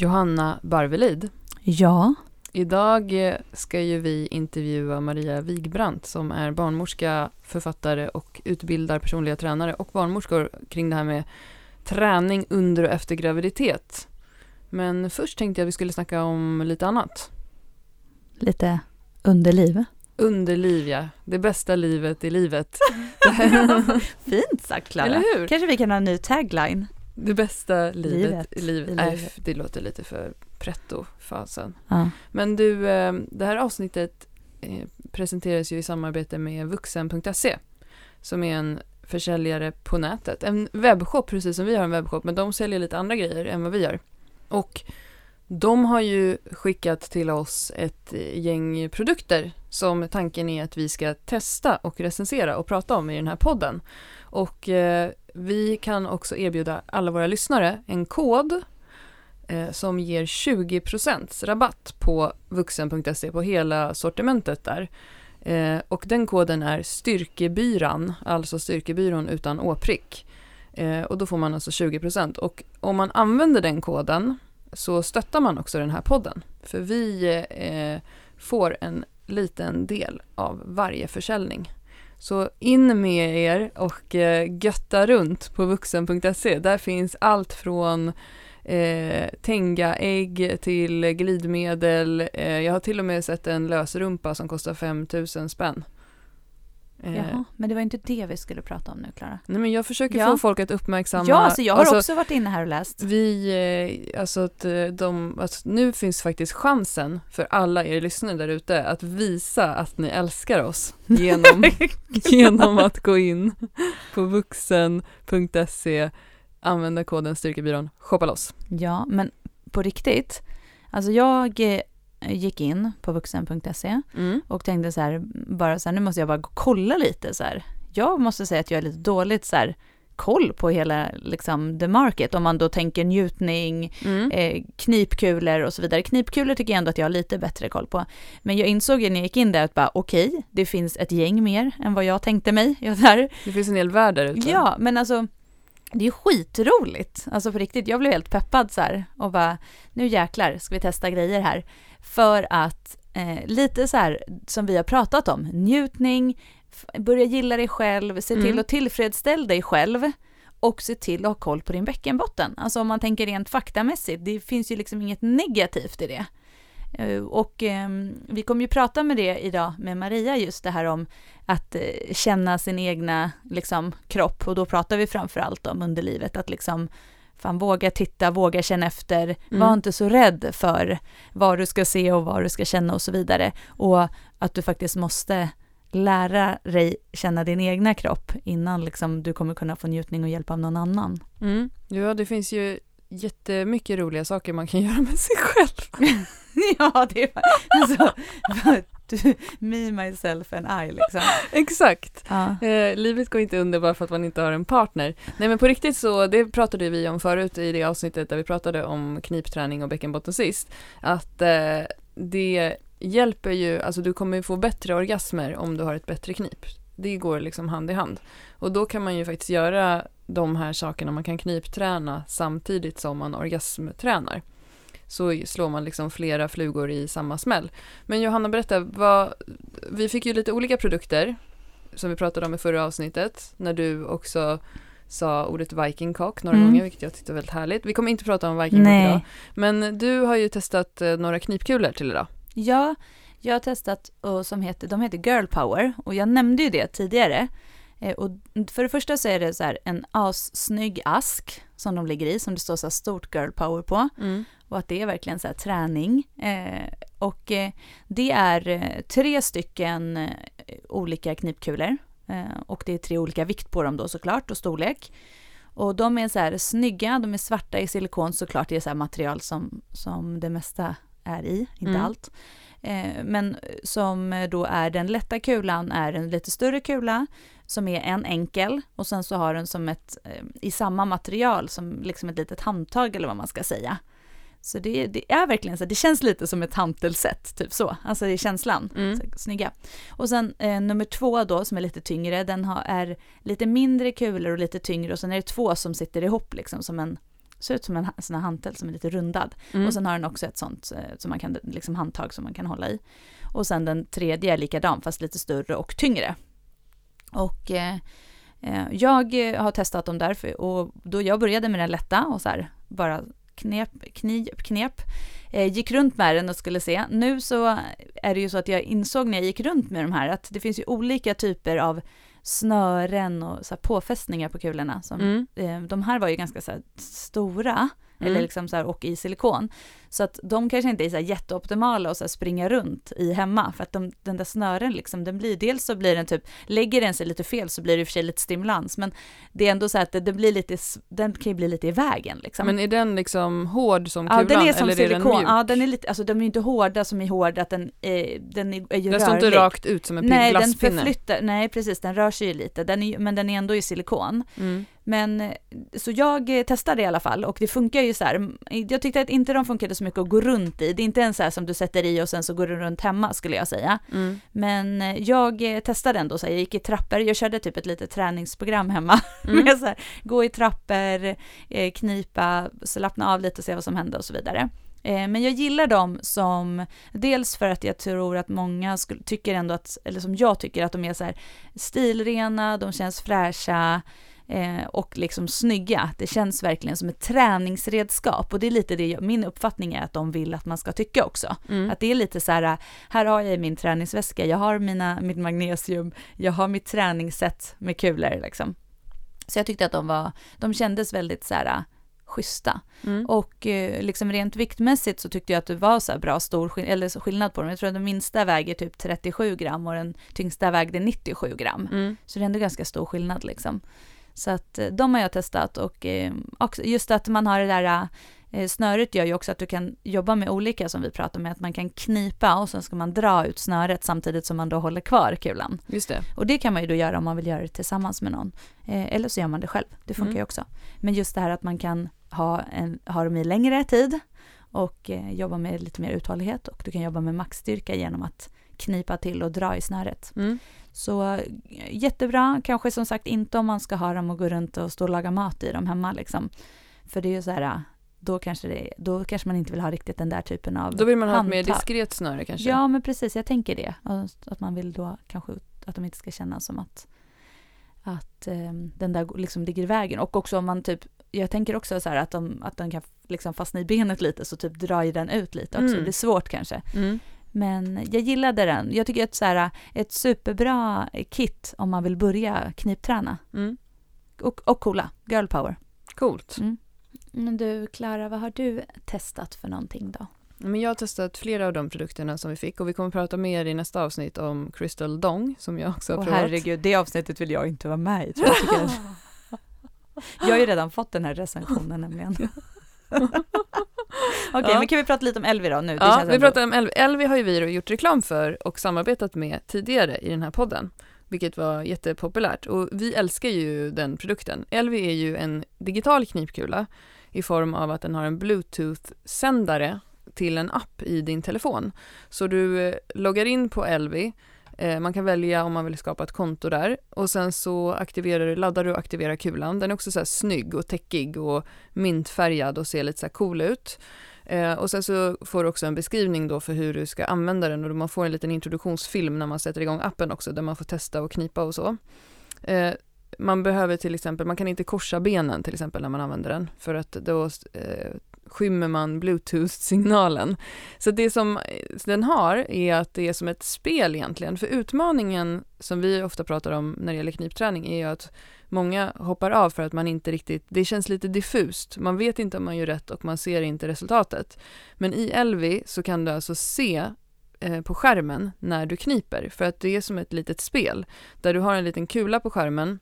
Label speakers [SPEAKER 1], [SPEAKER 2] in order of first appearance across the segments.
[SPEAKER 1] Johanna Barvelid.
[SPEAKER 2] Ja.
[SPEAKER 1] Idag eh, ska ju vi intervjua Maria Wigbrandt som är barnmorska, författare och utbildar personliga tränare och barnmorskor kring det här med träning under och efter graviditet. Men först tänkte jag att vi skulle snacka om lite annat.
[SPEAKER 2] Lite underliv.
[SPEAKER 1] Underliv, ja. Det bästa livet i livet.
[SPEAKER 2] Fint sagt Klara. Kanske vi kan ha en ny tagline.
[SPEAKER 1] Det bästa livet,
[SPEAKER 2] Livet
[SPEAKER 1] i livet.
[SPEAKER 2] i livet.
[SPEAKER 1] det låter lite för pretto-fasen.
[SPEAKER 2] Ja.
[SPEAKER 1] Men du, eh, det här avsnittet eh, presenteras ju i samarbete med vuxen.se som är en försäljare på nätet. En webbshop, precis som vi har en webbshop, men de säljer lite andra grejer än vad vi gör. Och de har ju skickat till oss ett eh, gäng produkter som tanken är att vi ska testa och recensera och prata om i den här podden. Och eh, vi kan också erbjuda alla våra lyssnare en kod eh, som ger 20% rabatt på vuxen.se på hela sortimentet där. Eh, och den koden är styrkebyran, alltså styrkebyrån utan åprick. Eh, och då får man alltså 20% och om man använder den koden så stöttar man också den här podden. För vi eh, får en liten del av varje försäljning. Så in med er och eh, götta runt på vuxen.se. Där finns allt från eh, Tenga-ägg till glidmedel. Eh, jag har till och med sett en lösrumpa som kostar 5000 spänn. Eh,
[SPEAKER 2] Jaha, men det var inte det vi skulle prata om nu Klara.
[SPEAKER 1] Nej men jag försöker
[SPEAKER 2] Ja.
[SPEAKER 1] få folk att uppmärksamma.
[SPEAKER 2] Ja, alltså jag har
[SPEAKER 1] alltså,
[SPEAKER 2] också varit inne här och läst.
[SPEAKER 1] Vi, eh, alltså att eh, de, alltså nu finns faktiskt chansen för alla er lyssnare där ute att visa att ni älskar oss genom, genom att gå in på vuxen.se, använda koden styrkebyrån, shoppa loss.
[SPEAKER 2] Ja, men på riktigt. Alltså jag eh, gick in på vuxen.se
[SPEAKER 1] Mm.
[SPEAKER 2] och tänkte så här, bara så här, nu måste jag bara kolla lite så här. Jag måste säga att jag är lite dåligt så här koll på hela liksom the market om man då tänker njutning,
[SPEAKER 1] Mm.
[SPEAKER 2] eh, knipkulor och så vidare. Knipkulor tycker jag ändå att jag har lite bättre koll på. Men jag insåg ju när jag gick in där att bara okej, det finns ett gäng mer än vad jag tänkte mig. Jag där.
[SPEAKER 1] Det finns en hel värld där ute.
[SPEAKER 2] Ja, men alltså det är skitroligt. Alltså på riktigt, jag blev helt peppad så här och bara nu jäklar ska vi testa grejer här. För att eh, lite så här som vi har pratat om, njutning, börja gilla dig själv, se till
[SPEAKER 1] Mm.
[SPEAKER 2] att tillfredsställa dig själv och se till att ha koll på din bäckenbotten. Alltså om man tänker rent faktamässigt, det finns ju liksom inget negativt i det. Eh, Och ehm, vi kommer ju prata med det idag med Maria, just det här om att eh, känna sin egna liksom, kropp och då pratar vi framför allt om underlivet, att liksom fan våga titta, våga känna efter,
[SPEAKER 1] Mm.
[SPEAKER 2] var inte så rädd för vad du ska se och vad du ska känna och så vidare. Och att du faktiskt måste lära dig känna din egna kropp innan liksom du kommer kunna få njutning och hjälp av någon annan.
[SPEAKER 1] Mm. Ja, det finns ju jättemycket roliga saker man kan göra med sig själv.
[SPEAKER 2] ja, det är alltså, me, myself and I liksom.
[SPEAKER 1] Exakt.
[SPEAKER 2] Ja.
[SPEAKER 1] Eh, livet går inte under bara för att man inte har en partner. Nej men på riktigt så, det pratade vi om förut i det avsnittet där vi pratade om knipträning och bäckenbotten sist. Att eh, det hjälper ju, alltså du kommer få bättre orgasmer om du har ett bättre knip. Det går liksom hand i hand. Och då kan man ju faktiskt göra de här sakerna, man kan knipträna samtidigt som man orgasmtränar. Så slår man liksom flera flugor i samma smäll. Men Johanna, berätta, vad, vi fick ju lite olika produkter som vi pratade om i förra avsnittet, när du också sa ordet vikingcock några
[SPEAKER 2] Mm.
[SPEAKER 1] gånger, vilket jag tyckte var väldigt härligt. Vi kommer inte prata om vikingcock
[SPEAKER 2] Nej.
[SPEAKER 1] idag, men du har ju testat eh, några knipkulor till idag.
[SPEAKER 2] Ja, jag har testat och som heter, de heter Girl Power och jag nämnde ju det tidigare. Eh, Och för det första så är det så här en assnygg ask som de ligger i, som det står så här stort Girl Power på. Och att det är verkligen så här träning. Eh, och eh, det är tre stycken olika knipkulor. Eh, och det är tre olika vikt på dem då såklart och storlek. Och de är så här snygga, de är svarta i silikon såklart, det är så material som, som det mesta är i, inte
[SPEAKER 1] Mm.
[SPEAKER 2] allt. Eh, men som då är den lätta kulan är en lite större kula som är en enkel och sen så har den som ett, eh, i samma material som liksom ett litet handtag eller vad man ska säga. Så det, det är verkligen så, det känns lite som ett hantelset, typ så, alltså i känslan.
[SPEAKER 1] Mm.
[SPEAKER 2] Snygga. Och sen eh, nummer två då som är lite tyngre, den har, är lite mindre kulor och lite tyngre och sen är det två som sitter ihop liksom som en ser ut som en sån här hantel som är lite rundad.
[SPEAKER 1] Mm.
[SPEAKER 2] Och sen har den också ett sånt eh, som man kan, liksom handtag som man kan hålla i. Och sen den tredje är likadan fast lite större och tyngre. Och eh, eh, jag har testat dem därför och då jag började med den lätta och så här bara knep, knip, knep. Eh, gick runt med den och skulle se. Nu så är det ju så att jag insåg när jag gick runt med de här att det finns ju olika typer av snören och så påfästningar på kulorna. Som,
[SPEAKER 1] Mm.
[SPEAKER 2] eh, de här var ju ganska så här stora
[SPEAKER 1] Mm.
[SPEAKER 2] eller liksom så här, och i silikon. Så att de kanske inte är så här jätteoptimala att så här springa runt i hemma för att de, den där snören liksom, den blir, dels så blir den typ, lägger den sig lite fel så blir det i och för sig lite stimulans men det är ändå så att det, blir lite, den kan ju bli lite i vägen liksom.
[SPEAKER 1] Men är den liksom hård som
[SPEAKER 2] Ja,
[SPEAKER 1] kulan
[SPEAKER 2] den är som
[SPEAKER 1] eller är den
[SPEAKER 2] silikon.
[SPEAKER 1] mjuk?
[SPEAKER 2] Ja, den är lite, alltså de är ju inte hårda som är hårda, att den, är, den är, är ju
[SPEAKER 1] den står inte rakt ut som en
[SPEAKER 2] Nej, den
[SPEAKER 1] glasspinne?
[SPEAKER 2] förflyttar, nej precis, den rör sig ju lite, den är, men den är ändå i silikon.
[SPEAKER 1] Mm.
[SPEAKER 2] Men så jag testade i alla fall och det funkar ju så här. Jag tyckte att inte de funkade så mycket att gå runt i. Det är inte en så här som du sätter i och sen så går du runt hemma skulle jag säga.
[SPEAKER 1] Mm.
[SPEAKER 2] Men eh, jag eh, testade ändå så här, jag gick i trappor, jag körde typ ett litet träningsprogram hemma.
[SPEAKER 1] Mm.
[SPEAKER 2] Med så här, gå i trappor, eh, knipa, slappna av lite och se vad som hände och så vidare. Men jag gillar dem som, dels för att jag tror att många skulle, tycker ändå att, eller som jag tycker att de är så här stilrena, de känns fräscha eh, och liksom snygga. Det känns verkligen som ett träningsredskap och det är lite det, jag- min uppfattning är att de vill att man ska tycka också.
[SPEAKER 1] Mm.
[SPEAKER 2] Att det är lite så här, här har jag min träningsväska, jag har mina, mitt magnesium, jag har mitt träningsset med kulor liksom. Så jag tyckte att de var, de kändes väldigt så här schyssta.
[SPEAKER 1] Mm.
[SPEAKER 2] Och eh, liksom rent viktmässigt så tyckte jag att det var så bra stor skill- eller skillnad på dem. Jag tror att den minsta väger typ 37 gram och den tyngsta vägde 97 gram.
[SPEAKER 1] Mm.
[SPEAKER 2] Så det är ändå ganska stor skillnad liksom. Så att eh, de har jag testat och eh, just att man har det där eh, snöret gör ju också att du kan jobba med olika som vi pratar med, att man kan knipa och sen ska man dra ut snöret samtidigt som man då håller kvar kulan.
[SPEAKER 1] Just det.
[SPEAKER 2] Och det kan man ju då göra om man vill göra det tillsammans med någon. Eller så gör man det själv, det funkar
[SPEAKER 1] Mm.
[SPEAKER 2] ju också. Men just det här att man kan ha, en, ha dem i längre tid och jobba med lite mer uthållighet och du kan jobba med maxstyrka genom att knipa till och dra i snöret.
[SPEAKER 1] Mm.
[SPEAKER 2] Så jättebra, kanske som sagt inte om man ska ha dem och gå runt och stå och laga mat i dem hemma liksom. För det är ju så här, då kanske, det, då kanske man inte vill ha riktigt den där typen av
[SPEAKER 1] Då vill man ha ett mer
[SPEAKER 2] handtag.
[SPEAKER 1] diskret snöre kanske?
[SPEAKER 2] Ja, men precis, jag tänker det. Att man vill då kanske att de inte ska känna som att, att eh, den där liksom ligger i vägen. Och också om man typ, jag tänker också så här att, de, att den kan liksom fastna i benet lite, så typ drar ju den ut lite också.
[SPEAKER 1] Mm.
[SPEAKER 2] Det blir svårt kanske.
[SPEAKER 1] Mm.
[SPEAKER 2] Men jag gillade den. Jag tycker att så här, ett superbra kit om man vill börja knipträna.
[SPEAKER 1] Mm.
[SPEAKER 2] Och, och coola, girl power.
[SPEAKER 1] Coolt.
[SPEAKER 2] Mm. Men du, Klara, vad har du testat för någonting då?
[SPEAKER 1] Men jag har testat flera av de produkterna som vi fick och vi kommer prata mer i nästa avsnitt om Crystal Dong som jag också har
[SPEAKER 2] Åh
[SPEAKER 1] provat.
[SPEAKER 2] herregud, det avsnittet vill jag inte vara med i. Tror jag. Jag, jag har ju redan fått den här recensionen nämligen. Okej,
[SPEAKER 1] Ja.
[SPEAKER 2] men kan vi prata lite om Elvi då nu? Det
[SPEAKER 1] Ja, vi pratar om Elvi. Elvi har ju vi gjort reklam för och samarbetat med tidigare i den här podden, vilket var jättepopulärt. Och vi älskar ju den produkten. Elvi är ju en digital knipkula i form av att den har en bluetooth-sändare till en app i din telefon. Så du eh, loggar in på Elvi, Eh, man kan välja om man vill skapa ett konto där och sen så aktiverar du, laddar du och aktiverar kulan. Den är också så här snygg och täckig och mintfärgad och ser lite så här cool ut. Eh, och sen så får du också en beskrivning då för hur du ska använda den och man får en liten introduktionsfilm när man sätter igång appen också där man får testa och knipa och så. Eh, man behöver till exempel, man kan inte korsa benen till exempel när man använder den för att då skymmer man bluetooth-signalen. Så det som eh, den har är att det är som ett spel egentligen, för utmaningen som vi ofta pratar om när det gäller knipträning är ju att många hoppar av för att man inte riktigt, det känns lite diffust, man vet inte om man gör rätt och man ser inte resultatet. Men i Elvi så kan du alltså se eh, på skärmen när du kniper, för att det är som ett litet spel där du har en liten kula på skärmen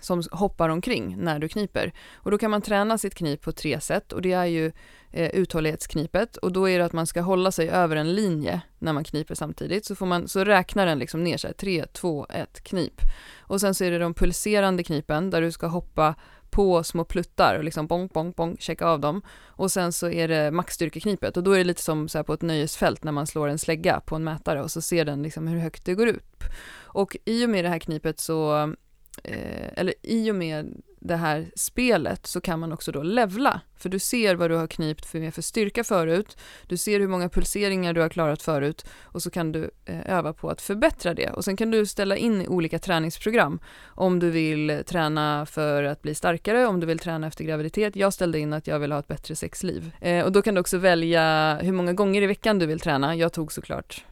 [SPEAKER 1] som hoppar omkring när du kniper. Och då kan man träna sitt knip på tre sätt och det är ju eh, uthållighetsknipet och då är det att man ska hålla sig över en linje när man kniper samtidigt så, får man, så räknar den liksom ner sig, 3, 2, 1, knip. Och sen så är det de pulserande knipen där du ska hoppa på små pluttar och liksom bong, bong, bong, checka av dem. Och sen så är det maxstyrkeknipet och då är det lite som så här på ett nöjesfält när man slår en slägga på en mätare och så ser den liksom hur högt det går upp. Och i och med det här knipet så eh, eller i och med det här spelet så kan man också då levla. För du ser vad du har knipt för, för styrka förut, du ser hur många pulseringar du har klarat förut och så kan du eh, öva på att förbättra det. Och sen kan du ställa in olika träningsprogram om du vill träna för att bli starkare, om du vill träna efter graviditet. Jag ställde in att jag vill ha ett bättre sexliv. Eh, och då kan du också välja hur många gånger i veckan du vill träna. Jag tog såklart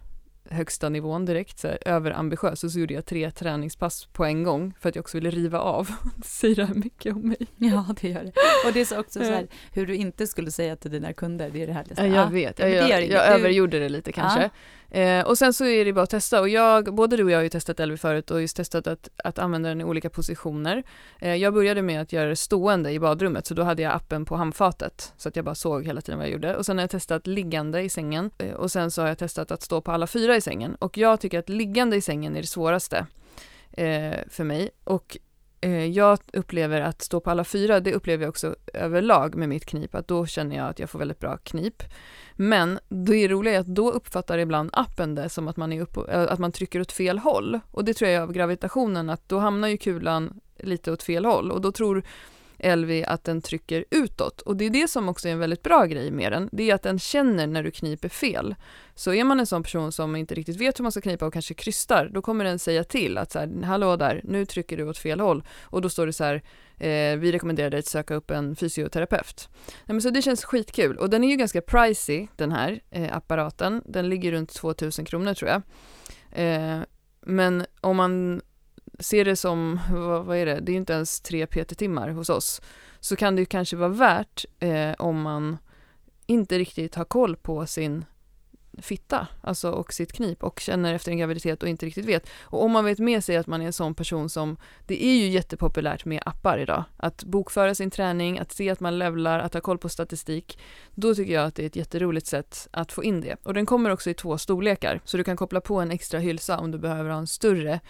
[SPEAKER 1] högsta nivån direkt, så här, överambitiös, och så gjorde jag tre träningspass på en gång för att jag också ville riva av. Det säger det här mycket om mig.
[SPEAKER 2] Ja, det gör det. Och det är så också så här, hur du inte skulle säga till dina kunder, det är det härligaste.
[SPEAKER 1] Ja, jag vet, jag, jag, jag, jag övergjorde det lite kanske. Eh, och sen så är det bara att testa. Och jag, både du och jag har ju testat Elvi förut och just testat att, att använda den i olika positioner. Eh, jag började med att göra det stående i badrummet så då hade jag appen på handfatet så att jag bara såg hela tiden vad jag gjorde. Och sen har jag testat liggande i sängen eh, och sen så har jag testat att stå på alla fyra i sängen. Och jag tycker att liggande i sängen är det svåraste eh, för mig. Och Eh, jag upplever att stå på alla fyra, det upplever jag också överlag med mitt knip, att då känner jag att jag får väldigt bra knip. Men det roliga är att då uppfattar ibland appen det som att man, är upp, eh, att man trycker åt fel håll. Och det tror jag är av gravitationen, att då hamnar ju kulan lite åt fel håll och då tror Elvi att den trycker utåt. Och det är det som också är en väldigt bra grej med den, det är att den känner när du kniper fel. Så är man en sån person som inte riktigt vet hur man ska knipa och kanske krystar, då kommer den säga till att så här, hallå där, nu trycker du åt fel håll. Och då står det så här, eh, vi rekommenderar dig att söka upp en fysioterapeut. Nej, men så det känns skitkul och den är ju ganska pricey den här eh, apparaten, den ligger runt 2000 kronor tror jag. Eh, men om man ser det som, vad, vad, är det, det är ju inte ens tre PT-timmar hos oss, så kan det ju kanske vara värt eh, om man inte riktigt har koll på sin fitta, alltså och sitt knip och känner efter en graviditet och inte riktigt vet. Och om man vet med sig att man är en sån person som, det är ju jättepopulärt med appar idag, att bokföra sin träning, att se att man levlar, att ha koll på statistik, då tycker jag att det är ett jätteroligt sätt att få in det. Och den kommer också i två storlekar, så du kan koppla på en extra hylsa om du behöver ha en större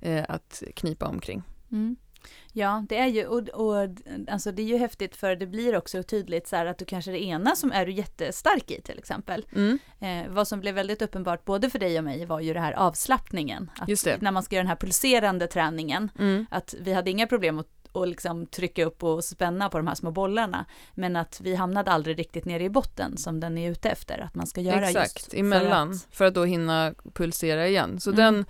[SPEAKER 1] eh, att knipa omkring.
[SPEAKER 2] Mm. Ja, det är ju, och, och, alltså det är ju häftigt för det blir också tydligt så här att du kanske är det ena som är du jättestark i till exempel. Mm. Eh, vad som blev väldigt uppenbart både för dig och mig var ju det här avslappningen. Att När man ska göra den här pulserande träningen, mm. att vi hade inga problem att och liksom trycka upp och spänna på de här små bollarna. Men att vi hamnade aldrig riktigt nere i botten som den är ute efter att man ska göra
[SPEAKER 1] Exakt,
[SPEAKER 2] just
[SPEAKER 1] emellan, för att, för att då hinna pulsera igen. Så mm. den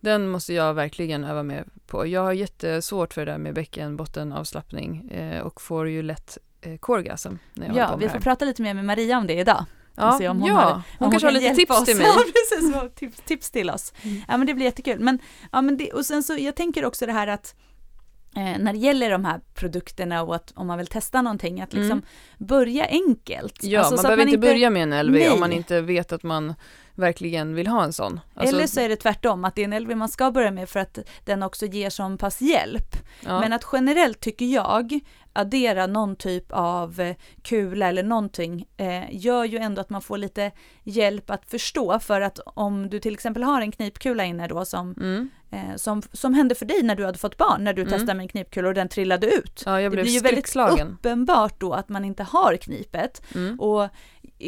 [SPEAKER 1] den måste jag verkligen öva med på. Jag har jättesvårt för det där med bäckenbottenavslappning eh, och får ju lätt eh, korgasm när jag
[SPEAKER 2] Ja, vi får prata lite mer med Maria om det idag.
[SPEAKER 1] Ja, se om hon, ja, har, om hon, kanske har lite tips oss. till mig.
[SPEAKER 2] Ja, precis, tips, tips till oss. Mm. Ja, men det blir jättekul. Men, ja, men det, och sen så, jag tänker också det här att eh, när det gäller de här produkterna och att om man vill testa någonting, att liksom mm. börja enkelt.
[SPEAKER 1] Ja, alltså, man behöver man inte börja med en LV Nej. om man inte vet att man verkligen vill ha en sån.
[SPEAKER 2] Alltså... Eller så är det tvärtom, att det är en LV man ska börja med för att den också ger så pass hjälp. Ja. Men att generellt tycker jag, addera någon typ av eh, kula eller någonting, eh, gör ju ändå att man får lite hjälp att förstå. För att om du till exempel har en knipkula inne då som, mm. eh, som, som hände för dig när du hade fått barn, när du mm. testade med en knipkula och den trillade ut.
[SPEAKER 1] Ja,
[SPEAKER 2] det blir ju väldigt uppenbart då att man inte har knipet. Mm. Och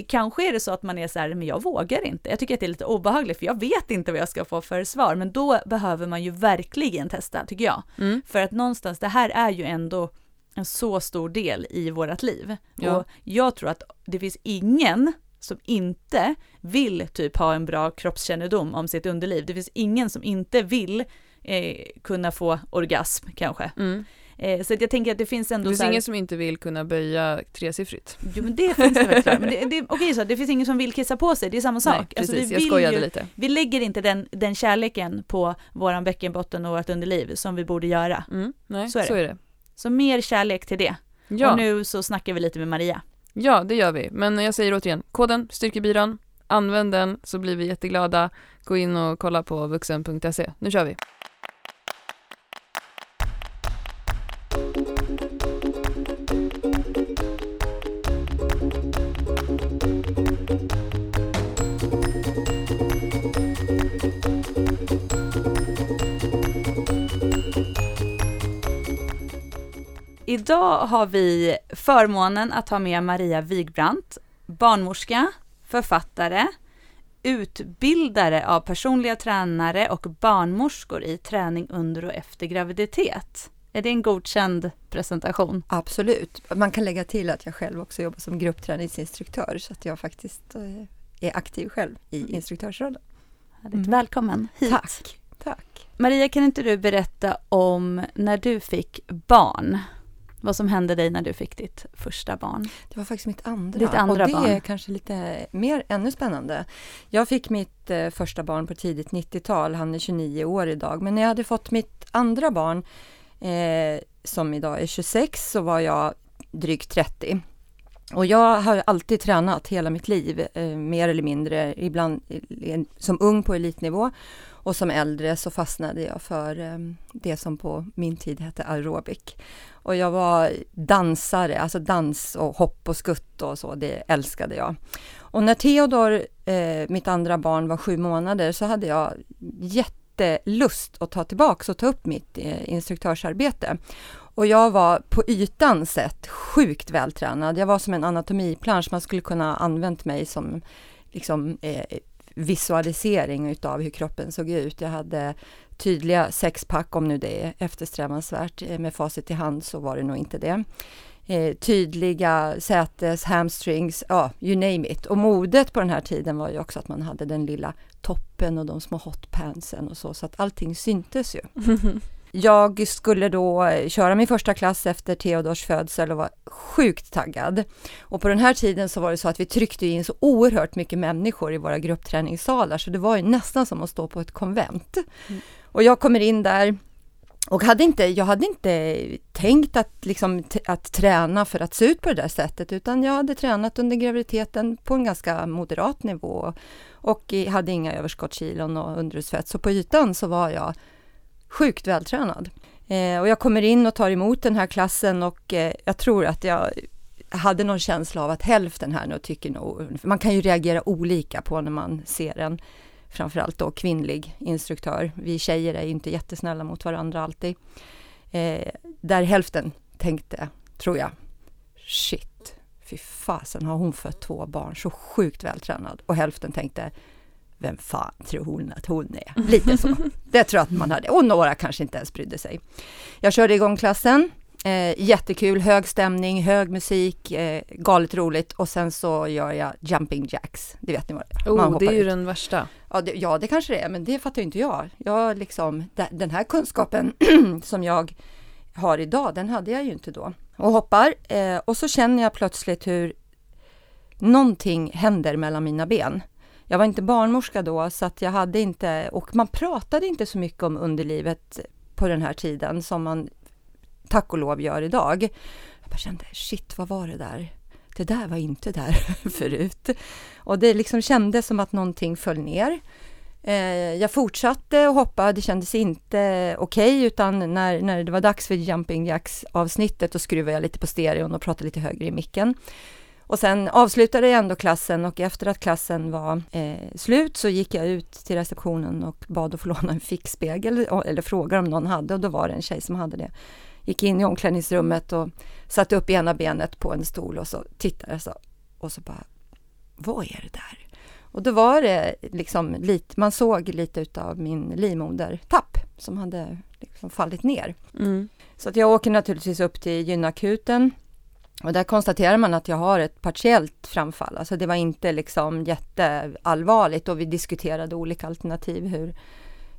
[SPEAKER 2] kanske är det så att man är så här, men jag vågar inte. Jag tycker att det är lite obehagligt för jag vet inte vad jag ska få för svar. Men då behöver man ju verkligen testa tycker jag. Mm. För att någonstans, det här är ju ändå en så stor del i vårt liv. Ja. Och jag tror att det finns ingen som inte vill typ ha en bra kroppskännedom om sitt underliv. Det finns ingen som inte vill eh, kunna få orgasm kanske. Mm. Eh, så jag tänker att det finns ändå
[SPEAKER 1] Det finns
[SPEAKER 2] här...
[SPEAKER 1] ingen som inte vill kunna böja tresiffrigt.
[SPEAKER 2] Jo men det finns det verkligen. Men det, det, okej så det finns ingen som vill kissa på sig, det är samma sak. Nej,
[SPEAKER 1] precis, alltså, jag skojade ju, lite.
[SPEAKER 2] Vi lägger inte den, den kärleken på våran bäckenbotten och vårt underliv som vi borde göra.
[SPEAKER 1] Mm, nej, så är, så är, det.
[SPEAKER 2] Så mer kärlek till det. Ja. Och nu så snackar vi lite med Maria.
[SPEAKER 1] Ja, det gör vi. Men jag säger återigen, koden Styrkebyrån, använd den så blir vi jätteglada. Gå in och kolla på vuxen.se. Nu kör vi!
[SPEAKER 2] Idag har vi förmånen att ha med Maria Wigbrandt, barnmorska, författare, utbildare av personliga tränare och barnmorskor i träning under och efter graviditet. Är det en godkänd presentation?
[SPEAKER 3] Absolut. Man kan lägga till att jag själv också jobbar som gruppträningsinstruktör så att jag faktiskt eh, är aktiv själv i instruktörsrollen.
[SPEAKER 2] Mm. Välkommen hit.
[SPEAKER 3] Tack. Tack.
[SPEAKER 2] Maria, kan inte du berätta om när du fick barn? Vad som hände dig när du fick ditt första barn?
[SPEAKER 3] Det var faktiskt mitt andra.
[SPEAKER 2] Ditt andra
[SPEAKER 3] och det
[SPEAKER 2] barn.
[SPEAKER 3] är kanske lite mer, ännu spännande. Jag fick mitt eh, första barn på tidigt 90-tal, han är 29 år idag. Men när jag hade fått mitt andra barn, eh, som idag är 26, så var jag drygt 30. Och jag har alltid tränat hela mitt liv, eh, mer eller mindre, ibland eh, som ung på elitnivå och som äldre så fastnade jag för ehm, det som på min tid hette aerobic. Och jag var dansare, alltså dans och hopp och skutt och så, det älskade jag. Och när Theodor, eh, mitt andra barn, var sju månader så hade jag jättelust att ta tillbaka och ta upp mitt eh, instruktörsarbete. Och jag var på ytan sett sjukt vältränad. Jag var som en anatomiplansch, man skulle kunna använt mig som liksom, eh, visualisering utav hur kroppen såg ut. Jag hade tydliga sexpack, om nu det är eftersträvansvärt. Eh, med facit i hand så var det nog inte det. Eh, tydliga sätes, hamstrings, ja, you name it. Och modet på den här tiden var ju också att man hade den lilla toppen och de små hotpantsen och så, så att allting syntes ju. Jag skulle då köra min första klass efter Theodors födsel och var sjukt taggad. Och på den här tiden så var det så att vi tryckte in så oerhört mycket människor i våra gruppträningssalar, så det var ju nästan som att stå på ett konvent. Mm. Och jag kommer in där och hade inte, jag hade inte tänkt att, liksom, att träna för att se ut på det där sättet, utan jag hade tränat under graviditeten på en ganska moderat nivå och hade inga överskottskilon och underhudsfett. Så på ytan så var jag sjukt vältränad. Eh, och jag kommer in och tar emot den här klassen och eh, jag tror att jag hade någon känsla av att hälften här nu tycker nog, man kan ju reagera olika på när man ser en framförallt då kvinnlig instruktör. Vi tjejer är ju inte jättesnälla mot varandra alltid. Eh, där hälften tänkte, tror jag, shit, fy fasen har hon fött två barn, så sjukt vältränad. Och hälften tänkte, vem fan tror hon att hon är? Lite så. Det tror jag att man hade. Och några kanske inte ens brydde sig. Jag körde igång klassen. Eh, jättekul, hög stämning, hög musik, eh, galet roligt och sen så gör jag jumping jacks. Det vet ni vad det
[SPEAKER 1] är? Oh, det är ju ut. den värsta.
[SPEAKER 3] Ja det, ja, det kanske det är, men det fattar inte jag. jag liksom, den här kunskapen som jag har idag, den hade jag ju inte då. Och hoppar eh, och så känner jag plötsligt hur någonting händer mellan mina ben. Jag var inte barnmorska då, så att jag hade inte, och man pratade inte så mycket om underlivet på den här tiden som man tack och lov gör idag. Jag bara kände, shit, vad var det där? Det där var inte där förut. Och det liksom kändes som att någonting föll ner. Eh, jag fortsatte att hoppa, det kändes inte okej, okay, utan när, när det var dags för Jumping Jacks avsnittet, då skruvade jag lite på stereon och pratade lite högre i micken. Och sen avslutade jag ändå klassen och efter att klassen var eh, slut så gick jag ut till receptionen och bad att få låna en fixspegel eller frågade om någon hade och då var det en tjej som hade det. Gick in i omklädningsrummet och satte upp ena benet på en stol och så tittade jag så, och så bara, vad är det där? Och då var det liksom lite, man såg lite utav min livmodertapp som hade liksom fallit ner. Mm. Så att jag åker naturligtvis upp till gynakuten och där konstaterar man att jag har ett partiellt framfall, alltså det var inte liksom jätteallvarligt och vi diskuterade olika alternativ hur,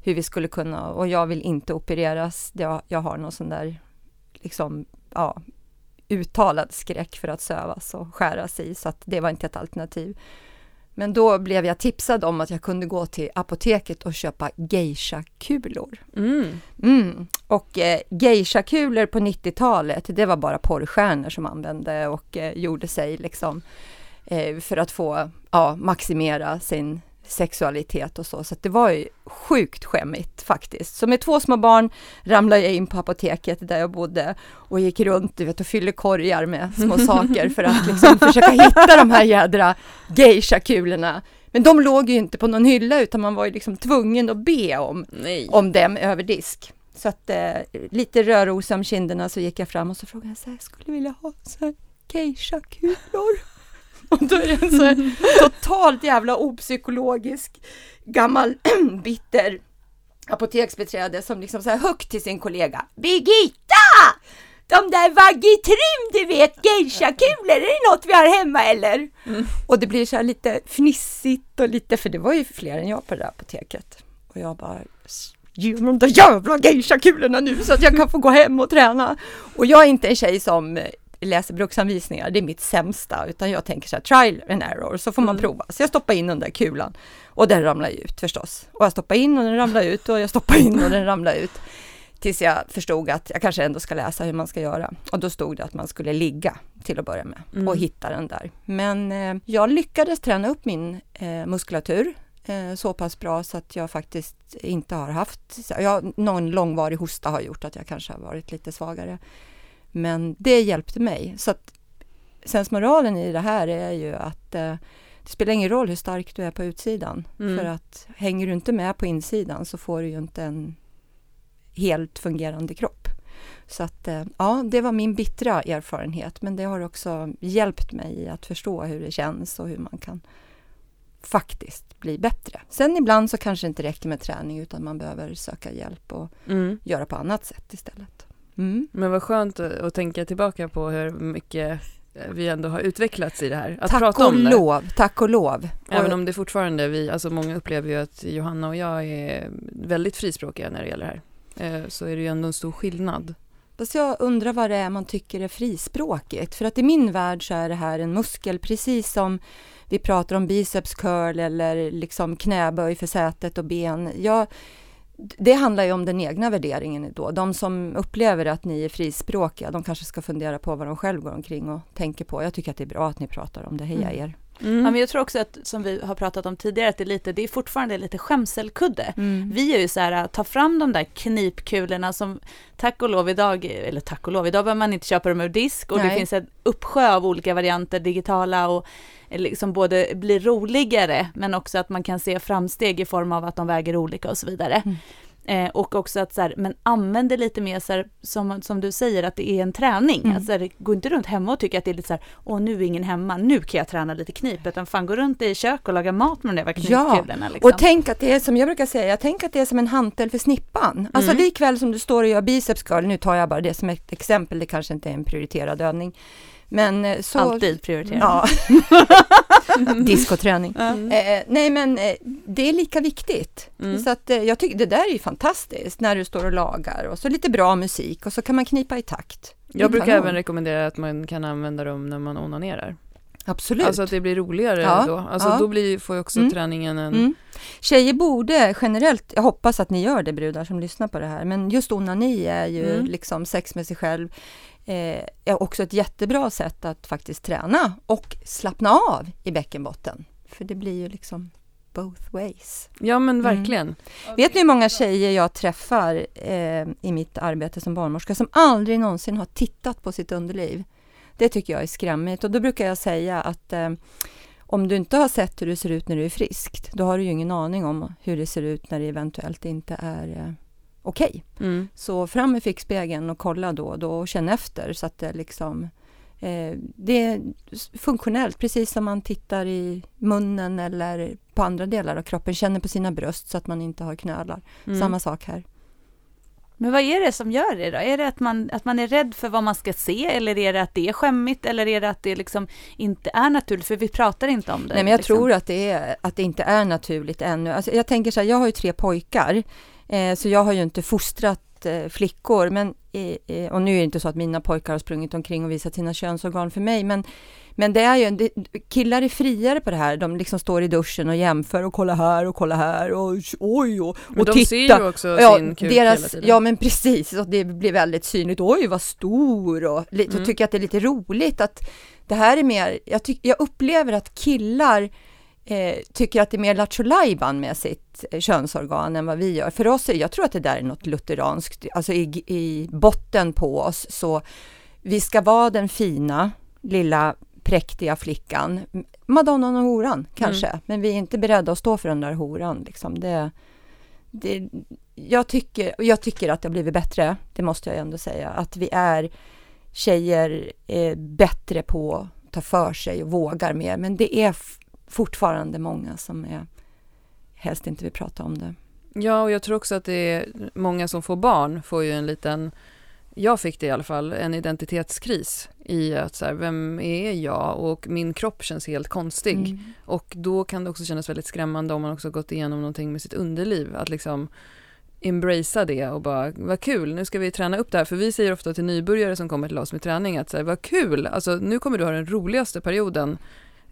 [SPEAKER 3] hur vi skulle kunna, och jag vill inte opereras, jag, jag har någon sån där liksom, ja, uttalad skräck för att sövas och skäras i, så att det var inte ett alternativ. Men då blev jag tipsad om att jag kunde gå till apoteket och köpa geisha-kulor. Mm. Mm. Och eh, geisha-kulor på 90-talet, det var bara porrstjärnor som använde och eh, gjorde sig liksom eh, för att få ja, maximera sin sexualitet och så. Så det var ju sjukt skämmigt faktiskt. Så med två små barn ramlade jag in på apoteket där jag bodde och gick runt du vet, och fyllde korgar med små saker för att liksom försöka hitta de här jädra geisha-kulorna. Men de låg ju inte på någon hylla utan man var ju liksom tvungen att be om, om dem över disk. Så att eh, lite rörosa om kinderna så gick jag fram och så frågade jag så här, skulle vilja ha så här geisha-kulor. Och då är det en så här totalt jävla opsykologisk gammal bitter apoteksbeträde som liksom så här högt till sin kollega. Birgitta! De där Vaggitrim, du vet, geisha-kulor, är det något vi har hemma eller?
[SPEAKER 1] Mm.
[SPEAKER 3] Och det blir så här lite fnissigt och lite, för det var ju fler än jag på det där apoteket. Och jag bara, ge mig de där jävla geisha-kulorna nu så att jag kan få gå hem och träna. Och jag är inte en tjej som läser bruksanvisningar, det är mitt sämsta, utan jag tänker så här, trial and error, så får man
[SPEAKER 1] Mm.
[SPEAKER 3] prova. Så jag stoppar in den där kulan och den ramlar ut förstås. Och jag stoppar in och den ramlar ut och jag stoppar in och den ramlar ut. Tills jag förstod att jag kanske ändå ska läsa hur man ska göra. Och då stod det att man skulle ligga till att börja med
[SPEAKER 1] Mm.
[SPEAKER 3] och hitta den där. Men eh, jag lyckades träna upp min eh, muskulatur eh, så pass bra så att jag faktiskt inte har haft, jag, någon långvarig hosta har gjort att jag kanske har varit lite svagare. Men det hjälpte mig. Så att sensmoralen i det här är ju att eh, det spelar ingen roll hur stark du är på utsidan.
[SPEAKER 1] Mm.
[SPEAKER 3] För att hänger du inte med på insidan så får du ju inte en helt fungerande kropp. Så att eh, ja, det var min bittra erfarenhet, men det har också hjälpt mig att förstå hur det känns och hur man kan faktiskt bli bättre. Sen ibland så kanske det inte räcker med träning utan man behöver söka hjälp och
[SPEAKER 1] Mm.
[SPEAKER 3] göra på annat sätt istället. Mm.
[SPEAKER 1] Men vad skönt att tänka tillbaka på hur mycket eh, vi ändå har utvecklats i det här. Att
[SPEAKER 3] Tack
[SPEAKER 1] prata
[SPEAKER 3] och
[SPEAKER 1] om det.
[SPEAKER 3] lov, tack och lov.
[SPEAKER 1] Även
[SPEAKER 3] Och-
[SPEAKER 1] om det fortfarande, vi, alltså många upplever ju att Johanna och jag är väldigt frispråkiga när det gäller det här. Eh, Så är det ju ändå en stor skillnad.
[SPEAKER 3] Fast jag undrar vad det är man tycker är frispråkigt. För att i min värld så är det här en muskel, precis som vi pratar om biceps curl eller liksom knäböj för sätet och ben. Jag, det handlar ju om den egna värderingen då. De som upplever att ni är frispråkiga, de kanske ska fundera på vad de själv går omkring och tänker på. Jag tycker att det är bra att ni pratar om det. Heja
[SPEAKER 1] Mm.
[SPEAKER 3] er!
[SPEAKER 2] Ja, men jag tror också att, som vi har pratat om tidigare, att det är, lite, det är fortfarande lite skämselkudde.
[SPEAKER 3] Mm.
[SPEAKER 2] Vi är ju så här, ta fram de där knipkulorna som tack och lov idag, eller tack och lov, idag behöver man inte köpa dem ur disk och det
[SPEAKER 3] Nej.
[SPEAKER 2] finns en uppsjö av olika varianter, digitala och eh, liksom både blir roligare men också att man kan se framsteg i form av att de väger olika och så vidare.
[SPEAKER 3] Mm.
[SPEAKER 2] Eh, och också att så här, men använd det lite mer så här, som, som du säger att det är en träning.
[SPEAKER 3] Mm.
[SPEAKER 2] Alltså, gå inte runt hemma och tycka att det är lite så här, åh nu är ingen hemma, nu kan jag träna lite knip, utan fan gå runt i kök och laga mat med de där
[SPEAKER 3] Ja,
[SPEAKER 2] knipkulorna. liksom.
[SPEAKER 3] Och tänk att det är som jag brukar säga, tänk att det är som en hantel för snippan. Alltså
[SPEAKER 1] Mm.
[SPEAKER 3] likväl som du står och gör biceps curl, nu tar jag bara det som ett exempel, det kanske inte är en prioriterad övning. Men eh, så...
[SPEAKER 2] Alltid prioritera.
[SPEAKER 3] Ja. Diskoträning.
[SPEAKER 1] Mm.
[SPEAKER 3] Eh, nej men eh, det är lika viktigt.
[SPEAKER 1] Mm.
[SPEAKER 3] Så att eh, jag tycker det där är ju fantastiskt när du står och lagar och så lite bra musik och så kan man knipa i takt.
[SPEAKER 1] Jag brukar
[SPEAKER 3] kanon.
[SPEAKER 1] även rekommendera att man kan använda dem när man onanerar.
[SPEAKER 3] Absolut.
[SPEAKER 1] Alltså att det blir roligare
[SPEAKER 3] Ja,
[SPEAKER 1] då. Alltså
[SPEAKER 3] ja.
[SPEAKER 1] då blir, får ju också
[SPEAKER 3] Mm.
[SPEAKER 1] träningen en...
[SPEAKER 3] Mm. Tjejer borde generellt, jag hoppas att ni gör det brudar som lyssnar på det här, men just onani är ju
[SPEAKER 1] Mm.
[SPEAKER 3] liksom sex med sig själv, eh, är också ett jättebra sätt att faktiskt träna och slappna av i bäckenbotten. För det blir ju liksom both ways.
[SPEAKER 1] Ja men
[SPEAKER 3] Mm.
[SPEAKER 1] verkligen.
[SPEAKER 3] Vet ni hur många tjejer jag träffar eh, i mitt arbete som barnmorska som aldrig någonsin har tittat på sitt underliv? Det tycker jag är skrämmigt och då brukar jag säga att eh, om du inte har sett hur det ser ut när du är frisk, då har du ju ingen aning om hur det ser ut när det eventuellt inte är okej.
[SPEAKER 1] Mm.
[SPEAKER 3] Så fram med fickspegeln och kolla då och då och känn efter så att det liksom eh, det är funktionellt, precis som man tittar i munnen eller på andra delar av kroppen, känner på sina bröst så att man inte har knölar.
[SPEAKER 1] Mm.
[SPEAKER 3] Samma sak här.
[SPEAKER 2] Men vad är det som gör det då? Är det att man, att man är rädd för vad man ska se eller är det att det är skämmigt eller är det att det liksom inte är naturligt? För vi pratar inte om det.
[SPEAKER 3] Nej, men jag
[SPEAKER 2] liksom.
[SPEAKER 3] tror att det, är, att det inte är naturligt ännu. Alltså, jag tänker så här, jag har ju tre pojkar, så jag har ju inte fostrat eh, flickor, men, eh, eh, och nu är det inte så att mina pojkar har sprungit omkring och visat sina könsorgan för mig, men, men det är ju, det, killar är friare på det här, de liksom står i duschen och jämför och kollar här och kollar här och oj och,
[SPEAKER 1] Men
[SPEAKER 3] och
[SPEAKER 1] de
[SPEAKER 3] titta.
[SPEAKER 1] ser ju också
[SPEAKER 3] Ja,
[SPEAKER 1] sin kuk hela
[SPEAKER 3] deras,
[SPEAKER 1] tiden.
[SPEAKER 3] ja men precis, och det blir väldigt synligt. Oj vad stor och lite,
[SPEAKER 1] Mm.
[SPEAKER 3] tycker att det är lite roligt att det här är mer, jag, tyck, jag upplever att killar eh, tycker att det är mer lattjo med sitt eh, könsorgan än vad vi gör. För oss, är, jag tror att det där är något lutheranskt, alltså i, i botten på oss så vi ska vara den fina lilla präktiga flickan, madonnan och horan kanske, men vi är inte beredda att stå för den där horan. Liksom. Det, det, jag, tycker, jag tycker att det har blivit bättre, det måste jag ändå säga, att vi är tjejer är bättre på tar för sig och vågar mer. Men det är fortfarande många som är, helst inte vill prata om det.
[SPEAKER 1] Ja, och jag tror också att det är många som får barn får ju en liten jag fick det i alla fall, en identitetskris i att så här, vem är jag och min kropp känns helt konstig. Mm. Och då kan det också kännas väldigt skrämmande om man också gått igenom någonting med sitt underliv, att liksom embracea det och bara, vad kul, nu ska vi träna upp det här. För vi säger ofta till nybörjare som kommer till oss med träning att så här, vad kul, alltså nu kommer du ha den roligaste perioden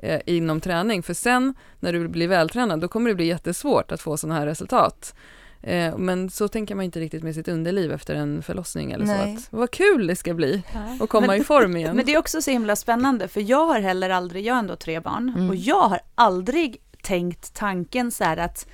[SPEAKER 1] eh, inom träning. För sen när du blir vältränad, då kommer det bli jättesvårt att få sådana här resultat. Eh, men så tänker man inte riktigt med sitt underliv efter en förlossning eller Nej. så. Att, vad kul det ska bli att komma men, i form igen.
[SPEAKER 2] Men det är också så himla spännande, för jag har heller aldrig, jag har ändå tre barn, mm. och jag har aldrig tänkt tanken så här att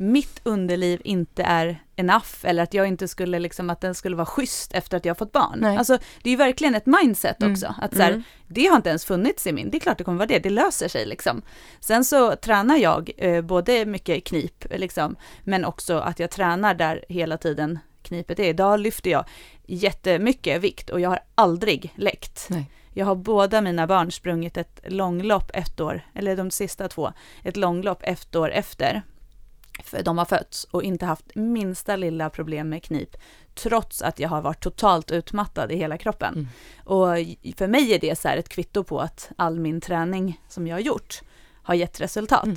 [SPEAKER 2] mitt underliv inte är enough eller att jag inte skulle liksom, att den skulle vara schysst efter att jag fått barn. Nej. Alltså det är ju verkligen ett mindset mm. också, mm. att så här, mm. det har inte ens funnits i min, det är klart det kommer vara det, det löser sig liksom. Sen så tränar jag eh, både mycket knip liksom, men också att jag tränar där hela tiden knipet är. Idag lyfter jag jättemycket vikt och jag har aldrig läckt. Nej. Jag har båda mina barn sprungit ett långlopp ett år, eller de sista två, ett långlopp ett år efter de har fötts och inte haft minsta lilla problem med knip, trots att jag har varit totalt utmattad i hela kroppen. Mm. Och för mig är det så ett kvitto på att all min träning som jag har gjort har gett resultat. Mm.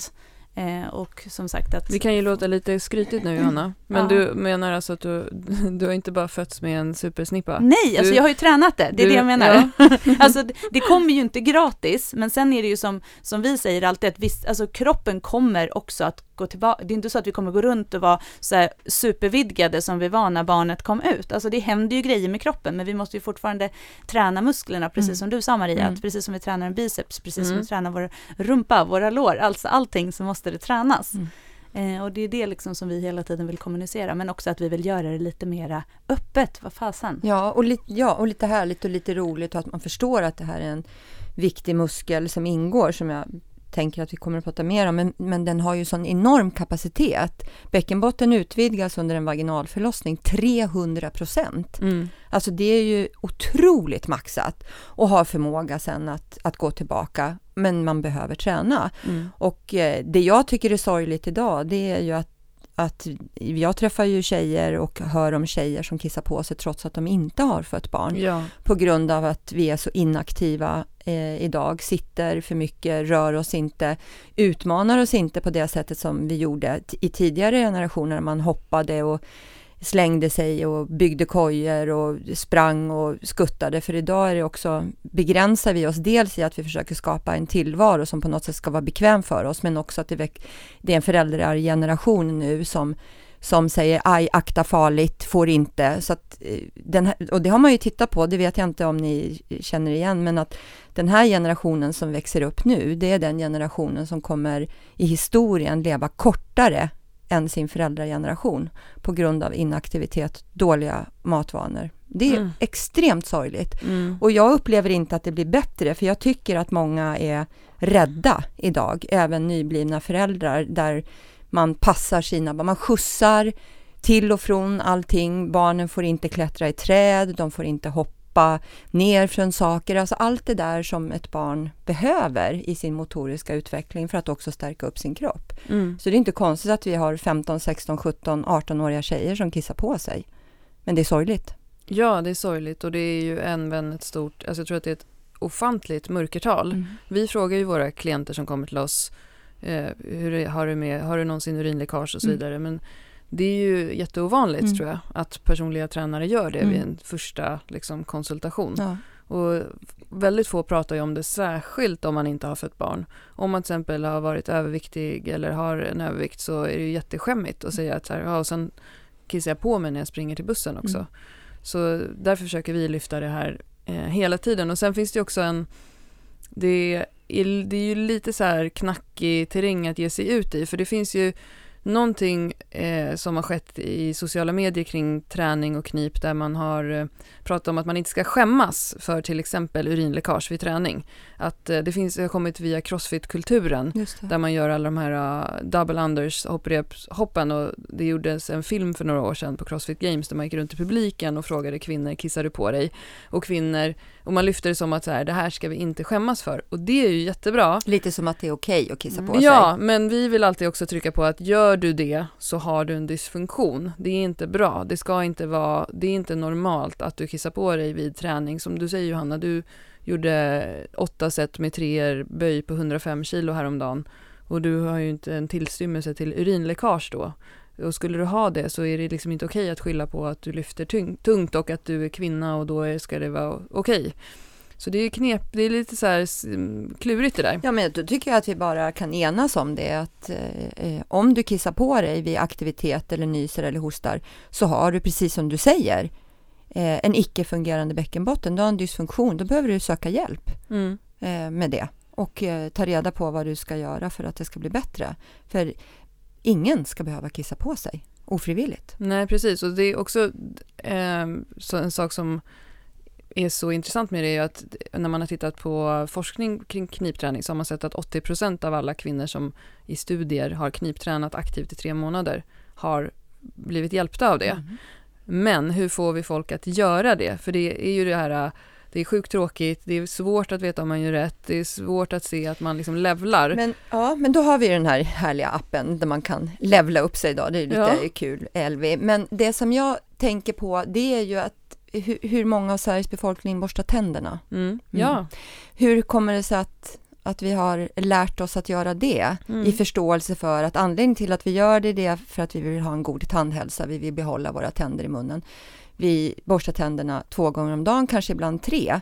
[SPEAKER 2] Eh, och som sagt att...
[SPEAKER 1] Det kan ju låta lite skrytigt nu Johanna, men ja. du menar alltså att du, du har inte bara fötts med en supersnippa?
[SPEAKER 2] Nej, alltså, du, alltså jag har ju tränat det, det är du, det jag menar. Ja. alltså det, det, kommer ju inte gratis, men sen är det ju som, som vi säger alltid att visst, alltså kroppen kommer också att gå tillbaka, det är inte så att vi kommer gå runt och vara så supervidgade som vi var när barnet kom ut. Alltså det händer ju grejer med kroppen, men vi måste ju fortfarande träna musklerna, precis mm. som du sa Maria, mm. att precis som vi tränar en biceps, precis som vi mm. tränar vår rumpa, våra lår, alltså allting så måste det tränas. Mm. Eh, och det är det liksom som vi hela tiden vill kommunicera, men också att vi vill göra det lite mera öppet, vad fasen.
[SPEAKER 3] Ja och, li ja, och lite härligt och lite roligt och att man förstår att det här är en viktig muskel som ingår, som jag tänker att vi kommer att prata mer om, men, men den har ju sån enorm kapacitet. Bäckenbotten utvidgas under en vaginalförlossning 300 procent. Mm. Alltså det är ju otroligt maxat och har förmåga sen att, att gå tillbaka, men man behöver träna. Mm. Och eh, det jag tycker är sorgligt idag, det är ju att att jag träffar ju tjejer och hör om tjejer som kissar på sig trots att de inte har fött barn. Ja. På grund av att vi är så inaktiva eh, idag, sitter för mycket, rör oss inte, utmanar oss inte på det sättet som vi gjorde i tidigare generationer man hoppade och slängde sig och byggde kojor och sprang och skuttade. För idag är det också, begränsar vi oss dels i att vi försöker skapa en tillvaro som på något sätt ska vara bekväm för oss, men också att det, det är en föräldrageneration nu som som säger aj, akta farligt, får inte. Så att, eh, den här, och det har man ju tittat på, det vet jag inte om ni känner igen, men att den här generationen som växer upp nu, det är den generationen som kommer i historien leva kortare än sin föräldrageneration på grund av inaktivitet, dåliga matvanor. Det är mm. extremt sorgligt. Mm. Och jag upplever inte att det blir bättre, för jag tycker att många är rädda idag, även nyblivna föräldrar, där man passar sina barn, man skjutsar till och från allting. Barnen får inte klättra i träd, de får inte hoppa hoppa ner från saker, alltså allt det där som ett barn behöver i sin motoriska utveckling för att också stärka upp sin kropp. Mm. Så det är inte konstigt att vi har 15, 16, 17, 18-åriga tjejer som kissar på sig. Men det är sorgligt.
[SPEAKER 1] Ja, det är sorgligt och det är ju även ett stort, alltså jag tror att det är ett ofantligt mörkertal. Mm. Vi frågar ju våra klienter som kommer till oss, eh, hur har, du med, har du någonsin urinläckage och så mm. vidare, men det är ju jätteovanligt mm. tror jag att personliga tränare gör det mm. vid en första liksom, konsultation. Ja. Och väldigt få pratar ju om det, särskilt om man inte har fött barn. Om man till exempel har varit överviktig eller har en övervikt så är det ju jätteskämmigt att säga att så här, ja, och sen kissar jag på mig när jag springer till bussen också. Mm. Så därför försöker vi lyfta det här eh, hela tiden. Och sen finns det också en, det är, det är ju lite så här knackig terräng att ge sig ut i, för det finns ju någonting eh, som har skett i sociala medier kring träning och knip där man har eh, pratat om att man inte ska skämmas för till exempel urinläckage vid träning. Att eh, det finns, det har kommit via crossfit-kulturen där man gör alla de här uh, double unders, hoppen och det gjordes en film för några år sedan på Crossfit Games där man gick runt i publiken och frågade kvinnor, kissar du på dig? Och kvinnor Och man lyfter det som att så här, det här ska vi inte skämmas för. Och det är ju jättebra.
[SPEAKER 3] Lite som att det är okej att kissa på
[SPEAKER 1] Ja,
[SPEAKER 3] sig.
[SPEAKER 1] men vi vill alltid också trycka på att gör du det så har du en dysfunktion. Det är inte bra. Det ska inte vara, det är inte normalt att du kissar på dig vid träning. Som du säger Johanna, du gjorde åtta set med treor böj på 105 kilo häromdagen. Och du har ju inte en tillstymmelse till urinläckage då. Och skulle du ha det så är det liksom inte okej att skylla på att du lyfter tyng- tungt och att du är kvinna och då ska det vara okej. Så det är knep, det är lite så här s- klurigt det där.
[SPEAKER 3] Ja, men då tycker jag att vi bara kan enas om det att eh, eh, om du kissar på dig vid aktivitet eller nyser eller hostar så har du precis som du säger eh, en icke-fungerande bäckenbotten. Du har en dysfunktion, då behöver du söka hjälp
[SPEAKER 1] Mm.
[SPEAKER 3] eh, med det och eh, ta reda på vad du ska göra för att det ska bli bättre. För ingen ska behöva kissa på sig ofrivilligt.
[SPEAKER 1] Nej, precis. Och det är också eh, så en sak som är så intressant med det är ju att när man har tittat på forskning kring knipträning så har man sett att 80% av alla kvinnor som i studier har kniptränat aktivt i tre månader har blivit hjälpta av det.
[SPEAKER 3] Mm.
[SPEAKER 1] Men hur får vi folk att göra det? För det är ju det här, det är sjukt tråkigt, det är svårt att veta om man gör rätt, det är svårt att se att man liksom levlar.
[SPEAKER 3] Men, ja, men då har vi den här härliga appen där man kan levla upp sig då. Det är lite
[SPEAKER 1] Ja.
[SPEAKER 3] kul, Elvi. Men det som jag tänker på, det är ju att hur, hur många av Sveriges befolkning borstar tänderna?
[SPEAKER 1] Mm. Ja.
[SPEAKER 3] Hur kommer det sig att, att vi har lärt oss att göra det
[SPEAKER 1] Mm.
[SPEAKER 3] i förståelse för att anledningen till att vi gör det, det är för att vi vill ha en god tandhälsa, vi vill behålla våra tänder i munnen. Vi borstar tänderna två gånger om dagen, kanske ibland tre.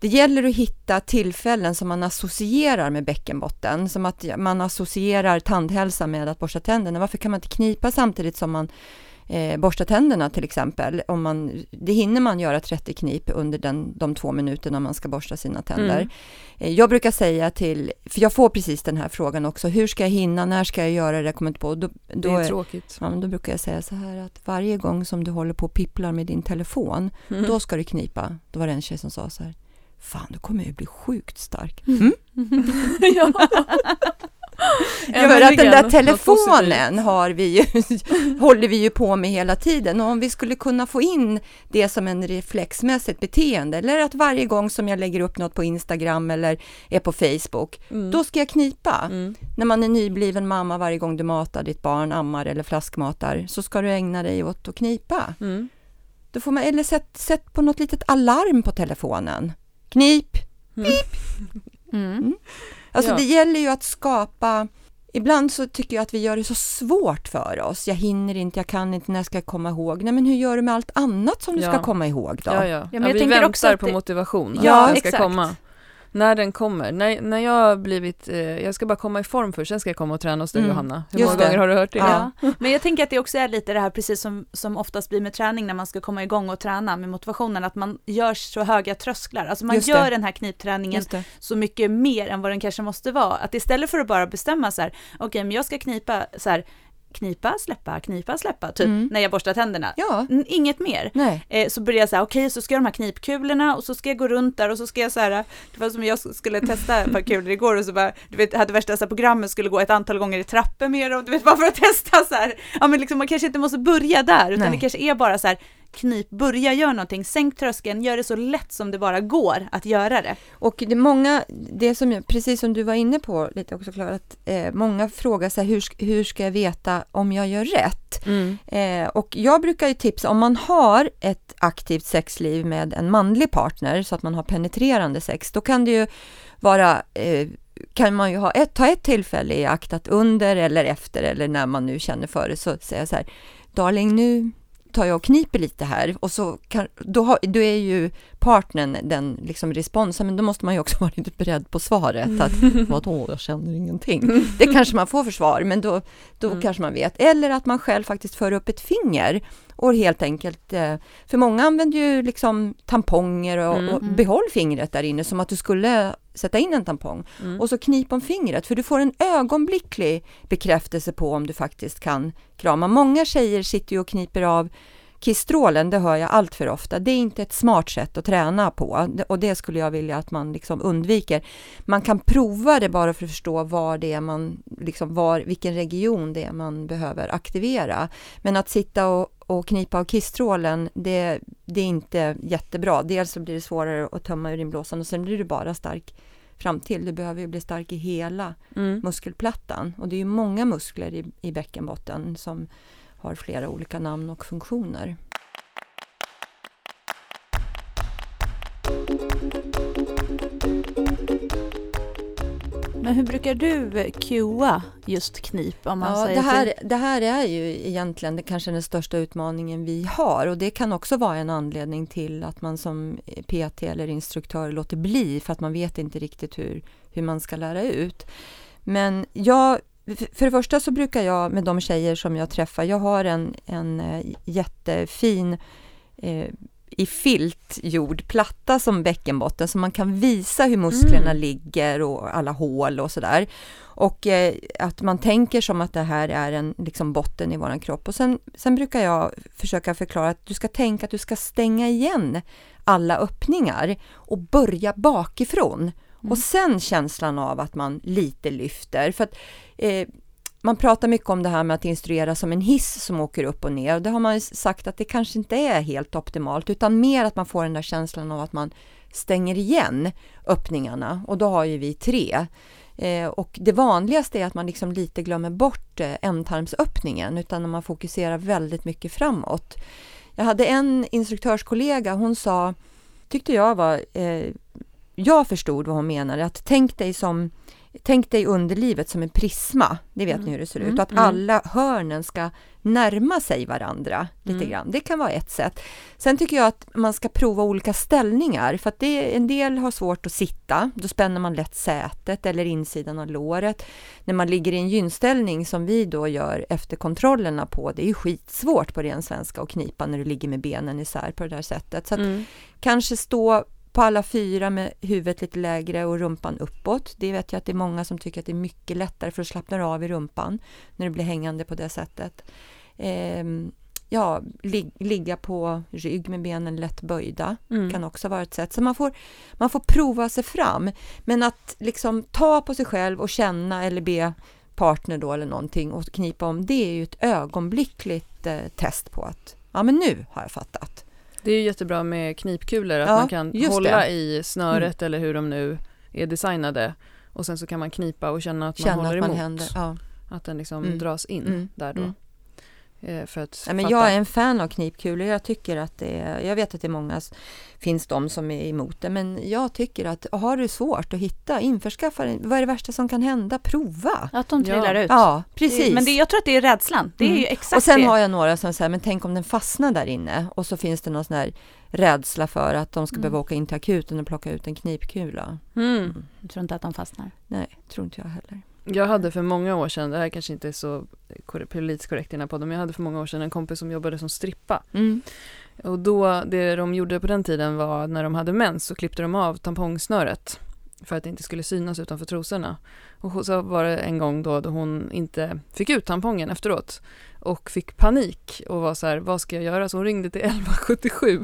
[SPEAKER 3] Det gäller att hitta tillfällen som man associerar med bäckenbotten, som att man associerar tandhälsa med att borsta tänderna. Varför kan man inte knipa samtidigt som man eh, borstar tänderna till exempel? Om man, det hinner man göra 30 knip under den, de två minuterna man ska borsta sina tänder.
[SPEAKER 1] Mm.
[SPEAKER 3] Eh, Jag brukar säga till, för jag får precis den här frågan också, hur ska jag hinna, när ska jag göra det, jag kommer inte på. Då,
[SPEAKER 1] Det
[SPEAKER 3] då,
[SPEAKER 1] är tråkigt.
[SPEAKER 3] ja, då brukar jag säga så här att varje gång som du håller på och pipplar med din telefon,
[SPEAKER 1] Mm.
[SPEAKER 3] då ska du knipa. Då var det en tjej som sa så här, fan du kommer ju bli sjukt stark.
[SPEAKER 1] ja.
[SPEAKER 3] För att den där telefonen har vi ju, håller vi ju på med hela tiden och om vi skulle kunna få in det som en reflexmässigt beteende eller att varje gång som jag lägger upp något på Instagram eller är på Facebook,
[SPEAKER 1] Mm.
[SPEAKER 3] då ska jag knipa.
[SPEAKER 1] Mm.
[SPEAKER 3] När man är nybliven mamma varje gång du matar ditt barn, ammar eller flaskmatar, så ska du ägna dig åt att knipa.
[SPEAKER 1] Mm.
[SPEAKER 3] Då får man, eller sätt, sätt på något litet alarm på telefonen. Knip!
[SPEAKER 2] Mm.
[SPEAKER 3] Alltså
[SPEAKER 1] Ja.
[SPEAKER 3] det gäller ju att skapa Ibland så tycker jag att vi gör det så svårt för oss. Jag hinner inte, jag kan inte, när ska jag komma ihåg? Nej, men hur gör du med allt annat som du
[SPEAKER 1] Ja.
[SPEAKER 3] ska komma ihåg då?
[SPEAKER 1] Ja, ja.
[SPEAKER 2] men
[SPEAKER 1] ja
[SPEAKER 2] jag
[SPEAKER 1] vi
[SPEAKER 2] tänker
[SPEAKER 1] väntar
[SPEAKER 2] också att
[SPEAKER 1] på
[SPEAKER 2] det-
[SPEAKER 1] motivation, att
[SPEAKER 3] Ja,
[SPEAKER 1] den ska
[SPEAKER 2] exakt.
[SPEAKER 1] komma. När den kommer. När, när jag har blivit, eh, jag ska bara komma i form först, sen ska jag komma och träna hos dig
[SPEAKER 3] Mm,
[SPEAKER 1] Johanna. Hur
[SPEAKER 3] just
[SPEAKER 1] många
[SPEAKER 3] det.
[SPEAKER 1] gånger har du hört det?
[SPEAKER 3] Ja.
[SPEAKER 2] Ja. Men jag tänker att det också är lite det här precis som, som oftast blir med träning när man ska komma igång och träna med motivationen, att man gör så höga trösklar. Alltså man
[SPEAKER 3] Just det.
[SPEAKER 2] gör den här knipträningen
[SPEAKER 3] det.
[SPEAKER 2] så mycket mer än vad den kanske måste vara. Att istället för att bara bestämma så här, okej men jag ska knipa så här, knipa, släppa, knipa, släppa, typ
[SPEAKER 3] Mm.
[SPEAKER 2] när jag borstar tänderna.
[SPEAKER 3] Ja,
[SPEAKER 2] Inget mer. Eh, så började jag så här, okej så ska jag ha de här knipkulorna och så ska jag gå runt där och så ska jag så här, det var som jag skulle testa ett par kulor igår och så bara, du vet, hade värsta så här, programmet skulle gå ett antal gånger i trappor med dem, du vet, bara för att testa så här. Ja men liksom man kanske inte måste börja där, utan
[SPEAKER 3] Nej.
[SPEAKER 2] det kanske är bara så här, knip, börja göra någonting, sänk tröskeln, gör det så lätt som det bara går att göra det.
[SPEAKER 3] Och det är många, det som, jag- precis som du var inne på lite också Klara, att eh, många frågar sig hur, hur ska jag veta om jag gör rätt?
[SPEAKER 1] Mm.
[SPEAKER 3] Eh, och jag brukar ju tipsa, om man har ett aktivt sexliv med en manlig partner, så att man har penetrerande sex, då kan det ju vara, eh, kan man ju ha ett, ta ett tillfälle i akt att under eller efter eller när man nu känner för det, så säga så här, darling nu tar jag och kniper lite här och så kan, då, har, då är ju partnern den liksom responsen, men då måste man ju också vara lite beredd på svaret. Att, Vadå, jag känner ingenting. Det kanske man får för svar, men då, då
[SPEAKER 1] Mm.
[SPEAKER 3] kanske man vet. Eller att man själv faktiskt för upp ett finger och helt enkelt, eh, för många använder ju liksom tamponger och,
[SPEAKER 1] Mm.
[SPEAKER 3] och behåll fingret där inne som att du skulle sätta in en tampong.
[SPEAKER 1] Mm.
[SPEAKER 3] Och så knip om fingret, för du får en ögonblicklig bekräftelse på om du faktiskt kan krama. Många tjejer sitter ju och kniper av Kistrålen, det hör jag allt för ofta. Det är inte ett smart sätt att träna på och det skulle jag vilja att man liksom undviker. Man kan prova det bara för att förstå var det är man, liksom var, vilken region det är man behöver aktivera. Men att sitta och, och knipa av kistrålen, det, det är inte jättebra. Dels så blir det svårare att tömma urinblåsan och sen blir du bara stark fram till. Du behöver ju bli stark i hela mm. muskelplattan och det är ju många muskler i, i bäckenbotten som har flera olika namn och funktioner.
[SPEAKER 2] Men hur brukar du cuea just knip? Om man
[SPEAKER 3] ja,
[SPEAKER 2] säger
[SPEAKER 3] det, här, det här är ju egentligen det kanske den största utmaningen vi har och det kan också vara en anledning till att man som PT eller instruktör låter bli för att man vet inte riktigt hur, hur man ska lära ut. Men jag för det första så brukar jag med de tjejer som jag träffar, jag har en, en eh, jättefin eh, i filt gjord platta som bäckenbotten så man kan visa hur musklerna mm. ligger och alla hål och sådär. Och eh, att man tänker som att det här är en liksom, botten i våran kropp. Och sen, sen brukar jag försöka förklara att du ska tänka att du ska stänga igen alla öppningar och börja bakifrån. Mm. Och sen känslan av att man lite lyfter. För att, eh, man pratar mycket om det här med att instruera som en hiss som åker upp och ner. Och det har man sagt att det kanske inte är helt optimalt, utan mer att man får den där känslan av att man stänger igen öppningarna. Och då har ju vi tre. Eh, och det vanligaste är att man liksom lite glömmer bort eh, ändtarmsöppningen, utan man fokuserar väldigt mycket framåt. Jag hade en instruktörskollega, hon sa, tyckte jag var eh, jag förstod vad hon menade, att tänk dig som Tänk dig underlivet som en prisma, det vet mm. ni hur det ser ut, mm. att mm. alla hörnen ska närma sig varandra lite mm. grann. Det kan vara ett sätt. Sen tycker jag att man ska prova olika ställningar, för att det, en del har svårt att sitta, då spänner man lätt sätet eller insidan av låret. När man ligger i en gynställning som vi då gör efter kontrollerna på, det är ju skitsvårt på ren svenska att knipa när du ligger med benen isär på det där sättet. Så mm. kanske stå på alla fyra med huvudet lite lägre och rumpan uppåt. Det vet jag att det är många som tycker att det är mycket lättare för att slappna av i rumpan när du blir hängande på det sättet. Eh, ja, lig ligga på rygg med benen lätt böjda mm. kan också vara ett sätt. Så man får, man får prova sig fram. Men att liksom ta på sig själv och känna eller be partner då eller någonting och knipa om, det är ju ett ögonblickligt eh, test på att ja, men nu har jag fattat.
[SPEAKER 1] Det är jättebra med knipkulor, att ja, man kan hålla det. i snöret mm. eller hur de nu är designade och sen så kan man knipa och känna att man känna håller att man emot. Händer, ja. Att den liksom mm. dras in mm. där då.
[SPEAKER 3] Eh, för att ja, men jag är en fan av knipkulor. Jag tycker att det är, jag vet att det är många, finns de som är emot det, men jag tycker att har du svårt att hitta, införskaffa det. Vad är det värsta som kan hända? Prova!
[SPEAKER 2] Att de trillar
[SPEAKER 3] ja.
[SPEAKER 2] ut.
[SPEAKER 3] Ja, precis.
[SPEAKER 2] Det, men det, jag tror att det är rädslan. Det är mm. ju exakt
[SPEAKER 3] Och sen
[SPEAKER 2] det.
[SPEAKER 3] har jag några som säger, men tänk om den fastnar där inne och så finns det någon sån här rädsla för att de ska mm. behöva åka in till akuten och plocka ut en knipkula.
[SPEAKER 2] Mm. Mm. Du tror inte att de fastnar?
[SPEAKER 3] Nej, tror inte jag heller.
[SPEAKER 1] Jag hade för många år sedan, det här kanske inte är så politiskt korrekt i den här podden, men jag hade för många år sedan en kompis som jobbade som strippa. Mm. Och då, det de gjorde på den tiden var när de hade mens så klippte de av tampongsnöret för att det inte skulle synas utanför trosorna. Och så var det en gång då, då hon inte fick ut tampongen efteråt och fick panik och var så här, vad ska jag göra? Så hon ringde till 1177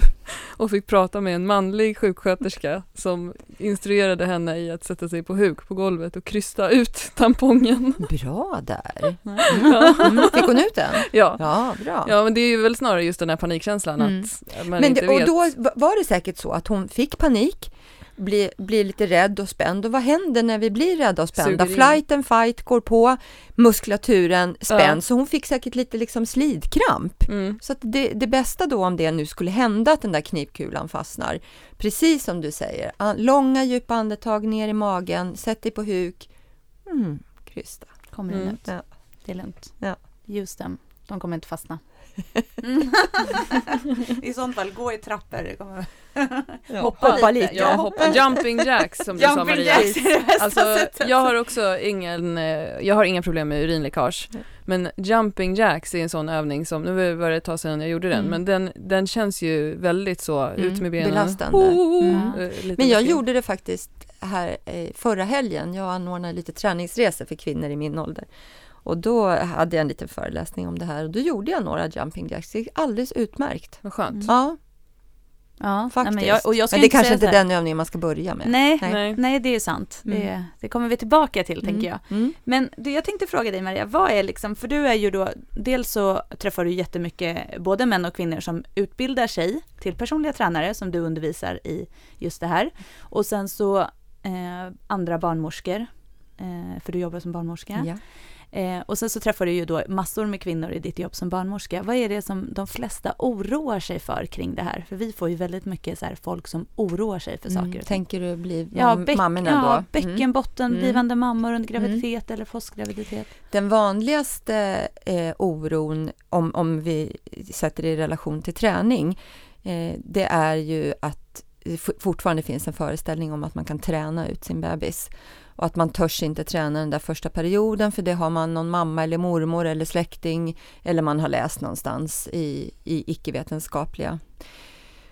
[SPEAKER 1] och fick prata med en manlig sjuksköterska som instruerade henne i att sätta sig på huk på golvet och krysta ut tampongen.
[SPEAKER 3] Bra där! Ja. Mm, fick hon ut den?
[SPEAKER 1] Ja.
[SPEAKER 3] ja, bra.
[SPEAKER 1] Ja, men det är ju väl snarare just den här panikkänslan mm. att man men inte
[SPEAKER 3] det,
[SPEAKER 1] vet.
[SPEAKER 3] Och då var det säkert så att hon fick panik blir, blir lite rädd och spänd. Och vad händer när vi blir rädda och spända? Flight and fight går på, muskulaturen spänns. Ja. Så hon fick säkert lite liksom slidkramp. Mm. Så det, det bästa då om det nu skulle hända att den där knipkulan fastnar, precis som du säger, långa djupa andetag ner i magen, sätt dig på huk, mm, krysta.
[SPEAKER 2] Kommer mm. ut. Ja. Det är lugnt. Ja. Just dem, de kommer inte fastna. I sånt fall, gå i trappor. Kommer...
[SPEAKER 3] Ja, hoppa, hoppa lite.
[SPEAKER 1] Ja, hoppa. Jumping jacks som du sa Maria. Alltså, jag har också ingen, eh, jag har inga problem med urinläckage. Men jumping jacks är en sån övning som, nu var det ett tag sedan jag gjorde den, mm. men den, den känns ju väldigt så, mm. ut med benen.
[SPEAKER 3] Belastande. Mm. Men jag gjorde det faktiskt här förra helgen. Jag anordnade lite träningsresor för kvinnor i min ålder. Och då hade jag en liten föreläsning om det här och då gjorde jag några jumping jacks. Det gick alldeles utmärkt.
[SPEAKER 1] Vad skönt.
[SPEAKER 2] Mm.
[SPEAKER 3] Ja,
[SPEAKER 2] Ja,
[SPEAKER 3] faktiskt.
[SPEAKER 2] Nej, men, jag, och jag ska
[SPEAKER 3] men det
[SPEAKER 2] inte
[SPEAKER 3] kanske inte är den övningen man ska börja med.
[SPEAKER 2] Nej,
[SPEAKER 3] Nej.
[SPEAKER 2] nej. Det är sant. Det,
[SPEAKER 3] Mm.
[SPEAKER 2] det kommer vi tillbaka till,
[SPEAKER 3] Mm.
[SPEAKER 2] tänker jag.
[SPEAKER 3] Mm.
[SPEAKER 2] Men du, jag tänkte fråga dig Maria, vad är liksom, för du är ju då, dels så träffar du jättemycket både män och kvinnor som utbildar sig till personliga tränare som du undervisar i just det här. Och sen så eh, andra barnmorskor, eh, för du jobbar som barnmorska.
[SPEAKER 3] Ja.
[SPEAKER 2] Eh, och sen så träffar du ju då massor med kvinnor i ditt jobb som barnmorska. Vad är det som de flesta oroar sig för kring det här? För vi får ju väldigt mycket så här, folk som oroar sig för saker.
[SPEAKER 3] Mm.
[SPEAKER 2] och ting.
[SPEAKER 3] Tänker du bli
[SPEAKER 2] Ja, bäck,
[SPEAKER 3] mammorna
[SPEAKER 2] ja,
[SPEAKER 3] då? Mm.
[SPEAKER 2] bäckenbotten,
[SPEAKER 3] Mm.
[SPEAKER 2] blivande mammor under graviditet eller postgraviditet.
[SPEAKER 3] Den vanligaste eh, oron, om, om vi sätter det i relation till träning, eh, det är ju att det fortfarande finns en föreställning om att man kan träna ut sin bebis. Och att man törs inte träna den där första perioden för det har man någon mamma eller mormor eller släkting eller man har läst någonstans i, i icke-vetenskapliga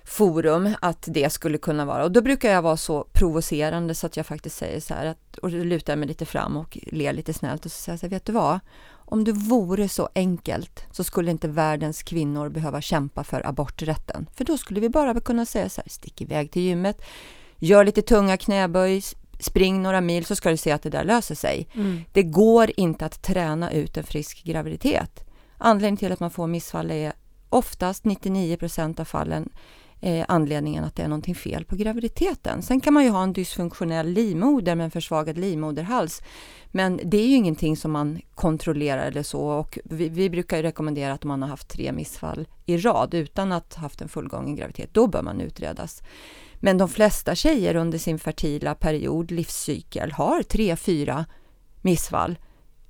[SPEAKER 3] forum att det skulle kunna vara. Och då brukar jag vara så provocerande så att jag faktiskt säger så här att, och lutar mig lite fram och ler lite snällt och så säger jag så här, vet du vad? Om det vore så enkelt så skulle inte världens kvinnor behöva kämpa för aborträtten. För då skulle vi bara kunna säga så här, stick iväg till gymmet, gör lite tunga knäböj, spring några mil så ska du se att det där löser sig.
[SPEAKER 1] Mm.
[SPEAKER 3] Det går inte att träna ut en frisk graviditet. Anledningen till att man får missfall är oftast 99 procent av fallen eh, anledningen att det är någonting fel på graviditeten. Sen kan man ju ha en dysfunktionell livmoder med en försvagad livmoderhals. Men det är ju ingenting som man kontrollerar eller så och vi, vi brukar rekommendera att om man har haft tre missfall i rad utan att ha haft en fullgången graviditet, då bör man utredas. Men de flesta tjejer under sin fertila period, livscykel, har tre, fyra missfall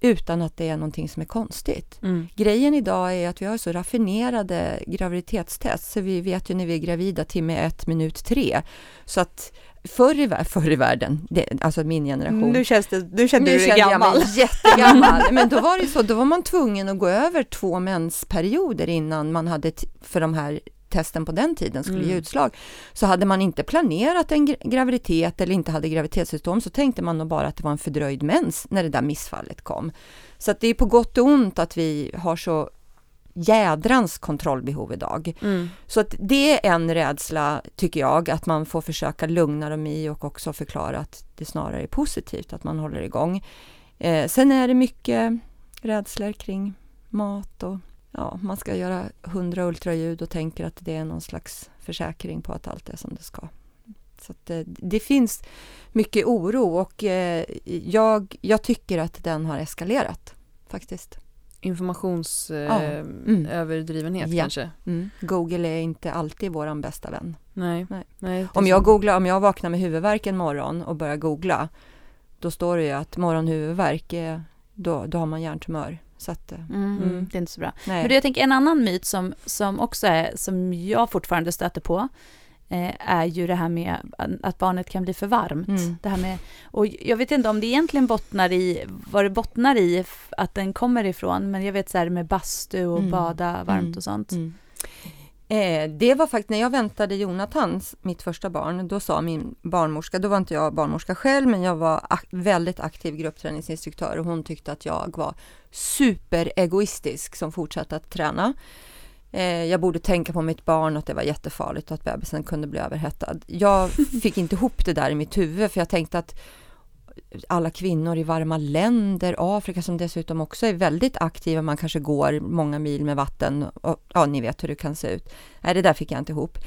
[SPEAKER 3] utan att det är någonting som är konstigt.
[SPEAKER 1] Mm.
[SPEAKER 3] Grejen idag är att vi har så raffinerade graviditetstest så vi vet ju när vi är gravida timme ett, minut tre. Så att förr i, förr i världen, det, alltså min generation,
[SPEAKER 2] Nu, känns det, nu kände
[SPEAKER 3] nu
[SPEAKER 2] du dig
[SPEAKER 3] kände jag
[SPEAKER 2] gammal.
[SPEAKER 3] mig jättegammal. Men då var det så, då var man tvungen att gå över två mensperioder innan man hade, för de här testen på den tiden skulle ge
[SPEAKER 1] Mm.
[SPEAKER 3] utslag. Så hade man inte planerat en gra- graviditet eller inte hade graviditetssymptom så tänkte man nog bara att det var en fördröjd mens när det där missfallet kom. Så det är på gott och ont att vi har så jädrans kontrollbehov idag.
[SPEAKER 1] Mm.
[SPEAKER 3] Så att det är en rädsla, tycker jag, att man får försöka lugna dem i och också förklara att det snarare är positivt att man håller igång. Eh, sen är det mycket rädslor kring mat och ja, man ska göra hundra ultraljud och tänker att det är någon slags försäkring på att allt är som det ska. Så att det, det finns mycket oro och eh, jag, jag tycker att den har eskalerat faktiskt.
[SPEAKER 1] Informations
[SPEAKER 3] Ja.
[SPEAKER 1] eh,
[SPEAKER 3] Mm.
[SPEAKER 1] kanske.
[SPEAKER 3] Mm. Google är inte alltid vår bästa vän.
[SPEAKER 1] Nej.
[SPEAKER 3] Nej.
[SPEAKER 1] Nej.
[SPEAKER 3] Om jag, googlar, om jag vaknar med huvudvärk en morgon och börjar googla, då står det ju att morgonhuvudvärk, är, då, då har man hjärntumör. Så att, eh,
[SPEAKER 2] Mm,
[SPEAKER 1] Mm.
[SPEAKER 2] Det är inte så bra.
[SPEAKER 3] nej.
[SPEAKER 2] Men du, jag tänker en annan myt som, som också är, som jag fortfarande stöter på, eh, är ju det här med att barnet kan bli för varmt.
[SPEAKER 3] Mm.
[SPEAKER 2] Det här med, och jag vet inte om det egentligen bottnar i, vad det bottnar i att den kommer ifrån, men jag vet så här med bastu och
[SPEAKER 3] Mm.
[SPEAKER 2] bada varmt
[SPEAKER 3] Mm.
[SPEAKER 2] och sånt.
[SPEAKER 3] Eh, det var faktiskt när jag väntade Jonathan, mitt första barn, då sa min barnmorska, då var inte jag barnmorska själv, men jag var ak- väldigt aktiv gruppträningsinstruktör och hon tyckte att jag var superegoistisk som fortsatte att träna. Eh, jag borde tänka på mitt barn, att det var jättefarligt och att bebisen kunde bli överhettad. Jag fick inte ihop det där i mitt huvud, för jag tänkte att alla kvinnor i varma länder, Afrika som dessutom också är väldigt aktiva, man kanske går många mil med vatten och ja, ni vet hur det kan se ut. Nej, det där fick jag inte ihop.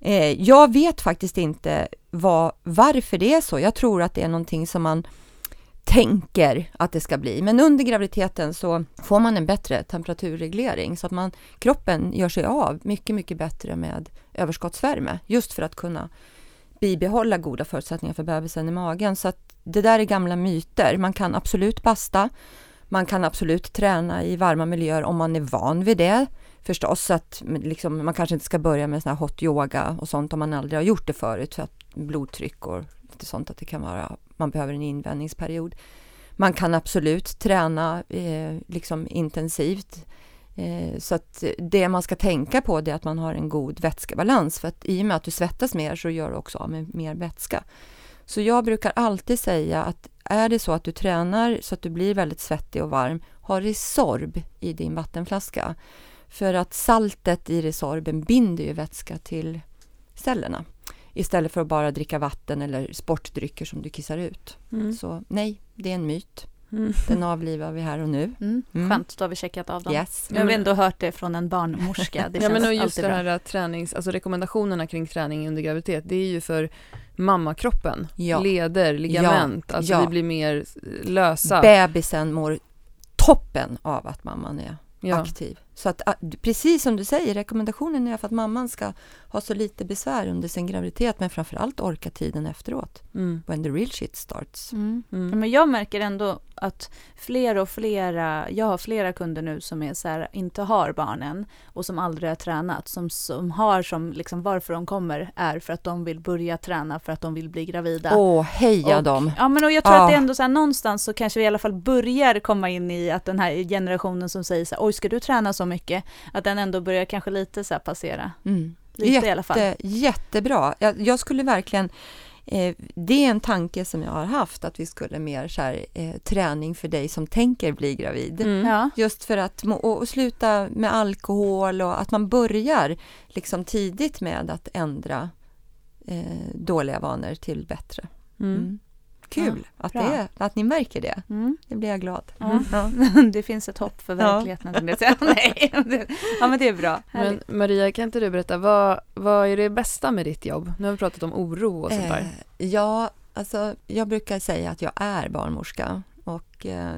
[SPEAKER 3] Eh, jag vet faktiskt inte vad, varför det är så. Jag tror att det är någonting som man tänker att det ska bli. Men under graviditeten så får man en bättre temperaturreglering så att man, kroppen gör sig av mycket, mycket bättre med överskottsvärme just för att kunna bibehålla goda förutsättningar för bebisen i magen. Så att det där är gamla myter. Man kan absolut basta. Man kan absolut träna i varma miljöer om man är van vid det förstås. Så att liksom, man kanske inte ska börja med sån här hot yoga och sånt om man aldrig har gjort det förut för att blodtryck och lite sånt att det kan vara, man behöver en invändningsperiod. Man kan absolut träna eh, liksom intensivt. Eh, så att det man ska tänka på det är att man har en god vätskebalans för att i och med att du svettas mer så gör du också av med mer vätska. Så jag brukar alltid säga att är det så att du tränar så att du blir väldigt svettig och varm, ha Resorb i din vattenflaska. För att saltet i Resorben binder ju vätska till cellerna istället för att bara dricka vatten eller sportdrycker som du kissar ut.
[SPEAKER 1] Mm.
[SPEAKER 3] Så nej, det är en myt.
[SPEAKER 1] Mm.
[SPEAKER 3] Den avlivar vi här och nu.
[SPEAKER 2] Mm.
[SPEAKER 3] Mm.
[SPEAKER 2] Skönt, då har vi checkat av dem.
[SPEAKER 3] Yes.
[SPEAKER 2] Jag har ändå hört det från en barnmorska. Det
[SPEAKER 1] ja,
[SPEAKER 2] känns
[SPEAKER 1] men och just
[SPEAKER 2] alltid
[SPEAKER 1] det
[SPEAKER 2] bra.
[SPEAKER 1] här att tränings, alltså rekommendationerna kring träning under graviditet, det är ju för mammakroppen,
[SPEAKER 3] Ja.
[SPEAKER 1] leder, ligament, alltså
[SPEAKER 3] ja.
[SPEAKER 1] vi blir mer lösa.
[SPEAKER 3] Bebisen mår toppen av att mamman är
[SPEAKER 1] ja.
[SPEAKER 3] aktiv. Så att, ah, precis som du säger, rekommendationen är för att mamman ska ha så lite besvär under sin graviditet, men framförallt orka tiden efteråt.
[SPEAKER 1] Mm.
[SPEAKER 3] When the real shit starts.
[SPEAKER 2] Mm.
[SPEAKER 1] Mm.
[SPEAKER 2] Men jag märker ändå att fler och flera, jag har flera kunder nu som är så här, inte har barnen och som aldrig har tränat, som, som har som liksom varför de kommer är för att de vill börja träna för att de vill bli gravida.
[SPEAKER 3] Åh, heja
[SPEAKER 2] Och-
[SPEAKER 3] dem!
[SPEAKER 2] Ja men och jag tror
[SPEAKER 3] Ja.
[SPEAKER 2] att det är ändå så här någonstans så kanske vi i alla fall börjar komma in i att den här generationen som säger så här, oj ska du träna så mycket? Att den ändå börjar kanske lite så här passera.
[SPEAKER 3] Mm.
[SPEAKER 2] Lite i alla fall.
[SPEAKER 3] Jätte, jättebra. Jag, jag skulle verkligen... Eh, det är en tanke som jag har haft, att vi skulle mer så här, eh, träning för dig som tänker bli gravid.
[SPEAKER 1] Mm.
[SPEAKER 2] Ja.
[SPEAKER 3] Just för att och, och sluta med alkohol och att man börjar liksom tidigt med att ändra eh, dåliga vanor till bättre.
[SPEAKER 1] Mm.
[SPEAKER 3] Mm. Kul att,
[SPEAKER 2] bra.
[SPEAKER 3] det är, att ni märker det.
[SPEAKER 2] Mm.
[SPEAKER 3] Det blir jag glad.
[SPEAKER 2] Ja.
[SPEAKER 3] Ja.
[SPEAKER 2] det finns ett hopp för
[SPEAKER 3] Ja.
[SPEAKER 2] verkligheten. säga. Nej, det- ja men det är bra.
[SPEAKER 1] Men. Maria, kan inte du berätta, vad, vad är det bästa med ditt jobb? Nu har vi pratat om oro och sånt där.
[SPEAKER 3] Eh, ja, alltså jag brukar säga att jag är barnmorska. Och, eh,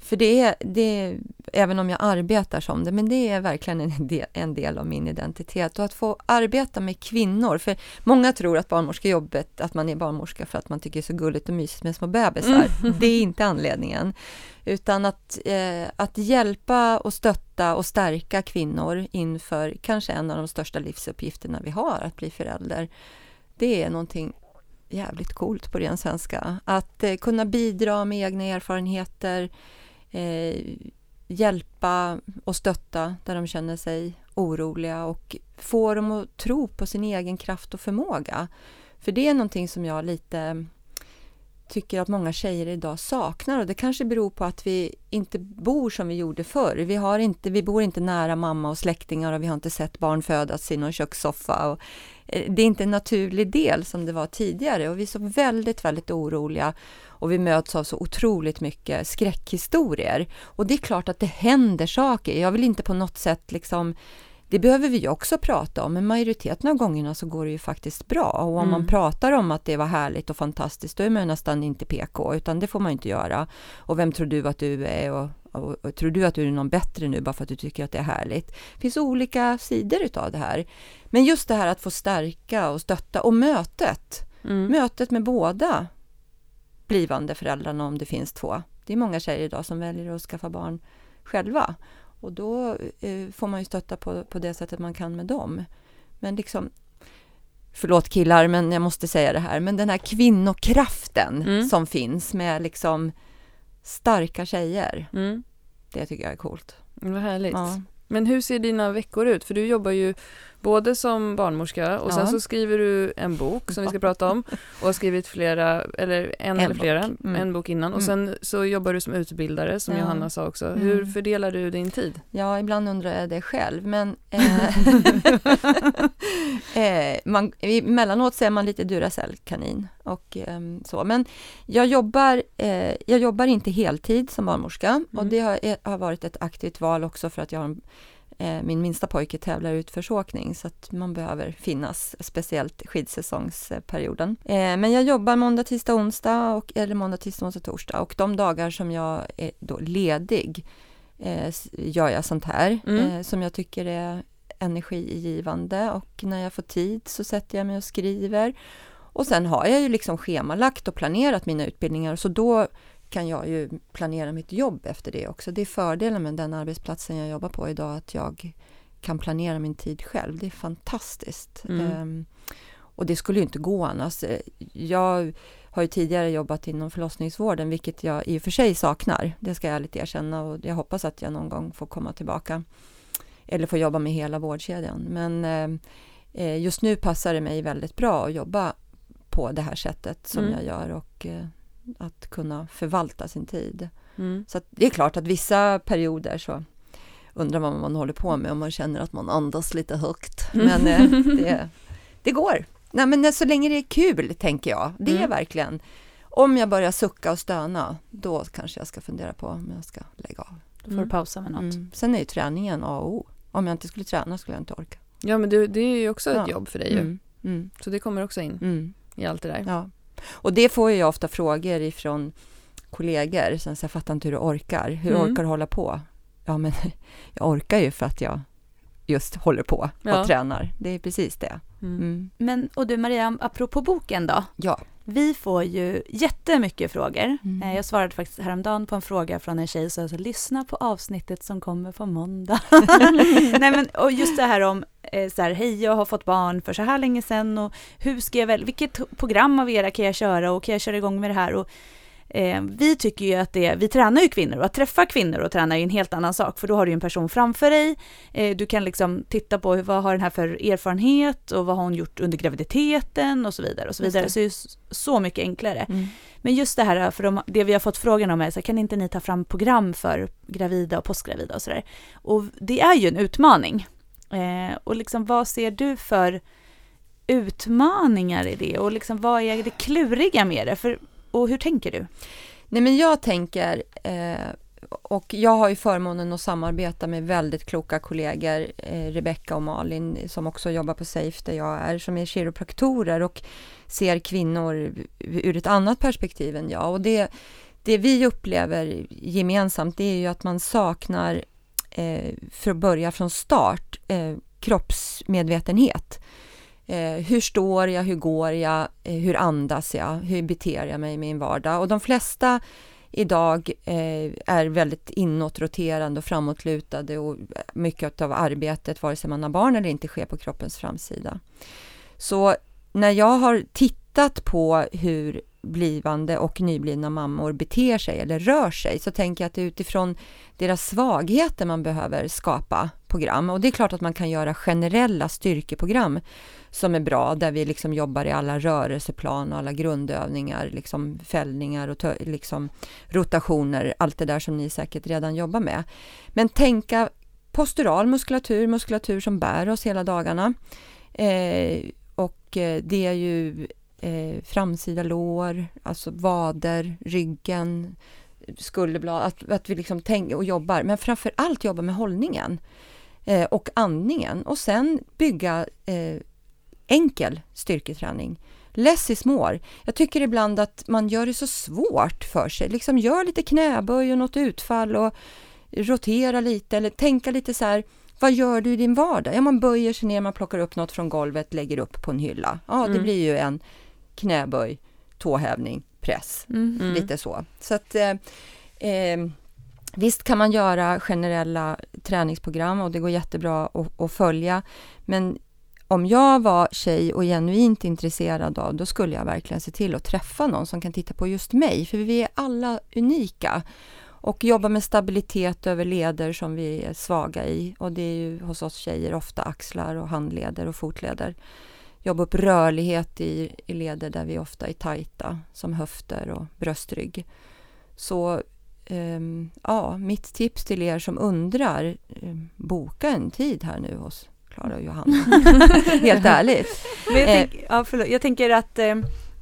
[SPEAKER 3] för det är, det är, även om jag arbetar som det, men det är verkligen en del, en del av min identitet. Och att få arbeta med kvinnor, för många tror att barnmorskejobbet, att man är barnmorska för att man tycker det är så gulligt och mysigt med små bebisar. Det är inte anledningen. Utan att, eh, att hjälpa och stötta och stärka kvinnor inför kanske en av de största livsuppgifterna vi har, att bli förälder. Det är någonting jävligt coolt på ren svenska. Att eh, kunna bidra med egna erfarenheter, eh, hjälpa och stötta där de känner sig oroliga och få dem att tro på sin egen kraft och förmåga. För det är någonting som jag lite tycker att många tjejer idag saknar och det kanske beror på att vi inte bor som vi gjorde förr. Vi, har inte, vi bor inte nära mamma och släktingar och vi har inte sett barn födas i någon kökssoffa. Och eh, det är inte en naturlig del som det var tidigare och vi är så väldigt, väldigt oroliga och vi möts av så otroligt mycket skräckhistorier. Och det är klart att det händer saker. Jag vill inte på något sätt liksom det behöver vi också prata om, men majoriteten av gångerna så går det ju faktiskt bra. Och om man
[SPEAKER 1] Mm.
[SPEAKER 3] pratar om att det var härligt och fantastiskt, då är man nästan inte PK, utan det får man inte göra. Och vem tror du att du är? Och, och, och tror du att du är någon bättre nu bara för att du tycker att det är härligt? Det finns olika sidor utav det här. Men just det här att få stärka och stötta och mötet.
[SPEAKER 1] Mm.
[SPEAKER 3] Mötet med båda blivande föräldrarna om det finns två. Det är många tjejer idag som väljer att skaffa barn själva. Och då eh, får man ju stötta på, på det sättet man kan med dem. Men liksom, förlåt killar, men jag måste säga det här, men den här kvinnokraften
[SPEAKER 1] Mm.
[SPEAKER 3] som finns med liksom starka tjejer,
[SPEAKER 1] Mm.
[SPEAKER 3] det tycker jag är coolt.
[SPEAKER 1] Vad härligt.
[SPEAKER 3] Ja.
[SPEAKER 1] Men hur ser dina veckor ut? För du jobbar ju både som barnmorska och sen
[SPEAKER 3] Ja.
[SPEAKER 1] så skriver du en bok som vi ska prata om och har skrivit flera, eller en,
[SPEAKER 3] En
[SPEAKER 1] eller flera,
[SPEAKER 3] bok. Mm.
[SPEAKER 1] en bok innan och
[SPEAKER 3] Mm.
[SPEAKER 1] sen så jobbar du som utbildare som
[SPEAKER 3] Ja.
[SPEAKER 1] Johanna sa också.
[SPEAKER 3] Mm.
[SPEAKER 1] Hur fördelar du din tid?
[SPEAKER 3] Ja, ibland undrar jag det själv, men eh, eh, man, emellanåt så är man lite Duracell-kanin och ehm, så. Men jag jobbar, eh, jag jobbar inte heltid som barnmorska och
[SPEAKER 1] Mm.
[SPEAKER 3] det har, eh, har varit ett aktivt val också för att jag har en, eh, min minsta pojke tävlar ut försåkning så att man behöver finnas, speciellt skidsäsongsperioden. Eh, men jag jobbar måndag, tisdag, onsdag och, eller måndag, tisdag, onsdag, torsdag och de dagar som jag är då ledig eh, gör jag sånt här
[SPEAKER 1] Mm.
[SPEAKER 3] eh, som jag tycker är energigivande och när jag får tid så sätter jag mig och skriver. Och sen har jag ju liksom schemalagt och planerat mina utbildningar så då kan jag ju planera mitt jobb efter det också. Det är fördelen med den arbetsplatsen jag jobbar på idag att jag kan planera min tid själv. Det är fantastiskt.
[SPEAKER 1] Mm.
[SPEAKER 3] Ehm, och det skulle ju inte gå annars. Jag har ju tidigare jobbat inom förlossningsvården, vilket jag i och för sig saknar. Det ska jag ärligt erkänna och jag hoppas att jag någon gång får komma tillbaka. Eller få jobba med hela vårdkedjan. Men eh, eh, just nu passar det mig väldigt bra att jobba på på det här sättet som
[SPEAKER 1] Mm.
[SPEAKER 3] jag gör och eh, att kunna förvalta sin tid.
[SPEAKER 1] Mm.
[SPEAKER 3] Så det är klart att vissa perioder så undrar man vad man håller på med om man känner att man andas lite högt.
[SPEAKER 1] Mm.
[SPEAKER 3] Men eh, det, det går. Nej, men så länge det är kul, tänker jag. Det är
[SPEAKER 1] Mm.
[SPEAKER 3] verkligen. Om jag börjar sucka och stöna, då kanske jag ska fundera på om jag ska lägga av.
[SPEAKER 2] Då får du
[SPEAKER 1] Mm.
[SPEAKER 2] pausa med något.
[SPEAKER 3] Mm. Sen är ju träningen A och O. Om jag inte skulle träna skulle jag inte orka.
[SPEAKER 1] Ja men det, det är ju också
[SPEAKER 3] Ja.
[SPEAKER 1] ett jobb för dig ju.
[SPEAKER 3] Mm. Mm.
[SPEAKER 1] Så det kommer också in i allt det där.
[SPEAKER 3] Ja. Och det får jag ofta frågor ifrån kollegor. Sen så jag fattar inte hur du orkar. Hur
[SPEAKER 1] Mm.
[SPEAKER 3] orkar du hålla på? Ja, men jag orkar ju för att jag just håller på och
[SPEAKER 1] Ja.
[SPEAKER 3] tränar. Det är precis det.
[SPEAKER 1] Mm.
[SPEAKER 3] Mm.
[SPEAKER 2] Men, och du Maria, apropå boken då.
[SPEAKER 3] Ja.
[SPEAKER 2] Vi får ju jättemycket frågor.
[SPEAKER 3] Mm.
[SPEAKER 2] Eh, Jag svarade faktiskt häromdagen på en fråga från en tjej som sa lyssna på avsnittet som kommer på måndag. Nej men och just det här om eh, så här, hej jag har fått barn för så här länge sedan och hur ska jag väl, vilket program av era kan jag köra och kan jag köra igång med det här och eh, vi tycker ju att det, vi tränar ju kvinnor och att träffa kvinnor och träna är en helt annan sak för då har du ju en person framför dig, eh, du kan liksom titta på vad har den här för erfarenhet och vad har hon gjort under graviditeten och så vidare och så vidare.
[SPEAKER 3] det.
[SPEAKER 2] Så det är så mycket enklare.
[SPEAKER 3] Mm.
[SPEAKER 2] Men just det här, för de, det vi har fått frågan om är, så här, kan inte ni ta fram program för gravida och postgravida och sådär? Och det är ju en utmaning. Eh, och liksom vad ser du för utmaningar i det? Och liksom vad är det kluriga med det? För, och hur tänker du?
[SPEAKER 3] Nej, men jag tänker, eh, och jag har ju förmånen att samarbeta med väldigt kloka kollegor, eh, Rebecka och Malin, som också jobbar på Safe där jag är, som är kiropraktorer och ser kvinnor ur ett annat perspektiv än jag. Och det, det vi upplever gemensamt, det är ju att man saknar, eh, för att börja från start, eh, kroppsmedvetenhet. Eh, hur står jag, hur går jag, eh, hur andas jag, hur beter jag mig i min vardag? Och de flesta idag eh, är väldigt inåtroterande och framåtlutade och mycket av arbetet, vare sig man har barn eller inte, sker på kroppens framsida. Så när jag har tittat på hur blivande och nyblivna mammor beter sig eller rör sig så tänker jag att det är utifrån deras svagheter man behöver skapa program. Och det är klart att man kan göra generella styrkeprogram som är bra, där vi liksom jobbar i alla rörelseplan och alla grundövningar, liksom fällningar och liksom rotationer, allt det där som ni säkert redan jobbar med. Men tänka postural muskulatur, muskulatur som bär oss hela dagarna. Eh, och eh, det är ju eh, framsida lår, alltså vader, ryggen, skulderblad, att, att vi liksom tänker och jobbar, men framför allt jobba med hållningen eh, och andningen och sen bygga eh, enkel styrketräning. Less is more. Jag tycker ibland att man gör det så svårt för sig. Liksom gör lite knäböj och något utfall och rotera lite eller tänka lite så här. Vad gör du i din vardag? Ja, man böjer sig ner, man plockar upp något från golvet, lägger upp på en hylla. Ja, det
[SPEAKER 1] Mm.
[SPEAKER 3] blir ju en knäböj, tåhävning, press.
[SPEAKER 1] Mm.
[SPEAKER 3] Lite så. Så att eh, eh, visst kan man göra generella träningsprogram och det går jättebra att, att följa. Men om jag var tjej och genuint intresserad av, då skulle jag verkligen se till att träffa någon som kan titta på just mig, för vi är alla unika. Och jobba med stabilitet över leder som vi är svaga i. Och det är ju hos oss tjejer ofta axlar och handleder och fotleder. Jobba upp rörlighet i, i leder där vi ofta är tajta, som höfter och bröstrygg. Så ehm, ja, mitt tips till er som undrar, ehm, boka en tid här nu hos Klara och Johanna. Helt ärligt.
[SPEAKER 2] Men jag,
[SPEAKER 3] Eh.
[SPEAKER 2] tänk, ja, förlåt, jag tänker att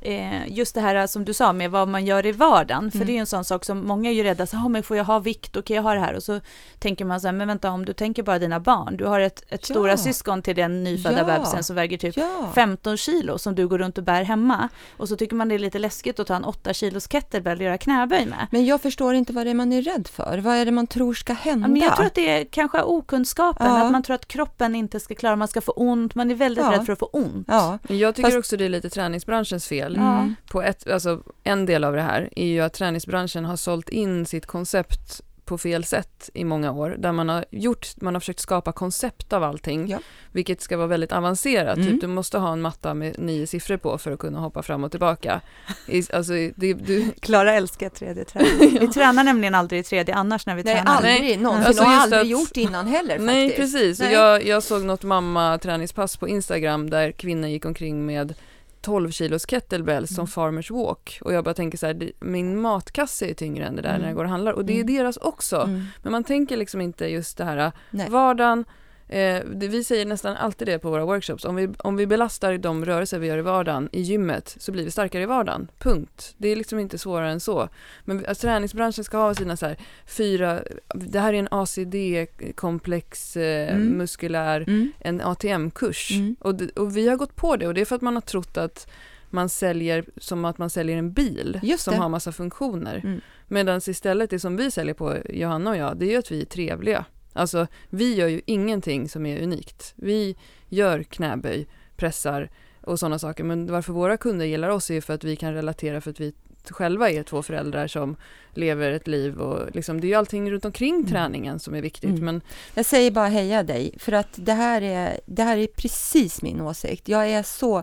[SPEAKER 2] eh, eh, just det här som du sa med vad man gör i vardagen, för
[SPEAKER 3] Mm.
[SPEAKER 2] det är ju en sån sak som många är ju rädda, så, ah, men får jag ha vikt och kan jag ha det här? Och så tänker man så här, men vänta om du tänker bara dina barn, du har ett, ett
[SPEAKER 3] Ja.
[SPEAKER 2] stora syskon till den nyfödda
[SPEAKER 3] Ja.
[SPEAKER 2] bebisen som väger typ
[SPEAKER 3] Ja,
[SPEAKER 2] 15 kilo som du går runt och bär hemma och så tycker man det är lite läskigt att ta en 8 kilos kettlebell och göra knäböj med.
[SPEAKER 3] men jag förstår inte vad det är man är rädd för. Vad är det man tror ska hända?
[SPEAKER 2] Ja, men jag tror att det är kanske okunskapen,
[SPEAKER 3] Ja.
[SPEAKER 2] att man tror att kroppen inte ska klara, man ska få ont, man är väldigt
[SPEAKER 3] Ja.
[SPEAKER 2] rädd för att få ont.
[SPEAKER 3] Ja,
[SPEAKER 1] Men Jag tycker
[SPEAKER 3] Fast-
[SPEAKER 1] också det är lite träningsbranschens fel.
[SPEAKER 3] Mm.
[SPEAKER 1] På ett, alltså, en del av det här är ju att träningsbranschen har sålt in sitt koncept på fel sätt i många år, där man har gjort, man har försökt skapa koncept av allting,
[SPEAKER 3] Ja.
[SPEAKER 1] vilket ska vara väldigt avancerat.
[SPEAKER 3] Mm.
[SPEAKER 1] Typ, du måste ha en matta med nio siffror på för att kunna hoppa fram och tillbaka. I, alltså, det, du,
[SPEAKER 2] Klara älskar tredje träning. Vi tränar nämligen aldrig i tredje annars när vi
[SPEAKER 3] Nej,
[SPEAKER 2] tränar.
[SPEAKER 3] aldrig
[SPEAKER 1] Nej.
[SPEAKER 3] någonsin
[SPEAKER 1] Alltså just
[SPEAKER 3] aldrig
[SPEAKER 1] att-
[SPEAKER 3] gjort innan heller
[SPEAKER 1] Nej,
[SPEAKER 3] faktiskt.
[SPEAKER 1] precis. Och
[SPEAKER 3] Nej.
[SPEAKER 1] Jag, jag såg något mamma-träningspass på Instagram där kvinnor gick omkring med 12 kilos kettlebells som
[SPEAKER 3] Mm.
[SPEAKER 1] farmers walk och jag bara tänker så här, min matkasse är tyngre än det där
[SPEAKER 3] Mm.
[SPEAKER 1] när jag går och handlar och det är
[SPEAKER 3] Mm.
[SPEAKER 1] deras också.
[SPEAKER 3] Mm.
[SPEAKER 1] Men man tänker liksom inte just det här
[SPEAKER 3] Nej.
[SPEAKER 1] vardagen, eh, det, vi säger nästan alltid det på våra workshops, om vi, om vi belastar de rörelser vi gör i vardagen i gymmet så blir vi starkare i vardagen, punkt. Det är liksom inte svårare än så. Men alltså, träningsbranschen ska ha sina så här fyra, det här är en ACD-komplex eh,
[SPEAKER 3] Mm.
[SPEAKER 1] muskulär
[SPEAKER 3] Mm.
[SPEAKER 1] en ATM-kurs.
[SPEAKER 3] Mm.
[SPEAKER 1] Och, och vi har gått på det och det är för att man har trott att man säljer som att man säljer en bil som har massa funktioner.
[SPEAKER 3] Mm.
[SPEAKER 1] Medan istället det som vi säljer på, Johanna och jag, det är ju att vi är trevliga. Alltså vi gör ju ingenting som är unikt. Vi gör knäböj, pressar och sådana saker. Men varför våra kunder gillar oss är för att vi kan relatera för att vi själva är två föräldrar som lever ett liv och liksom, det är ju allting runt omkring
[SPEAKER 3] Mm.
[SPEAKER 1] träningen som är viktigt.
[SPEAKER 3] Mm.
[SPEAKER 1] Men
[SPEAKER 3] Jag säger bara heja dig, för att det här är, det här är precis min åsikt. Jag är så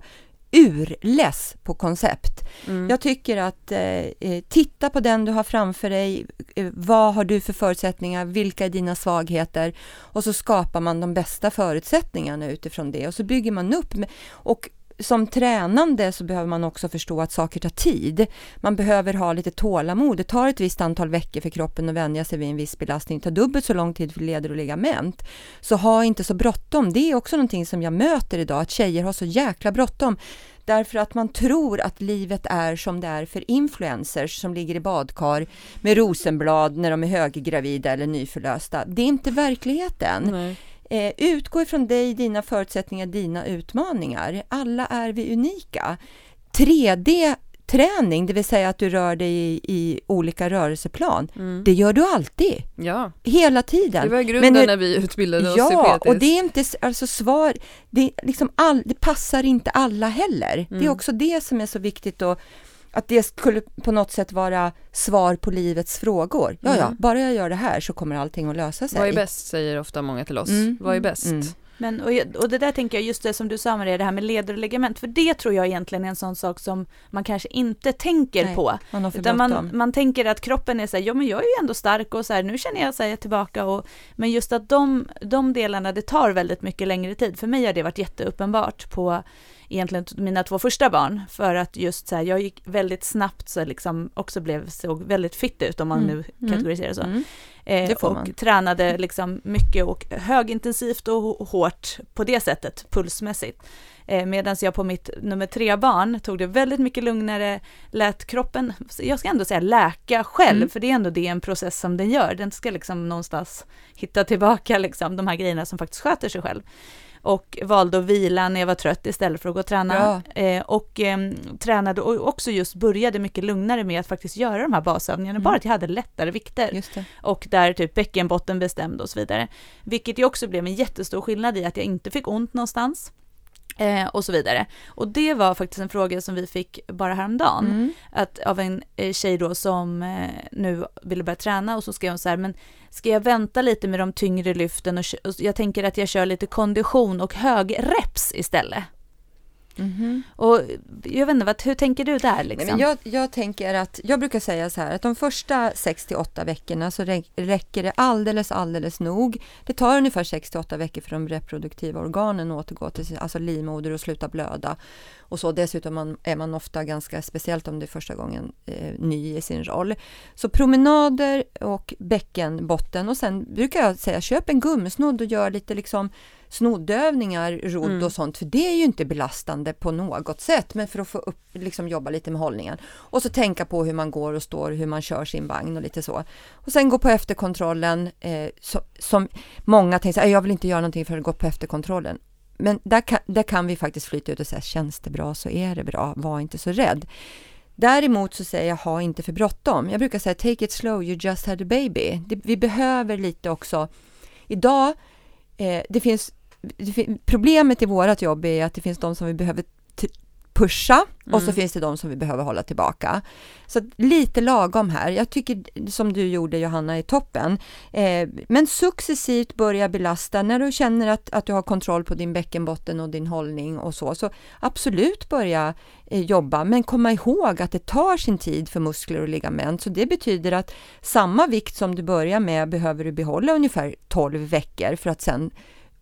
[SPEAKER 3] urless på koncept.
[SPEAKER 1] mm,
[SPEAKER 3] Jag tycker att eh, eh, titta på den du har framför dig. Eh, vad har du för förutsättningar? Vilka är dina svagheter? Och så skapar man de bästa förutsättningarna utifrån det och så bygger man upp. Med, och som tränande så behöver man också förstå att saker tar tid. Man behöver ha lite tålamod. Det tar ett visst antal veckor för kroppen att vänja sig vid en viss belastning. Det tar dubbelt så lång tid för leder och ligament. Så ha inte så bråttom. Det är också någonting som jag möter idag, att tjejer har så jäkla bråttom. Därför att man tror att livet är som det är för influencers som ligger i badkar med rosenblad när de är höggravida eller nyförlösta. Det är inte verkligheten.
[SPEAKER 1] nej.
[SPEAKER 3] Eh, utgå ifrån dig, dina förutsättningar, dina utmaningar. Alla är vi unika. 3D-träning, det vill säga att du rör dig i, i olika rörelseplan,
[SPEAKER 1] Mm.
[SPEAKER 3] det gör du alltid,
[SPEAKER 1] Ja,
[SPEAKER 3] hela
[SPEAKER 1] det
[SPEAKER 3] tiden.
[SPEAKER 1] var grunden
[SPEAKER 3] Men
[SPEAKER 1] när vi utbildade oss
[SPEAKER 3] Ja,
[SPEAKER 1] i PTs.
[SPEAKER 3] och det är inte alltså svar, det, liksom all, det passar inte alla heller. Det är
[SPEAKER 1] Mm.
[SPEAKER 3] också det som är så viktigt och att det skulle på något sätt vara svar på livets frågor. Ja, ja,
[SPEAKER 1] Mm.
[SPEAKER 3] bara jag gör det här så kommer allting att lösa sig.
[SPEAKER 1] Vad är bäst säger ofta många till oss.
[SPEAKER 3] Mm.
[SPEAKER 1] Vad är bäst?
[SPEAKER 3] Mm.
[SPEAKER 2] Men, och, och det där tänker jag, just det som du sa Maria, det här med leder och ligament, för det tror jag egentligen är en sån sak som man kanske inte tänker
[SPEAKER 3] Nej,
[SPEAKER 2] på.
[SPEAKER 3] Man
[SPEAKER 2] Utan man, man tänker att kroppen är så här, ja men jag är ju ändå stark och så här, nu känner jag så här, tillbaka och, men just att de, de delarna, det tar väldigt mycket längre tid. För mig har det varit jätteuppenbart på egentligen mina två första barn, för att just så här, jag gick väldigt snabbt så liksom också blev, såg väldigt fit ut om man
[SPEAKER 3] Mm.
[SPEAKER 2] nu
[SPEAKER 3] Mm.
[SPEAKER 2] kategoriserar så.
[SPEAKER 3] Mm.
[SPEAKER 2] Eh, och
[SPEAKER 3] man.
[SPEAKER 2] tränade liksom mycket och högintensivt och hå- hårt på det sättet, pulsmässigt. Eh, Medan jag på mitt nummer tre barn tog det väldigt mycket lugnare, lät kroppen, jag ska ändå säga läka själv,
[SPEAKER 3] Mm.
[SPEAKER 2] för det är ändå det en process som den gör. Den ska liksom någonstans hitta tillbaka liksom de här grejerna som faktiskt sköter sig själv. Och valde att vila när jag var trött istället för att gå och träna. Eh, och eh, tränade och också just började mycket lugnare med att faktiskt göra de här basövningarna,
[SPEAKER 3] Mm.
[SPEAKER 2] bara att jag hade lättare vikter och där typ bäckenbotten bestämde och så vidare. Vilket ju också blev en jättestor skillnad i att jag inte fick ont någonstans. Eh, och så vidare. Och det var faktiskt en fråga som vi fick bara häromdagen.
[SPEAKER 3] Mm.
[SPEAKER 2] Att, av en eh, tjej då som eh, nu ville börja träna och så skrev hon så här, men ska jag vänta lite med de tyngre lyften och, och jag tänker att jag kör lite kondition och hög reps istället.
[SPEAKER 3] Mhm.
[SPEAKER 2] Och jag vet inte, vad, hur tänker du där liksom?
[SPEAKER 3] Nej, men jag, jag tänker att, jag brukar säga så här att de första 6 till 8 veckorna så rä- räcker det alldeles, alldeles nog. Det tar ungefär 6 till 8 veckor för de reproduktiva organen att återgå till sin, alltså livmoder och sluta blöda. Och så dessutom man, är man ofta ganska, speciellt om det är första gången, eh, ny i sin roll. Så promenader och bäckenbotten och sen brukar jag säga köp en gummisnodd och gör lite liksom snoddövningar, rodd
[SPEAKER 1] Mm.
[SPEAKER 3] och sånt, för det är ju inte belastande på något sätt, men för att få upp, liksom jobba lite med hållningen. Och så tänka på hur man går och står, hur man kör sin vagn och lite så. Och sen gå på efterkontrollen, eh, så, som många tänker, "Äh, jag vill inte göra någonting för att gå på efterkontrollen. Men där kan, där kan vi faktiskt flytta ut och säga, känns det bra så är det bra, var inte så rädd. Däremot så säger jag, ha inte för bråttom. Jag brukar säga, take it slow, you just had a baby. Det, vi behöver lite också, idag, eh, det finns, problemet i vårt jobb är att det finns de som vi behöver pusha och så
[SPEAKER 1] Mm.
[SPEAKER 3] finns det de som vi behöver hålla tillbaka. Så lite lagom här. Jag tycker som du gjorde Johanna är toppen. Eh, men successivt börja belasta när du känner att, att du har kontroll på din bäckenbotten och din hållning och så. Så absolut börja eh, jobba, men komma ihåg att det tar sin tid för muskler och ligament. Så det betyder att samma vikt som du börjar med behöver du behålla ungefär 12 veckor för att sen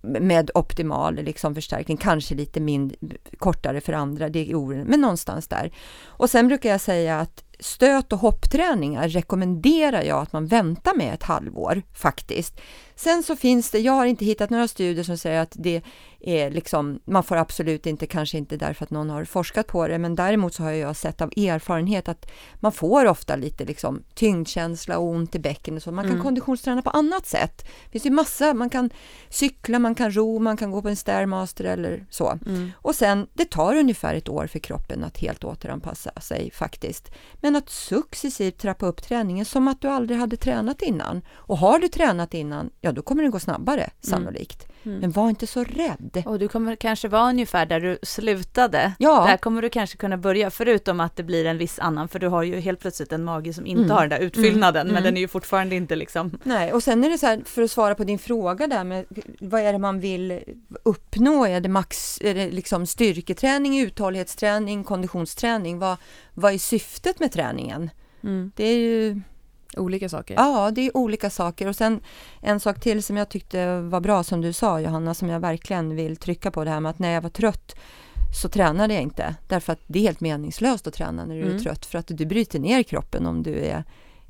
[SPEAKER 3] med optimal liksom förstärkning, kanske lite mindre, kortare för andra, det är oren, men någonstans där. Och sen brukar jag säga att stöt och hoppträningar rekommenderar jag att man väntar med ett halvår faktiskt. Sen så finns det, jag har inte hittat några studier som säger att det är liksom, man får absolut inte, kanske inte därför att någon har forskat på det, men däremot så har jag sett av erfarenhet att man får ofta lite liksom tyngdkänsla och ont i bäckenet så man kan mm. konditionsträna på annat sätt. Det finns ju massa, man kan cykla, man kan ro, man kan gå på en stairmaster eller så. Mm. Och sen, det tar ungefär ett år för kroppen att helt återanpassa sig faktiskt. Men att successivt trappa upp träningen som att du aldrig hade tränat innan. Och har du tränat innan, ja då kommer det gå snabbare mm. sannolikt. Mm. Men var inte så rädd.
[SPEAKER 2] Och du kommer kanske vara ungefär där du slutade. Ja. Där kommer du kanske kunna börja, förutom att det blir en viss annan, för du har ju helt plötsligt en mage som inte mm. har den där utfyllnaden, mm. men den är ju fortfarande inte liksom...
[SPEAKER 3] Nej, och sen är det så här, för att svara på din fråga där med vad är det man vill uppnå? Är det max, är det liksom styrketräning, uthållighetsträning, konditionsträning? Vad, vad är syftet med träningen?
[SPEAKER 1] Mm. Det är ju Olika saker?
[SPEAKER 3] Ja, det är olika saker. Och sen en sak till som jag tyckte var bra som du sa Johanna, som jag verkligen vill trycka på det här med att när jag var trött så tränade jag inte. Därför att det är helt meningslöst att träna när du mm. är trött för att du bryter ner kroppen om du är,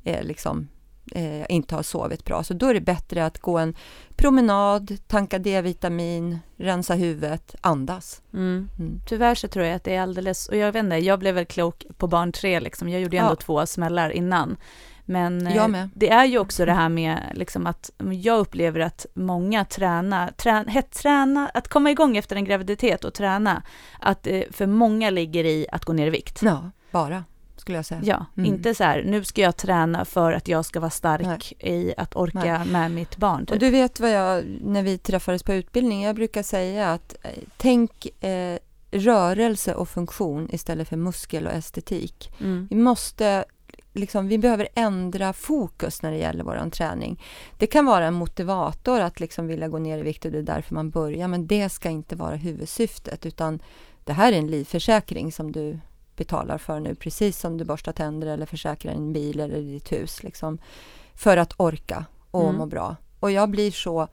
[SPEAKER 3] är liksom eh, inte har sovit bra. Så då är det bättre att gå en promenad, tanka D-vitamin, rensa huvudet, andas.
[SPEAKER 2] Mm. Mm. Tyvärr så tror jag att det är alldeles, och jag vet inte, jag blev väl klok på barn tre liksom. Jag gjorde ju ändå ja. två smällar innan. Men eh, det är ju också det här med liksom att jag upplever att många tränar, trä, träna, att komma igång efter en graviditet och träna, att eh, för många ligger i att gå ner i vikt.
[SPEAKER 3] Ja, bara skulle jag säga.
[SPEAKER 2] Ja, mm. inte så här, nu ska jag träna för att jag ska vara stark Nej. i att orka Nej. med mitt barn.
[SPEAKER 3] Typ. Och du vet vad jag, när vi träffades på utbildning, jag brukar säga att eh, tänk eh, rörelse och funktion istället för muskel och estetik. Mm. Vi måste liksom, vi behöver ändra fokus när det gäller vår träning. Det kan vara en motivator att liksom vilja gå ner i vikt och det är därför man börjar, men det ska inte vara huvudsyftet, utan det här är en livförsäkring som du betalar för nu, precis som du borstar tänder eller försäkrar en bil eller ditt hus, liksom, för att orka och mm. må bra. Och jag blir så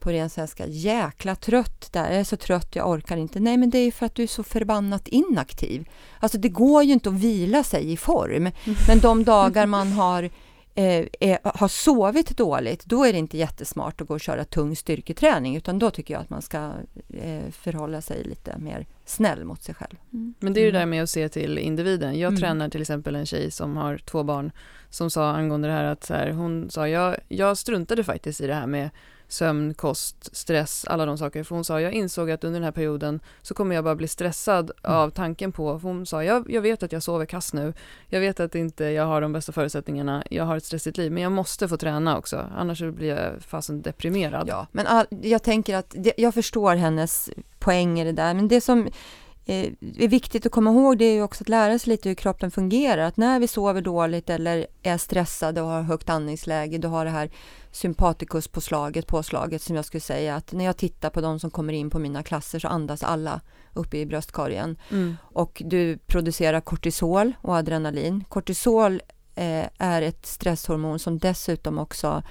[SPEAKER 3] på ren svenska, jäkla trött där. Jag är så trött, jag orkar inte. Nej, men det är för att du är så förbannat inaktiv. Alltså det går ju inte att vila sig i form. Men de dagar man har, eh, är, har sovit dåligt, då är det inte jättesmart att gå och köra tung styrketräning, utan då tycker jag att man ska eh, förhålla sig lite mer snäll mot sig själv.
[SPEAKER 1] Mm. Men det är ju det där med att se till individen. Jag mm. tränar till exempel en tjej som har två barn, som sa angående det här att så här, hon sa, jag, jag struntade faktiskt i det här med sömn, kost, stress, alla de saker. För hon sa, jag insåg att under den här perioden så kommer jag bara bli stressad mm. av tanken på, för hon sa, jag, jag vet att jag sover kass nu, jag vet att inte jag har de bästa förutsättningarna, jag har ett stressigt liv, men jag måste få träna också, annars blir jag fasen deprimerad.
[SPEAKER 3] Ja, men all, jag tänker att, jag förstår hennes poäng i det där, men det som eh, är viktigt att komma ihåg det är ju också att lära sig lite hur kroppen fungerar. Att när vi sover dåligt eller är stressade och har högt andningsläge, då har det här sympatikuspåslaget, påslaget som jag skulle säga att när jag tittar på de som kommer in på mina klasser så andas alla uppe i bröstkorgen. Mm. Och du producerar kortisol och adrenalin. Kortisol eh, är ett stresshormon som dessutom också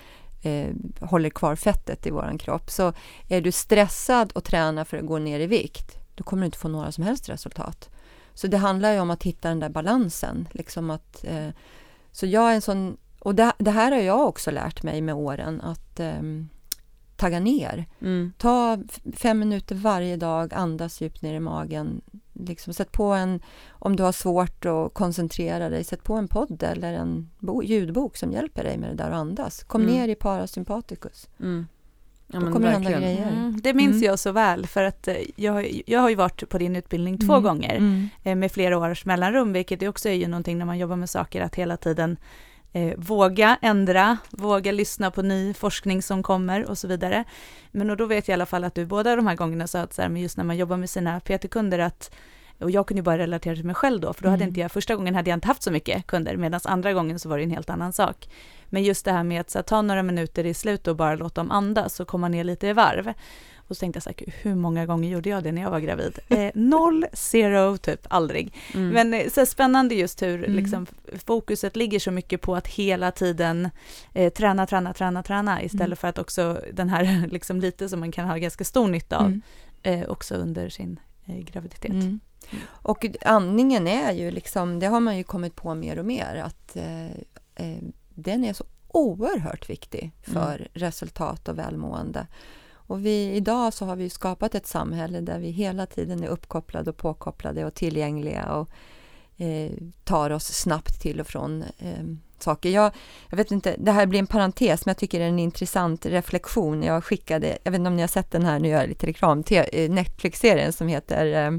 [SPEAKER 3] eh, håller kvar fettet i våran kropp. Så är du stressad och tränar för att gå ner i vikt, då kommer du inte få några som helst resultat. Så det handlar ju om att hitta den där balansen. Liksom att, eh, så jag är en sån och det, det, här har jag också lärt mig med åren, att um, tagga ner. Mm. Ta fem minuter varje dag, andas djupt ner i magen. Liksom, sätt på en, om du har svårt att koncentrera dig, sätt på en podd eller en bo, ljudbok som hjälper dig med det där att andas. Kom mm. ner i parasympaticus. Mm. Ja, Då kommer det hända grejer. Mm,
[SPEAKER 2] det minns mm. jag så väl, för att eh, jag, jag har ju varit på din utbildning två mm. gånger mm. Eh, med flera års mellanrum, vilket också är ju någonting när man jobbar med saker, att hela tiden eh, våga ändra, våga lyssna på ny forskning som kommer och så vidare. Men och då vet jag i alla fall att du båda de här gångerna sa att så här, men just när man jobbar med sina PT-kunder att och jag kunde ju bara relatera till mig själv då, för då hade
[SPEAKER 3] Mm.
[SPEAKER 2] inte jag, första gången hade jag inte haft så mycket kunder, medan andra gången så var det en helt annan sak. Men just det här med att här, ta några minuter i slutet och bara låta dem andas och komma ner lite i varv. Och så tänkte jag så här, "Gud, hur många gånger gjorde jag det när jag var gravid? Eh, noll, zero, typ aldrig.
[SPEAKER 1] Mm.
[SPEAKER 2] Men eh, så spännande just hur
[SPEAKER 3] Mm.
[SPEAKER 2] liksom, fokuset ligger så mycket på att hela tiden eh, träna, träna, träna, träna istället
[SPEAKER 3] Mm.
[SPEAKER 2] för att också den här liksom lite som man kan ha ganska stor nytta av
[SPEAKER 3] Mm.
[SPEAKER 2] eh, också under sin eh, graviditet.
[SPEAKER 3] Mm. Och andningen är ju liksom, det har man ju kommit på mer och mer, att eh, den är så oerhört viktig för resultat och välmående. Och vi, idag så har vi skapat ett samhälle där vi hela tiden är uppkopplade och påkopplade och tillgängliga och eh, tar oss snabbt till och från eh, saker. Jag, jag vet inte, det här blir en parentes, men jag tycker det är en intressant reflektion. Jag skickade, jag vet inte om ni har sett den här, nu gör jag lite reklam, eh, Netflix-serien som heter eh,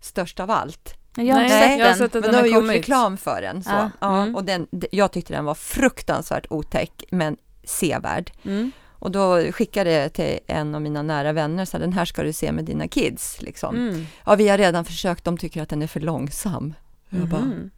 [SPEAKER 3] Störst av allt.
[SPEAKER 2] Jag har
[SPEAKER 1] Nej,
[SPEAKER 2] inte sett
[SPEAKER 1] jag har
[SPEAKER 2] den.
[SPEAKER 1] sett
[SPEAKER 3] Men de har
[SPEAKER 1] har
[SPEAKER 3] gjort reklam för den. Så.
[SPEAKER 2] Ja.
[SPEAKER 3] Ja.
[SPEAKER 1] Mm.
[SPEAKER 3] och den, jag tyckte den var fruktansvärt otäck, men sevärd.
[SPEAKER 1] Mm.
[SPEAKER 3] Och då skickade jag till en av mina nära vänner, så här, den här ska du se med dina kids. Liksom.
[SPEAKER 1] Mm.
[SPEAKER 3] Ja, vi har redan försökt, de tycker att den är för långsam. Jag bara,
[SPEAKER 1] Mhm.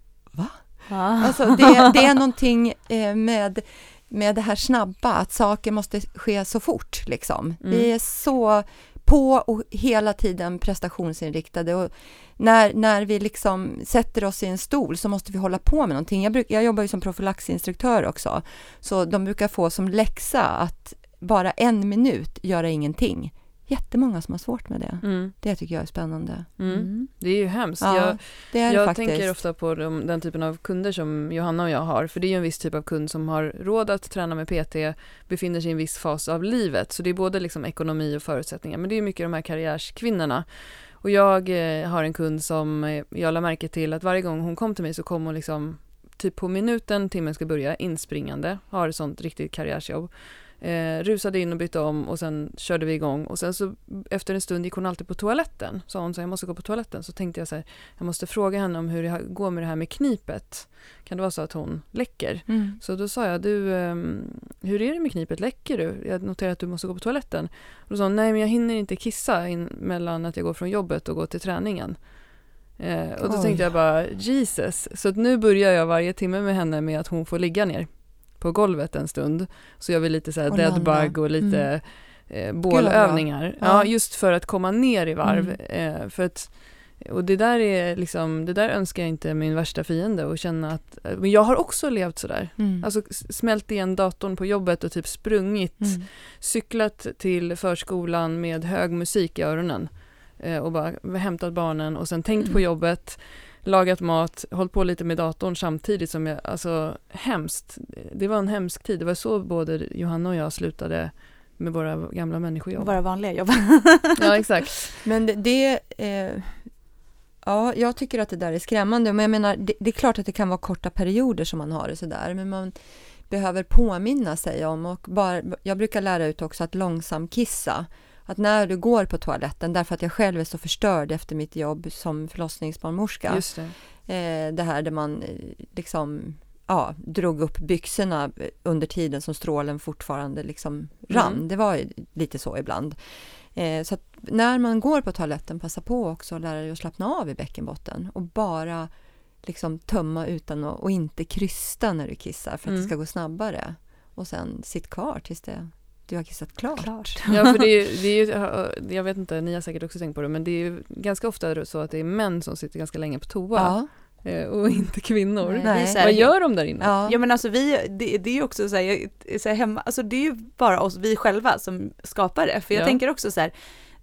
[SPEAKER 2] Ja.
[SPEAKER 3] Alltså det, det är någonting eh, med, med det här snabba, att saker måste ske så fort. Liksom.
[SPEAKER 1] Mm.
[SPEAKER 3] Vi är så på och hela tiden prestationsinriktade. Och när, när vi liksom sätter oss i en stol så måste vi hålla på med någonting. Jag, bruk, jag jobbar ju som profylaxinstruktör också, så de brukar få som läxa att bara en minut göra ingenting. Jättemånga som har svårt med det.
[SPEAKER 1] Mm.
[SPEAKER 3] Det tycker jag är spännande.
[SPEAKER 1] Mm.
[SPEAKER 2] Mm.
[SPEAKER 1] Det är ju hemskt.
[SPEAKER 3] Ja,
[SPEAKER 1] jag
[SPEAKER 3] det är det
[SPEAKER 1] jag
[SPEAKER 3] faktiskt.
[SPEAKER 1] tänker ofta på de, den typen av kunder som Johanna och jag har, för det är ju en viss typ av kund som har råd att träna med PT, befinner sig i en viss fas av livet, så det är både liksom ekonomi och förutsättningar, men det är mycket de här karriärskvinnorna. Och jag eh, har en kund som eh, jag la märke till att varje gång hon kom till mig så kom hon liksom typ på minuten timmen ska börja inspringande, har ett sånt riktigt karriärsjobb. Eh, rusade in och bytte om och sen körde vi igång och sen så efter en stund gick hon alltid på toaletten. Sa hon så här, jag måste gå på toaletten. Så tänkte jag så här, jag måste fråga henne om hur det går med det här med knipet. Kan det vara så att hon läcker?
[SPEAKER 3] Mm.
[SPEAKER 1] Så då sa jag, du, ehm, hur är det med knipet? Läcker du? Jag noterar att du måste gå på toaletten. Och då sa hon, nej men jag hinner inte kissa in, mellan att jag går från jobbet och går till träningen. Eh, och då
[SPEAKER 3] Oj.
[SPEAKER 1] tänkte jag bara, Jesus. Så att nu börjar jag varje timme med henne med att hon får ligga ner på golvet en stund. Så gör vi lite så här deadbug
[SPEAKER 3] landa.
[SPEAKER 1] och lite eh,
[SPEAKER 3] vad
[SPEAKER 1] bålövningar. Ja.
[SPEAKER 3] Ja.
[SPEAKER 1] just för att komma ner i varv.
[SPEAKER 3] Mm.
[SPEAKER 1] Eh, för att, och det där är liksom, det där önskar jag inte min värsta fiende och känna att, men jag har också levt sådär.
[SPEAKER 3] Mm.
[SPEAKER 1] Alltså smält igen datorn på jobbet och typ sprungit,
[SPEAKER 3] Mm.
[SPEAKER 1] cyklat till förskolan med hög musik i öronen eh, och bara hämtat barnen och sen tänkt på
[SPEAKER 3] Mm.
[SPEAKER 1] jobbet, lagat mat, hållit på lite med datorn samtidigt som jag, alltså hemskt. Det var en hemsk tid, det var så både Johanna och jag slutade med våra gamla människojobb.
[SPEAKER 2] våra vanliga jobb.
[SPEAKER 1] Ja, exakt.
[SPEAKER 3] Men det, det eh, ja, jag tycker att det där är skrämmande. Men jag menar, det, det är klart att det kan vara korta perioder som man har det sådär, men man behöver påminna sig om och bara, jag brukar lära ut också att långsam kissa. Att när du går på toaletten, därför att jag själv är så förstörd efter mitt jobb som förlossningsbarnmorska,
[SPEAKER 1] Just det.
[SPEAKER 3] eh, det här där man eh, liksom ja, drog upp byxorna under tiden som strålen fortfarande liksom rann.
[SPEAKER 1] Mm.
[SPEAKER 3] Det var lite så ibland. Eh, så när man går på toaletten, passa på också att lära dig att slappna av i bäckenbotten och bara liksom tömma utan att, och inte krysta när du kissar för att
[SPEAKER 1] Mm.
[SPEAKER 3] det ska gå snabbare. Och sen sitt kvar tills det, du har kissat klart.
[SPEAKER 2] Klart.
[SPEAKER 1] Ja, för det är, det är ju, jag vet inte, ni har säkert också tänkt på det, men det är ju ganska ofta så att det är män som sitter ganska länge på toa
[SPEAKER 3] Ja,
[SPEAKER 1] eh, och inte kvinnor.
[SPEAKER 2] Nej,
[SPEAKER 1] Vad gör de där inne?
[SPEAKER 3] ja.
[SPEAKER 2] Ja men alltså vi, det, det är ju också så här, så här hemma, alltså det är ju bara oss, vi själva som skapar det. För jag
[SPEAKER 1] Ja.
[SPEAKER 2] tänker också så här,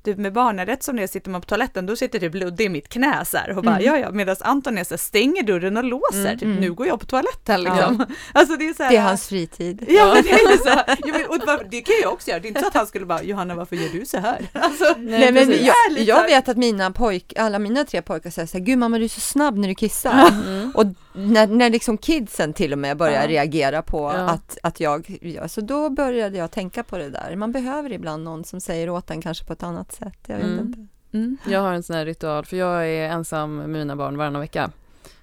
[SPEAKER 2] du med barnen, rätt som det sitter man på toaletten, då sitter typ Ludde i mitt knä så här och bara
[SPEAKER 3] Mm.
[SPEAKER 2] ja ja, medan Anton är så här, stänger dörren och låser,
[SPEAKER 1] Mm,
[SPEAKER 2] typ
[SPEAKER 3] mm.
[SPEAKER 2] nu går jag på toaletten liksom. Alltså det är så här,
[SPEAKER 3] det är hans fritid.
[SPEAKER 2] Ja men det är så, ja, men, och det- det kan jag också göra, det är inte så att han skulle bara, Johanna varför gör du så här? Alltså,
[SPEAKER 3] Nej, men jag, jag vet att mina pojk, alla mina tre pojkar säger så här, gud mamma du är så snabb när du kissar.
[SPEAKER 1] Mm.
[SPEAKER 3] Och när, när liksom kidsen till och med börjar
[SPEAKER 2] Ja.
[SPEAKER 3] reagera på
[SPEAKER 1] Ja.
[SPEAKER 3] att, att jag, ja, så då började jag tänka på det där. Man behöver ibland någon som säger åt en kanske på ett annat sätt. Jag vet
[SPEAKER 1] Mm.
[SPEAKER 3] inte.
[SPEAKER 2] mm.
[SPEAKER 1] Jag har en sån här ritual, för jag är ensam med mina barn varannan vecka.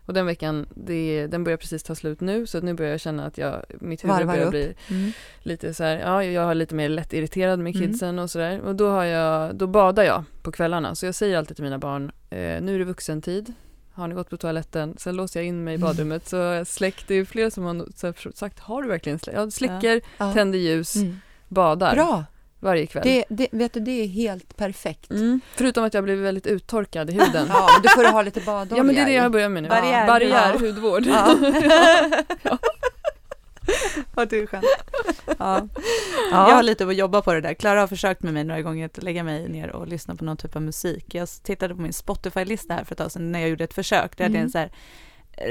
[SPEAKER 1] Och den veckan, det, den börjar precis ta slut nu så nu börjar jag känna att jag, mitt huvud
[SPEAKER 3] Varvar
[SPEAKER 1] börjar
[SPEAKER 3] upp.
[SPEAKER 1] bli
[SPEAKER 2] Mm.
[SPEAKER 1] lite så här, ja jag har lite mer lättirriterad med
[SPEAKER 2] Mm.
[SPEAKER 1] kidsen och sådär. Och då har jag, då badar jag på kvällarna. Så jag säger alltid till mina barn, eh, nu är det vuxentid. Har ni gått på toaletten? Sen låser jag in mig i badrummet. Så jag släcker, det är flera som har sagt, har du verkligen släckt? Jag släcker,
[SPEAKER 3] Ja.
[SPEAKER 1] tänder ljus,
[SPEAKER 3] Mm.
[SPEAKER 1] badar
[SPEAKER 3] Bra!
[SPEAKER 1] Varje kväll.
[SPEAKER 3] Det, det, vet du, det är helt perfekt.
[SPEAKER 1] Mm. Förutom att jag blev väldigt uttorkad i huden.
[SPEAKER 3] Ja, men då får du ha lite badolja
[SPEAKER 1] Ja men det är det jag börjar med nu.
[SPEAKER 2] Barriär-
[SPEAKER 1] Barriärhudvård.
[SPEAKER 3] Ja.
[SPEAKER 2] Ja, det är skönt. Ja.
[SPEAKER 3] Ja.
[SPEAKER 2] Jag har lite att jobba på det där. Klara har försökt med mig några gånger att lägga mig ner och lyssna på någon typ av musik. Jag tittade på min Spotify-lista här för ett tag sedan när jag gjorde ett försök. Där hade jag en
[SPEAKER 3] Mm.
[SPEAKER 2] så här,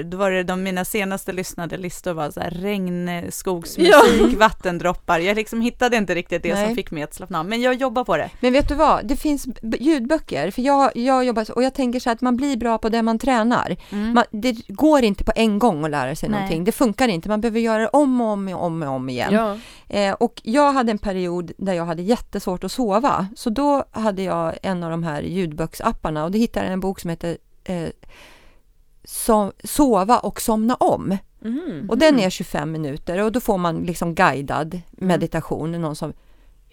[SPEAKER 2] då var det de mina senaste lyssnade listor var så här regnskogsmusik, vattendroppar. Jag liksom hittade inte riktigt det
[SPEAKER 3] Nej.
[SPEAKER 2] som fick mig att slappna av. Men jag jobbar på det.
[SPEAKER 3] Men vet du vad, det finns ljudböcker, för jag, jag jobbar och jag tänker så här att man blir bra på det man tränar.
[SPEAKER 2] Mm.
[SPEAKER 3] Man, det går inte på en gång att lära sig
[SPEAKER 2] Nej.
[SPEAKER 3] någonting, det funkar inte, man behöver göra det om och om och om, och om igen.
[SPEAKER 1] Ja.
[SPEAKER 3] Eh, och jag hade en period där jag hade jättesvårt att sova, så då hade jag en av de här ljudboksapparna och då hittade jag en bok som heter eh, so Sova och somna om.
[SPEAKER 1] Mhm.
[SPEAKER 3] Och den är 25 minuter och då får man liksom guidad meditation, någon som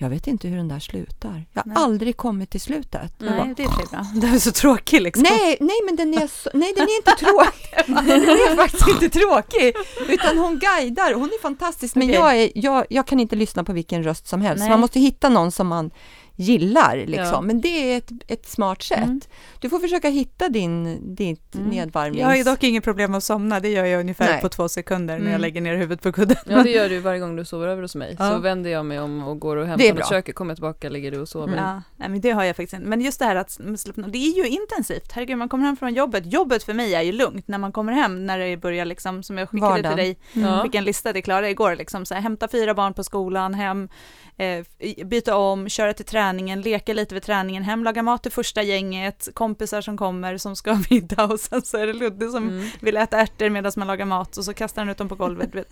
[SPEAKER 3] jag vet inte hur den där slutar. Jag har
[SPEAKER 2] Nej.
[SPEAKER 3] aldrig kommit till slutet. Jag bara,
[SPEAKER 2] Nej, det är bra. Det är så tråkigt liksom.
[SPEAKER 3] Nej, nej, men den är, så, nej, den är inte tråkig. Den är faktiskt inte tråkig. Utan hon guidar, hon är fantastisk. Men
[SPEAKER 2] Okej.
[SPEAKER 3] jag, är, jag, jag kan inte lyssna på vilken röst som helst.
[SPEAKER 2] Nej.
[SPEAKER 3] Man måste hitta någon som man gillar. Liksom.
[SPEAKER 1] Ja.
[SPEAKER 3] Men det är ett, ett smart sätt.
[SPEAKER 2] Mm.
[SPEAKER 3] Du får försöka hitta din, ditt
[SPEAKER 2] Mm.
[SPEAKER 3] nedvarvnings...
[SPEAKER 2] Jag har ju dock inget problem att somna, det gör jag ungefär
[SPEAKER 3] Nej.
[SPEAKER 2] på två sekunder när jag
[SPEAKER 3] Mm.
[SPEAKER 2] lägger ner huvudet på kudden.
[SPEAKER 1] Ja det gör du varje gång du sover över hos mig.
[SPEAKER 2] Ja.
[SPEAKER 1] Så vänder jag mig om och går och hämtar något köket, kommer tillbaka, ligger du och sover.
[SPEAKER 2] Ja, nej, men det har jag faktiskt. Men just det här att slappna, det är ju intensivt. Herregud, man kommer hem från jobbet. Jobbet för mig är ju lugnt när man kommer hem, när det börjar liksom, som jag skickade
[SPEAKER 3] Vardagen.
[SPEAKER 2] till dig,
[SPEAKER 1] Ja.
[SPEAKER 2] fick en lista till Klara igår, liksom så här, hämta fyra barn på skolan, hem, eh, byta om, köra till träningen, leka lite vid träningen, hem, laga mat till första gänget, kompisar som kommer som ska ha middag och sen så är det Ludde som
[SPEAKER 1] Mm.
[SPEAKER 2] vill äta ärtor medan man lagar mat och så kastar han ut dem på golvet.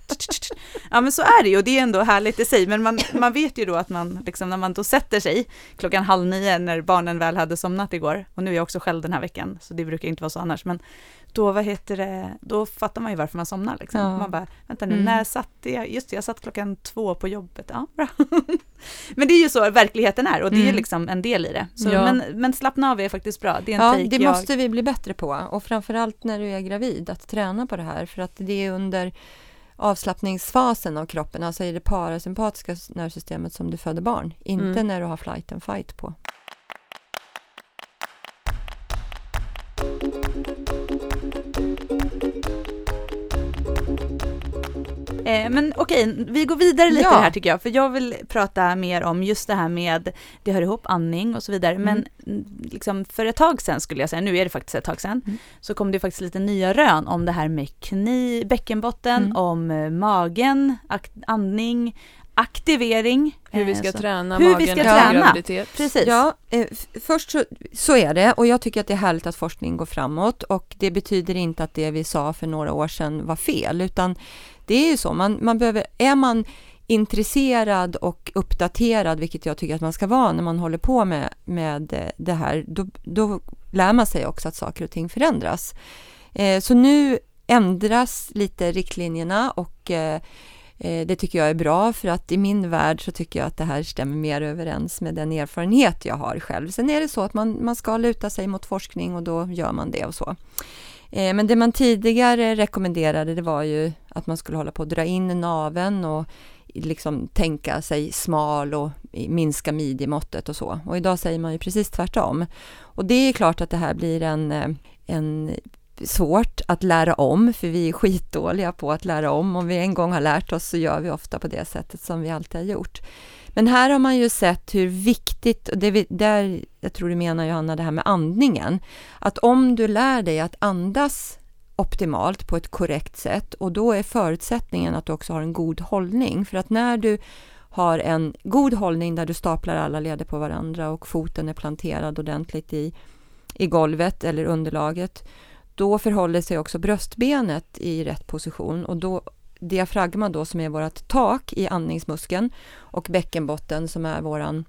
[SPEAKER 2] Ja men så är det ju och det är ändå härligt i sig men man, man vet ju då att man liksom när man då sätter sig klockan halv nio när barnen väl hade somnat igår och nu är jag också själv den här veckan så det brukar inte vara så annars men då vad heter det, då fattar man ju varför man somnar liksom.
[SPEAKER 3] Ja.
[SPEAKER 2] Man bara, vänta nu,
[SPEAKER 3] Mm.
[SPEAKER 2] när satte jag, just det, jag satt klockan två på jobbet, ja bra. men det är ju så verkligheten är och det är ju
[SPEAKER 3] Mm.
[SPEAKER 2] liksom en del i det. Så,
[SPEAKER 1] Ja.
[SPEAKER 2] men, men slappna av är faktiskt bra, det är en
[SPEAKER 3] Ja,
[SPEAKER 2] take
[SPEAKER 3] det
[SPEAKER 2] jag...
[SPEAKER 3] måste vi bli bättre på och framförallt när du är gravid, att träna på det här för att det är under avslappningsfasen av kroppen, alltså i det parasympatiska nervsystemet som du föder barn, inte
[SPEAKER 1] Mm.
[SPEAKER 3] när du har flight and fight på.
[SPEAKER 2] Eh, men okej, vi går vidare lite
[SPEAKER 3] Ja.
[SPEAKER 2] här tycker jag, för jag vill prata mer om just det här med, det hör ihop andning och så vidare, men mm, liksom för ett tag sedan skulle jag säga, nu är det faktiskt ett tag sedan,
[SPEAKER 3] Mm.
[SPEAKER 2] så kom det faktiskt lite nya rön om det här med kni, bäckenbotten,
[SPEAKER 3] Mm.
[SPEAKER 2] om eh, magen, andning, aktivering.
[SPEAKER 1] Hur vi
[SPEAKER 2] eh,
[SPEAKER 1] ska
[SPEAKER 2] så.
[SPEAKER 1] träna
[SPEAKER 2] Hur vi
[SPEAKER 1] magen
[SPEAKER 2] ska
[SPEAKER 1] efter
[SPEAKER 2] träna.
[SPEAKER 1] graviditet.
[SPEAKER 2] Precis.
[SPEAKER 3] Ja, eh, först så, så är det och jag tycker att det är härligt att forskning går framåt och det betyder inte att det vi sa för några år sedan var fel utan det är ju så, man, man behöver, är man intresserad och uppdaterad, vilket jag tycker att man ska vara när man håller på med, med eh, det här, då, då lär man sig också att saker och ting förändras. Eh, så nu ändras lite riktlinjerna och eh, Eh, Det tycker jag är bra för att i min värld så tycker jag att det här stämmer mer överens med den erfarenhet jag har själv. Sen är det så att man, man ska luta sig mot forskning och då gör man det och så. Eh, men det man tidigare rekommenderade det var ju att man skulle hålla på att dra in naveln och liksom tänka sig smal och minska midjemåttet och så. Och idag säger man ju precis tvärtom. Och det är klart att det här blir en, eh, en svårt att lära om, för vi är skitdåliga på att lära om. Om vi en gång har lärt oss så gör vi ofta på det sättet som vi alltid har gjort. Men här har man ju sett hur viktigt, och det vi, där, jag tror du menar Johanna, det här med andningen, att om du lär dig att andas optimalt på ett korrekt sätt och då är förutsättningen att du också har en god hållning. För att när du har en god hållning där du staplar alla leder på varandra och foten är planterad ordentligt i, i golvet eller underlaget, då förhåller sig också bröstbenet i rätt position och då diafragma då som är vårt tak i andningsmuskeln och bäckenbotten som är våran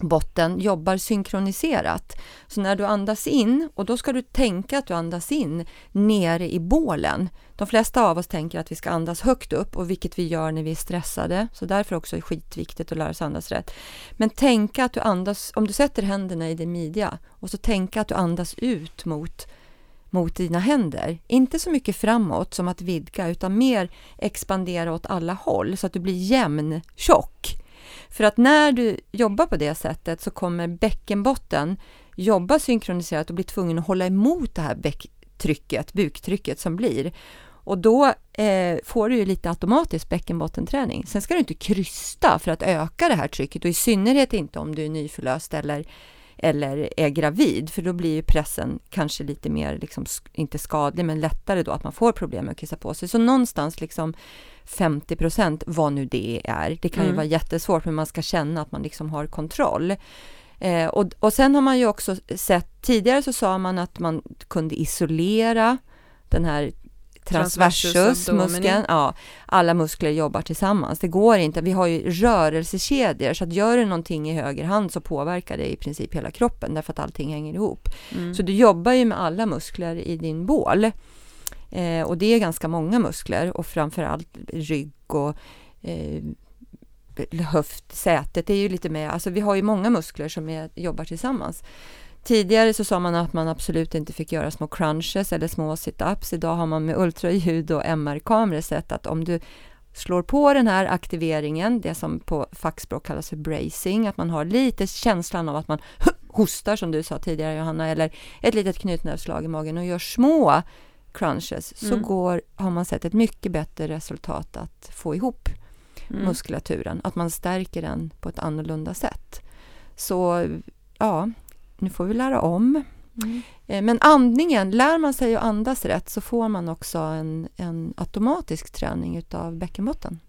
[SPEAKER 3] botten jobbar synkroniserat. Så när du andas in, och då ska du tänka att du andas in nere i bålen. De flesta av oss tänker att vi ska andas högt upp och vilket vi gör när vi är stressade. Så därför också är det skitviktigt att lära sig andas rätt. Men tänka att du andas, om du sätter händerna i din midja och så tänka att du andas ut mot mot dina händer. Inte så mycket framåt som att vidga utan mer expandera åt alla håll så att du blir jämn tjock. För att när du jobbar på det sättet så kommer bäckenbotten jobba synkroniserat och bli tvungen att hålla emot det här bäcktrycket, buktrycket som blir. Och då eh, får du ju lite automatisk bäckenbottenträning. Sen ska du inte krysta för att öka det här trycket och i synnerhet inte om du är nyförlöst eller, eller är gravid, för då blir ju pressen kanske lite mer, liksom, inte skadlig, men lättare då att man får problem med att kissa på sig. Så någonstans liksom 50 procent, vad nu det är. Det kan mm. ju vara jättesvårt, men man ska känna att man liksom har kontroll. Eh, och, och sen har man ju också sett, tidigare så sa man att man kunde isolera den här transversusmuskeln. Ja, alla muskler jobbar tillsammans. Det går inte. Vi har ju rörelsekedjor så att gör du någonting i höger hand så påverkar det i princip hela kroppen därför att allting hänger ihop. Mm. Så du jobbar ju med alla muskler i din bål. Eh, och det är ganska många muskler och framförallt rygg och eh, höft, sätet, är ju lite mer, alltså vi har ju många muskler som är, jobbar tillsammans. Tidigare så sa man att man absolut inte fick göra små crunches eller små sit-ups. Idag har man med ultraljud och MR-kameror sett att om du slår på den här aktiveringen, det som på fackspråk kallas för bracing, att man har lite känslan av att man hostar som du sa tidigare Johanna, eller ett litet knytnävsslag i magen och gör små crunches så mm. går, har man sett ett mycket bättre resultat att få ihop mm. muskulaturen, att man stärker den på ett annorlunda sätt. Så ja, nu får vi lära om. Mm. Eh, men andningen, lär man sig att andas rätt så får man också en, en automatisk träning utav bäckenbotten.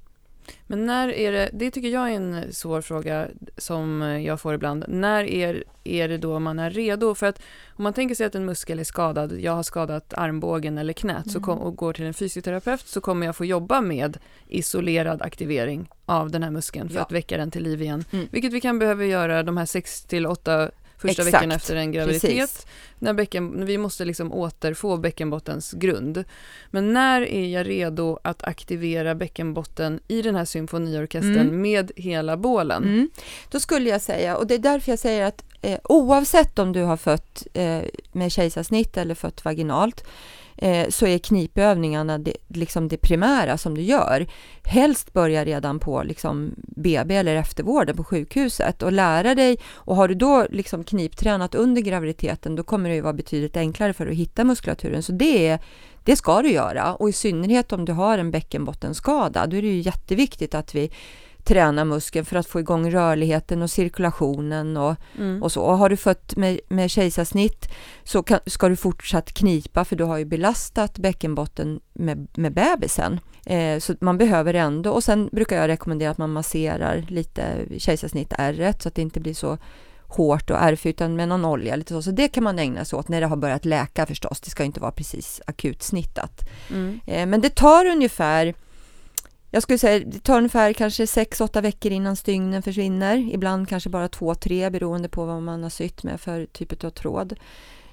[SPEAKER 1] Men när är det, det tycker jag är en svår fråga som jag får ibland. När är, är det då man är redo? För att om man tänker sig att en muskel är skadad, jag har skadat armbågen eller knät mm. så kom, och går till en fysioterapeut så kommer jag få jobba med isolerad aktivering av den här muskeln för ja. att väcka den till liv igen. Mm. Vilket vi kan behöva göra de här 6 till 8 första Exakt. veckan efter en graviditet. När bäcken, vi måste liksom återfå bäckenbottens grund. Men när är jag redo att aktivera bäckenbotten i den här symfoniorkestern mm. med hela bålen? Mm.
[SPEAKER 3] Då skulle jag säga, och det är därför jag säger att eh, oavsett om du har fött eh, med kejsarsnitt eller fött vaginalt, eh, så är knipövningarna det, liksom det primära som du gör. Helst börja redan på liksom BB eller eftervården på sjukhuset och lära dig. Och har du då liksom kniptränat under graviditeten, då kommer det ju vara betydligt enklare för att hitta muskulaturen. Så det, är, det ska du göra och i synnerhet om du har en bäckenbottenskada, då är det ju jätteviktigt att vi träna muskeln för att få igång rörligheten och cirkulationen och, mm. och så. Och har du fött med, med kejsarsnitt så kan, ska du fortsatt knipa för du har ju belastat bäckenbotten med, med bebisen. Eh, så man behöver ändå, och sen brukar jag rekommendera att man masserar lite kejsarsnitt ärret så att det inte blir så hårt och ärrfyllt utan med någon olja lite så. Så det kan man ägna sig åt när det har börjat läka förstås. Det ska inte vara precis akut snittat. Mm. Eh, men det tar ungefär jag skulle säga det tar ungefär kanske 6-8 veckor innan stygnen försvinner. Ibland kanske bara 2-3 beroende på vad man har sytt med för typ av tråd.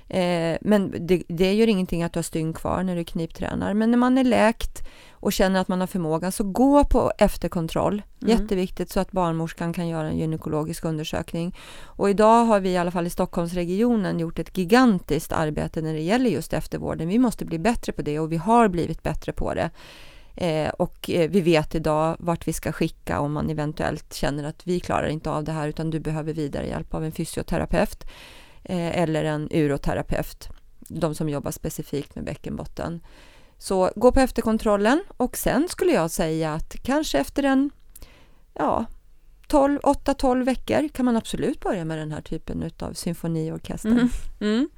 [SPEAKER 3] Eh, men det, det gör ingenting att du har stygn kvar när du kniptränar. Men när man är läkt och känner att man har förmågan så gå på efterkontroll. Mm. Jätteviktigt så att barnmorskan kan göra en gynekologisk undersökning. Och idag har vi i alla fall i Stockholmsregionen gjort ett gigantiskt arbete när det gäller just eftervården. Vi måste bli bättre på det och vi har blivit bättre på det. Eh, och eh, vi vet idag vart vi ska skicka om man eventuellt känner att vi klarar inte av det här utan du behöver vidare hjälp av en fysioterapeut eh, eller en uroterapeut, de som jobbar specifikt med bäckenbotten. Så gå på efterkontrollen och sen skulle jag säga att kanske efter en ja, 8-12 veckor kan man absolut börja med den här typen av symfoniorkester. Mm. Mm.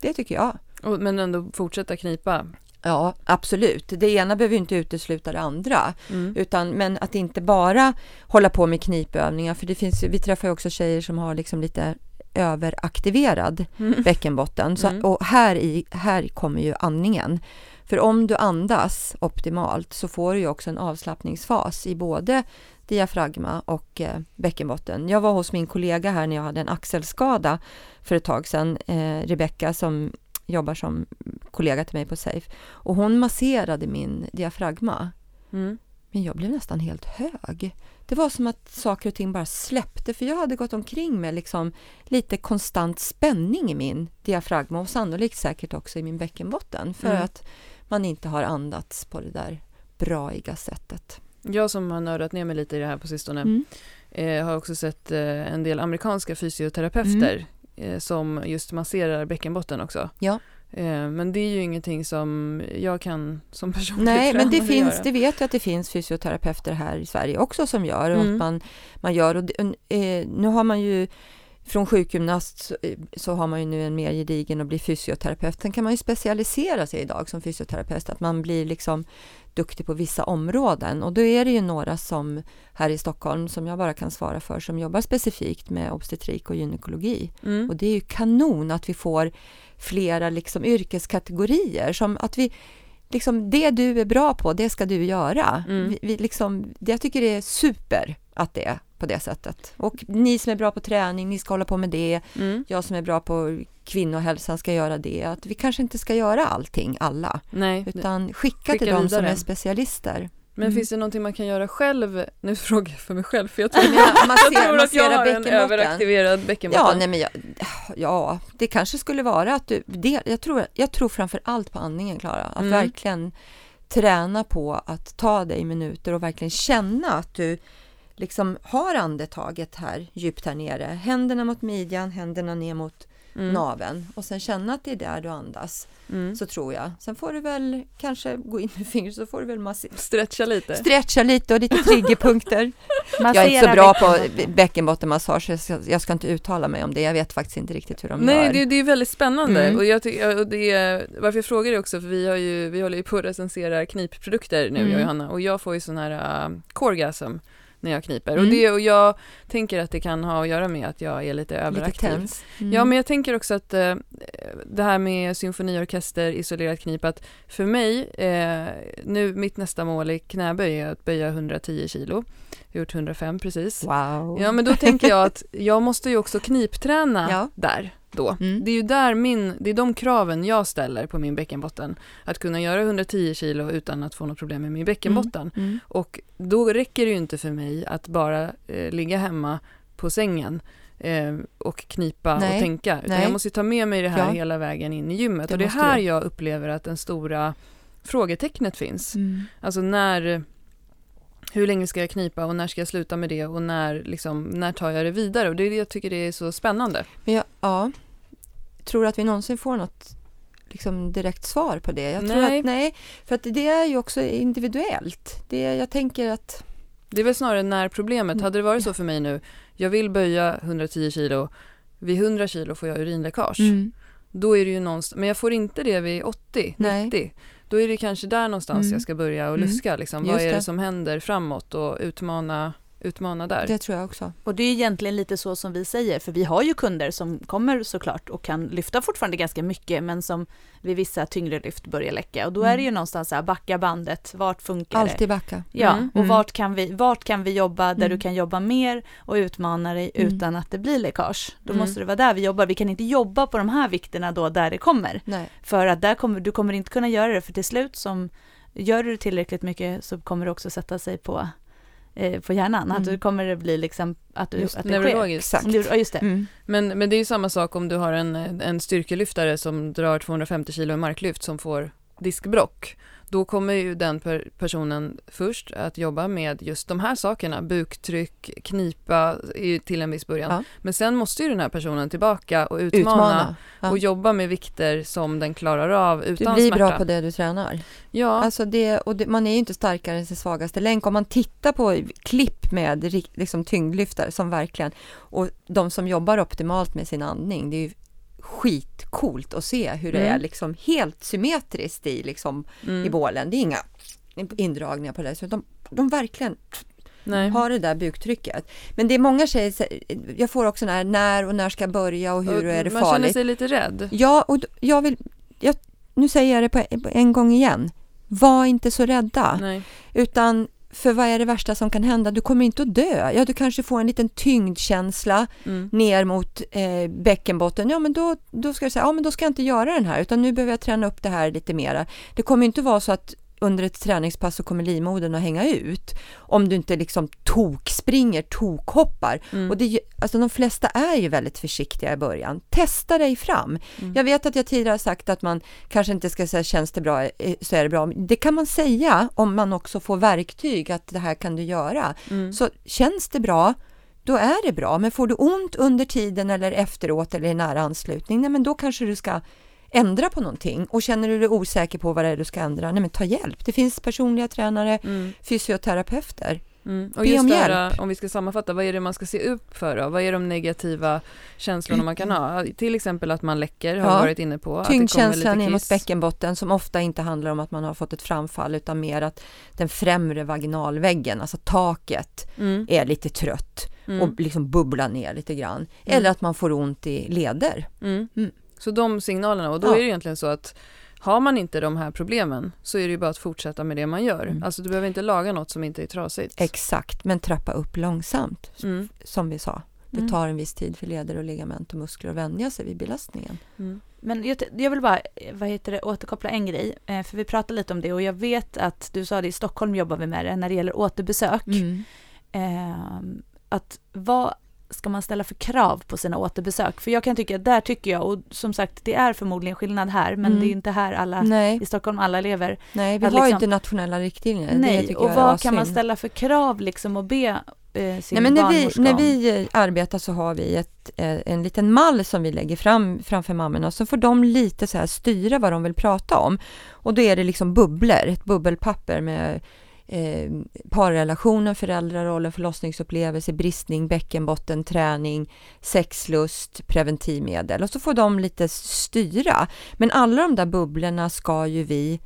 [SPEAKER 3] Det tycker jag.
[SPEAKER 1] Men ändå fortsätta knipa?
[SPEAKER 3] Ja, absolut. Det ena behöver inte utesluta det andra. Mm. Utan, men att inte bara hålla på med knipövningar, för det finns, vi träffar ju också tjejer som har liksom lite överaktiverad mm. bäckenbotten. Så, mm. Och här, i, här kommer ju andningen. För om du andas optimalt så får du ju också en avslappningsfas i både diafragma och eh, bäckenbotten. Jag var hos min kollega här när jag hade en axelskada för ett tag sedan, eh, Rebecka som jobbar som kollega till mig på Safe. Och hon masserade min diafragma.
[SPEAKER 1] Mm.
[SPEAKER 3] Men jag blev nästan helt hög. Det var som att saker och ting bara släppte, för jag hade gått omkring med liksom lite konstant spänning i min diafragma och sannolikt säkert också i min bäckenbotten, för
[SPEAKER 1] Mm.
[SPEAKER 3] att man inte har andats på det där braiga sättet.
[SPEAKER 1] Jag som har nördat ner mig lite i det här på sistone
[SPEAKER 3] Mm.
[SPEAKER 1] eh, har också sett eh, en del amerikanska fysioterapeuter eh, som just masserar bäckenbotten också.
[SPEAKER 3] Ja.
[SPEAKER 1] Eh, men det är ju ingenting som jag kan som personlig
[SPEAKER 3] Nej, men det finns,
[SPEAKER 1] göra.
[SPEAKER 3] det vet jag att det finns fysioterapeuter här i Sverige också som gör och
[SPEAKER 1] Mm.
[SPEAKER 3] att man, man gör och eh, nu har man ju från sjukgymnast så, eh, så har man ju nu en mer gedigen och blir fysioterapeut. Sen kan man ju specialisera sig idag som fysioterapeut, att man blir liksom duktig på vissa områden och då är det ju några som här i Stockholm som jag bara kan svara för som jobbar specifikt med obstetrik och gynekologi.
[SPEAKER 1] Mm.
[SPEAKER 3] Och det är ju kanon att vi får flera liksom yrkeskategorier som att vi liksom det du är bra på, det ska du göra.
[SPEAKER 1] Mm.
[SPEAKER 3] Vi, vi liksom, jag tycker det är super att det på det sättet. Och ni som är bra på träning, ni ska hålla på med det.
[SPEAKER 1] Mm.
[SPEAKER 3] Jag som är bra på kvinnohälsan ska göra det. Att vi kanske inte ska göra allting, alla,
[SPEAKER 1] Nej,
[SPEAKER 3] utan skicka,
[SPEAKER 1] Skicka
[SPEAKER 3] till de som är specialister.
[SPEAKER 1] men
[SPEAKER 3] Mm.
[SPEAKER 1] finns det någonting man kan göra själv? Nu frågar jag för mig själv för jag tror,
[SPEAKER 3] jag- man
[SPEAKER 1] jag tror att jag har en överaktiverad bäckenbotten.
[SPEAKER 3] Ja, nej men jag, ja, det kanske skulle vara att du, det, jag, tror, jag tror framför allt på andningen Klara, att
[SPEAKER 1] Mm.
[SPEAKER 3] verkligen träna på att ta dig minuter och verkligen känna att du liksom har andetaget här djupt här nere, händerna mot midjan, händerna ner mot
[SPEAKER 1] mm.
[SPEAKER 3] naveln och sen känna att det är där du andas,
[SPEAKER 1] Mm.
[SPEAKER 3] så tror jag. Sen får du väl kanske gå in med fingret så får du väl massi-
[SPEAKER 1] Stretcha lite.
[SPEAKER 3] stretcha lite och lite triggerpunkter. Jag är
[SPEAKER 2] Massera
[SPEAKER 3] inte så bra på
[SPEAKER 2] bäckenbotten.
[SPEAKER 3] bäckenbottenmassage, jag ska, inte uttala mig om det. Jag vet faktiskt inte riktigt hur de
[SPEAKER 1] Nej,
[SPEAKER 3] gör.
[SPEAKER 1] det, det är väldigt spännande.
[SPEAKER 3] Mm.
[SPEAKER 1] Och jag ty- och det är, varför jag frågar är också för vi, har ju, vi håller ju på att recensera knipprodukter nu,
[SPEAKER 3] Mm.
[SPEAKER 1] jag och Johanna, och jag får ju sån här uh, corgasm när jag kniper.
[SPEAKER 3] Mm.
[SPEAKER 1] Och, det, och jag tänker att det kan ha att göra med att jag är lite
[SPEAKER 3] Lite
[SPEAKER 1] överaktiv.
[SPEAKER 3] tens. Mm.
[SPEAKER 1] Ja, men jag tänker också att eh, det här med symfoniorkester, isolerat knip, att för mig, eh, nu mitt nästa mål i knäböj är att böja 110 kilo. Jag har gjort 105 precis.
[SPEAKER 3] Wow.
[SPEAKER 1] Ja, men då tänker jag att jag måste ju också knipträna
[SPEAKER 3] Ja.
[SPEAKER 1] där då.
[SPEAKER 3] Mm.
[SPEAKER 1] Det är ju där min, det är de kraven jag ställer på min bäckenbotten. Att kunna göra 110 kilo utan att få något problem med min bäckenbotten.
[SPEAKER 3] Mm.
[SPEAKER 1] Och då räcker det ju inte för mig att bara eh, ligga hemma på sängen eh, och knipa
[SPEAKER 3] Nej,
[SPEAKER 1] och tänka. Utan
[SPEAKER 3] nej.
[SPEAKER 1] jag måste ju ta med mig det här
[SPEAKER 3] Ja.
[SPEAKER 1] hela vägen in i gymmet.
[SPEAKER 3] Det
[SPEAKER 1] och det är här jag upplever att den stora frågetecknet finns.
[SPEAKER 3] Mm.
[SPEAKER 1] Alltså när, hur länge ska jag knipa och när ska jag sluta med det och när, liksom, när tar jag det vidare? Och det är det jag tycker det är så spännande.
[SPEAKER 3] Men jag, ja, tror att vi någonsin får något liksom, direkt svar på det? Jag tror
[SPEAKER 1] Nej.
[SPEAKER 3] Att, nej, för att det är ju också individuellt. Det, jag tänker att
[SPEAKER 1] Det är väl snarare när problemet, hade det varit så för mig nu, jag vill böja 110 kilo, vid 100 kilo får jag urinläckage. Då är det ju någonstans, men jag får inte det vid 80,
[SPEAKER 3] Nej.
[SPEAKER 1] 90. Då är det kanske där någonstans
[SPEAKER 3] Mm.
[SPEAKER 1] jag ska börja och
[SPEAKER 3] Mm.
[SPEAKER 1] luska. Liksom. Vad är det
[SPEAKER 3] det.
[SPEAKER 1] som händer framåt och utmana, utmana där.
[SPEAKER 3] det tror jag också.
[SPEAKER 2] Och det är egentligen lite så som vi säger, för vi har ju kunder som kommer såklart och kan lyfta fortfarande ganska mycket, men som vid vissa tyngre lyft börjar läcka. Och då är det
[SPEAKER 3] Mm.
[SPEAKER 2] ju någonstans så här, backa bandet, vart funkar det?
[SPEAKER 3] Alltid backa.
[SPEAKER 2] Ja,
[SPEAKER 1] Mm.
[SPEAKER 2] och
[SPEAKER 3] Mm.
[SPEAKER 2] vart kan, vi, vart kan vi jobba där
[SPEAKER 3] Mm.
[SPEAKER 2] du kan jobba mer och utmana dig
[SPEAKER 3] Mm.
[SPEAKER 2] utan att det blir läckage? Då
[SPEAKER 1] Mm.
[SPEAKER 2] måste det vara där vi jobbar. Vi kan inte jobba på de här vikterna då där det kommer.
[SPEAKER 3] Nej.
[SPEAKER 2] För att där kommer, du kommer inte kunna göra det, för till slut som gör du det tillräckligt mycket så kommer det också sätta sig på, eh, på hjärnan. Att
[SPEAKER 3] Mm.
[SPEAKER 2] du kommer det bli liksom att, du,
[SPEAKER 3] Just
[SPEAKER 2] att det sker.
[SPEAKER 1] Neurologiskt.
[SPEAKER 3] Exakt.
[SPEAKER 2] Ja, just det.
[SPEAKER 3] Mm.
[SPEAKER 1] Men, men det är ju samma sak om du har en, en styrkelyftare som drar 250 kilo i marklyft som får diskbrock. Då kommer ju den per, personen först att jobba med just de här sakerna, buktryck, knipa till en viss början.
[SPEAKER 3] Ja.
[SPEAKER 1] Men sen måste ju den här personen tillbaka och utmana,
[SPEAKER 3] Utmana. Ja.
[SPEAKER 1] och jobba med vikter som den klarar av
[SPEAKER 3] Du
[SPEAKER 1] utan
[SPEAKER 3] blir
[SPEAKER 1] smärta.
[SPEAKER 3] bra på det du tränar.
[SPEAKER 1] Ja,
[SPEAKER 3] Alltså det, och det, man är ju inte starkare än sin svagaste länk. Om man tittar på klipp med liksom tyngdlyftare som verkligen, och de som jobbar optimalt med sin andning, det är ju skitcoolt att se hur det
[SPEAKER 1] Mm.
[SPEAKER 3] är liksom helt symmetriskt i, liksom,
[SPEAKER 1] mm,
[SPEAKER 3] i bålen. Det är inga indragningar på det, så de, de verkligen
[SPEAKER 1] nej.
[SPEAKER 3] har det där buktrycket. Men det är många tjejer, jag får också den här när och när ska jag börja och hur
[SPEAKER 1] Och
[SPEAKER 3] är det
[SPEAKER 1] Man känner
[SPEAKER 3] farligt?
[SPEAKER 1] sig lite rädd.
[SPEAKER 3] Ja, och jag vill, jag, nu säger jag det på en gång igen. Var inte så rädda.
[SPEAKER 1] Nej.
[SPEAKER 3] Utan för vad är det värsta som kan hända? Du kommer inte att dö. Ja, du kanske får en liten tyngdkänsla
[SPEAKER 1] Mm.
[SPEAKER 3] ner mot eh, bäckenbotten. Ja, men då, då ska du säga, ja, men då ska jag inte göra den här, utan nu behöver jag träna upp det här lite mera. Det kommer inte vara så att under ett träningspass så kommer livmodern att hänga ut om du inte liksom tokspringer, tokhoppar.
[SPEAKER 1] Mm.
[SPEAKER 3] Och det, ju- alltså de flesta är ju väldigt försiktiga i början. Testa dig fram.
[SPEAKER 1] Mm.
[SPEAKER 3] Jag vet att jag tidigare har sagt att man kanske inte ska säga känns det bra eh, så är det bra. Det kan man säga om man också får verktyg att det här kan du göra.
[SPEAKER 1] Mm.
[SPEAKER 3] Så känns det bra, då är det bra. Men får du ont under tiden eller efteråt eller i nära anslutning, nej men då kanske du ska ändra på någonting. Och känner du dig osäker på vad det är du ska ändra, nej men ta hjälp. Det finns personliga tränare,
[SPEAKER 1] Mm.
[SPEAKER 3] fysioterapeuter.
[SPEAKER 1] Mm. Och
[SPEAKER 3] Be
[SPEAKER 1] just
[SPEAKER 3] om hjälp.
[SPEAKER 1] om vi ska sammanfatta, vad är det man ska se upp för då? Vad är de negativa känslorna man kan ha? Till exempel att man läcker, har
[SPEAKER 3] Ja.
[SPEAKER 1] varit inne på.
[SPEAKER 3] Tyngdkänslan ner mot bäckenbotten som ofta inte handlar om att man har fått ett framfall utan mer att den främre vaginalväggen, alltså taket,
[SPEAKER 1] Mm.
[SPEAKER 3] är lite trött
[SPEAKER 1] Mm.
[SPEAKER 3] och liksom bubblar ner lite grann. Eller att man får ont i leder.
[SPEAKER 1] Så de signalerna, och då
[SPEAKER 3] Ja.
[SPEAKER 1] är det egentligen så att har man inte de här problemen så är det ju bara att fortsätta med det man gör.
[SPEAKER 3] Mm.
[SPEAKER 1] Alltså du behöver inte laga något som inte är trasigt.
[SPEAKER 3] Exakt, men trappa upp långsamt,
[SPEAKER 1] Mm.
[SPEAKER 3] som vi sa. Det
[SPEAKER 2] Mm.
[SPEAKER 3] tar en viss tid för leder och ligament och muskler att vänja sig vid belastningen.
[SPEAKER 1] Mm.
[SPEAKER 2] Men jag, jag vill bara eh, vad heter det, återkoppla en grej, eh, för vi pratade lite om det och jag vet att du sa det i Stockholm jobbar vi med det när det gäller återbesök.
[SPEAKER 3] Mm.
[SPEAKER 2] Ehm, att vad ska man ställa för krav på sina återbesök? För jag kan tycka, där tycker jag, och som sagt det är förmodligen skillnad här, men
[SPEAKER 3] Mm.
[SPEAKER 2] det är inte här alla
[SPEAKER 3] Nej,
[SPEAKER 2] i Stockholm alla lever.
[SPEAKER 3] nej, vi har
[SPEAKER 2] liksom-
[SPEAKER 3] inte nationella riktlinjer.
[SPEAKER 2] Nej, och vad kan man ställa för krav liksom och be eh, sin
[SPEAKER 3] Nej, men när, vi, när vi arbetar så har vi ett, eh, en liten mall som vi lägger fram framför mammorna så får de lite så här styra vad de vill prata om. Och då är det liksom bubblor, ett bubbelpapper med eh, parrelationen, föräldrarollen, förlossningsupplevelse, bristning, bäckenbotten, träning, sexlust, preventivmedel och så får de lite styra. Men alla de där bubblorna ska ju vi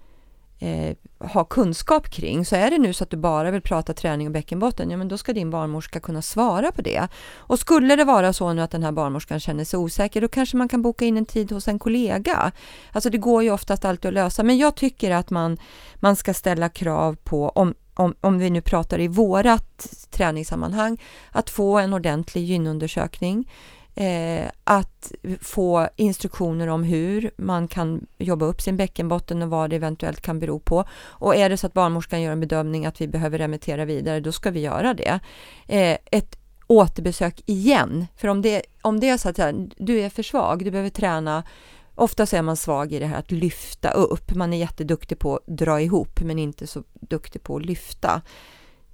[SPEAKER 3] eh, ha kunskap kring. Så är det nu så att du bara vill prata träning och bäckenbotten, ja men då ska din barnmorska kunna svara på det. Och skulle det vara så nu att den här barnmorskan känner sig osäker, då kanske man kan boka in en tid hos en kollega. Alltså det går ju oftast alltid att lösa, men jag tycker att man, man ska ställa krav på, om, om, om vi nu pratar i vårat träningssammanhang, att få en ordentlig gynundersökning. Eh, att få instruktioner om hur man kan jobba upp sin bäckenbotten och vad det eventuellt kan bero på. Och är det så att barnmorskan gör en bedömning att vi behöver remittera vidare, då ska vi göra det. Eh, ett återbesök igen, för om det, om det är så att du är för svag, du behöver träna Ofta så är man svag i det här att lyfta upp. Man är jätteduktig på att dra ihop, men inte så duktig på att lyfta.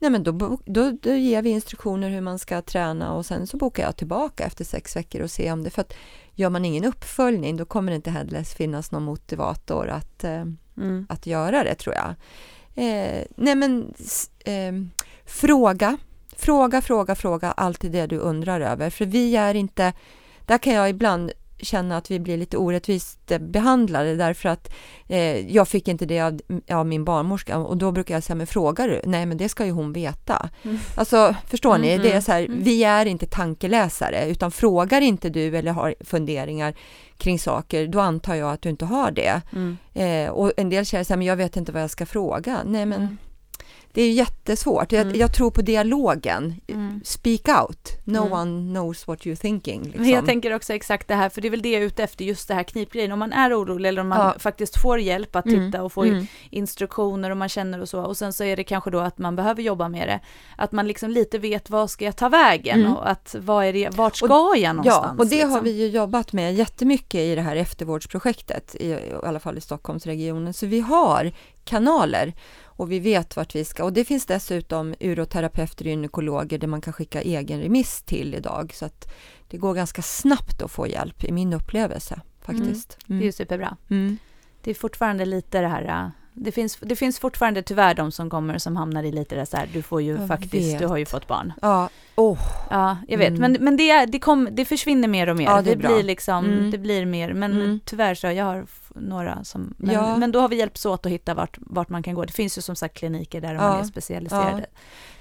[SPEAKER 3] Nej, men då, då, då ger vi instruktioner hur man ska träna och sen så bokar jag tillbaka efter sex veckor och ser om det... För att gör man ingen uppföljning, då kommer det inte heller finnas någon motivator att, eh,
[SPEAKER 1] Mm.
[SPEAKER 3] att göra det, tror jag. Eh, nej, men eh, fråga. Fråga, fråga, fråga alltid det du undrar över. För vi är inte... Där kan jag ibland känna att vi blir lite orättvist eh, behandlade därför att eh, jag fick inte det av, av min barnmorska och då brukar jag säga, men frågar du? Nej, men det ska ju hon veta.
[SPEAKER 1] Mm.
[SPEAKER 3] Alltså, förstår ni?
[SPEAKER 1] Mm,
[SPEAKER 3] Det är
[SPEAKER 1] mm,
[SPEAKER 3] så här,
[SPEAKER 2] mm.
[SPEAKER 3] vi är inte tankeläsare, utan frågar inte du eller har funderingar kring saker, då antar jag att du inte har det.
[SPEAKER 1] Mm.
[SPEAKER 3] Eh, och en del känner så här, men jag vet inte vad jag ska fråga. Nej, men
[SPEAKER 2] Mm.
[SPEAKER 3] Det är jättesvårt. Jag,
[SPEAKER 1] Mm.
[SPEAKER 3] jag tror på dialogen.
[SPEAKER 2] Mm.
[SPEAKER 3] Speak out. No
[SPEAKER 1] Mm.
[SPEAKER 3] one knows what you're thinking. Liksom.
[SPEAKER 2] Jag tänker också exakt det här, för det är väl det jag är ute efter, just det här knipgrejen. Om man är orolig eller om man
[SPEAKER 3] Ja.
[SPEAKER 2] faktiskt får hjälp att
[SPEAKER 3] Mm,
[SPEAKER 2] titta och få
[SPEAKER 3] mm.
[SPEAKER 2] instruktioner och man känner och så. Och sen så är det kanske då att man behöver jobba med det. Att man liksom lite vet vad ska jag ta vägen
[SPEAKER 3] Mm.
[SPEAKER 2] och att vad är det, vart ska jag någonstans?
[SPEAKER 3] Ja, och det har
[SPEAKER 2] liksom?
[SPEAKER 3] vi ju jobbat med jättemycket i det här eftervårdsprojektet, i, i alla fall i Stockholmsregionen. Så vi har kanaler och vi vet vart vi ska. Och det finns dessutom uroterapeuter och gynekologer där man kan skicka egen remiss till idag. Så att det går ganska snabbt att få hjälp i min upplevelse faktiskt.
[SPEAKER 2] Det är
[SPEAKER 3] Mm.
[SPEAKER 2] ju superbra.
[SPEAKER 3] Mm.
[SPEAKER 2] Det är fortfarande lite det här, det finns, det finns fortfarande tyvärr de som kommer som hamnar i lite det så här, du får ju
[SPEAKER 3] Jag
[SPEAKER 2] faktiskt,
[SPEAKER 3] vet.
[SPEAKER 2] du har ju fått barn.
[SPEAKER 3] Ja, Åh,
[SPEAKER 2] Ja, jag vet.
[SPEAKER 3] Mm.
[SPEAKER 2] Men, men det, är, det, kom, det försvinner mer och mer.
[SPEAKER 3] Ja, det bra.
[SPEAKER 2] blir liksom,
[SPEAKER 3] Mm.
[SPEAKER 2] det blir mer. Men
[SPEAKER 3] Mm.
[SPEAKER 2] tyvärr så, jag har några som, men,
[SPEAKER 3] Ja.
[SPEAKER 2] men då har vi hjälpts åt att hitta vart, vart man kan gå. Det finns ju som sagt kliniker där
[SPEAKER 3] Ja.
[SPEAKER 2] man är specialiserade.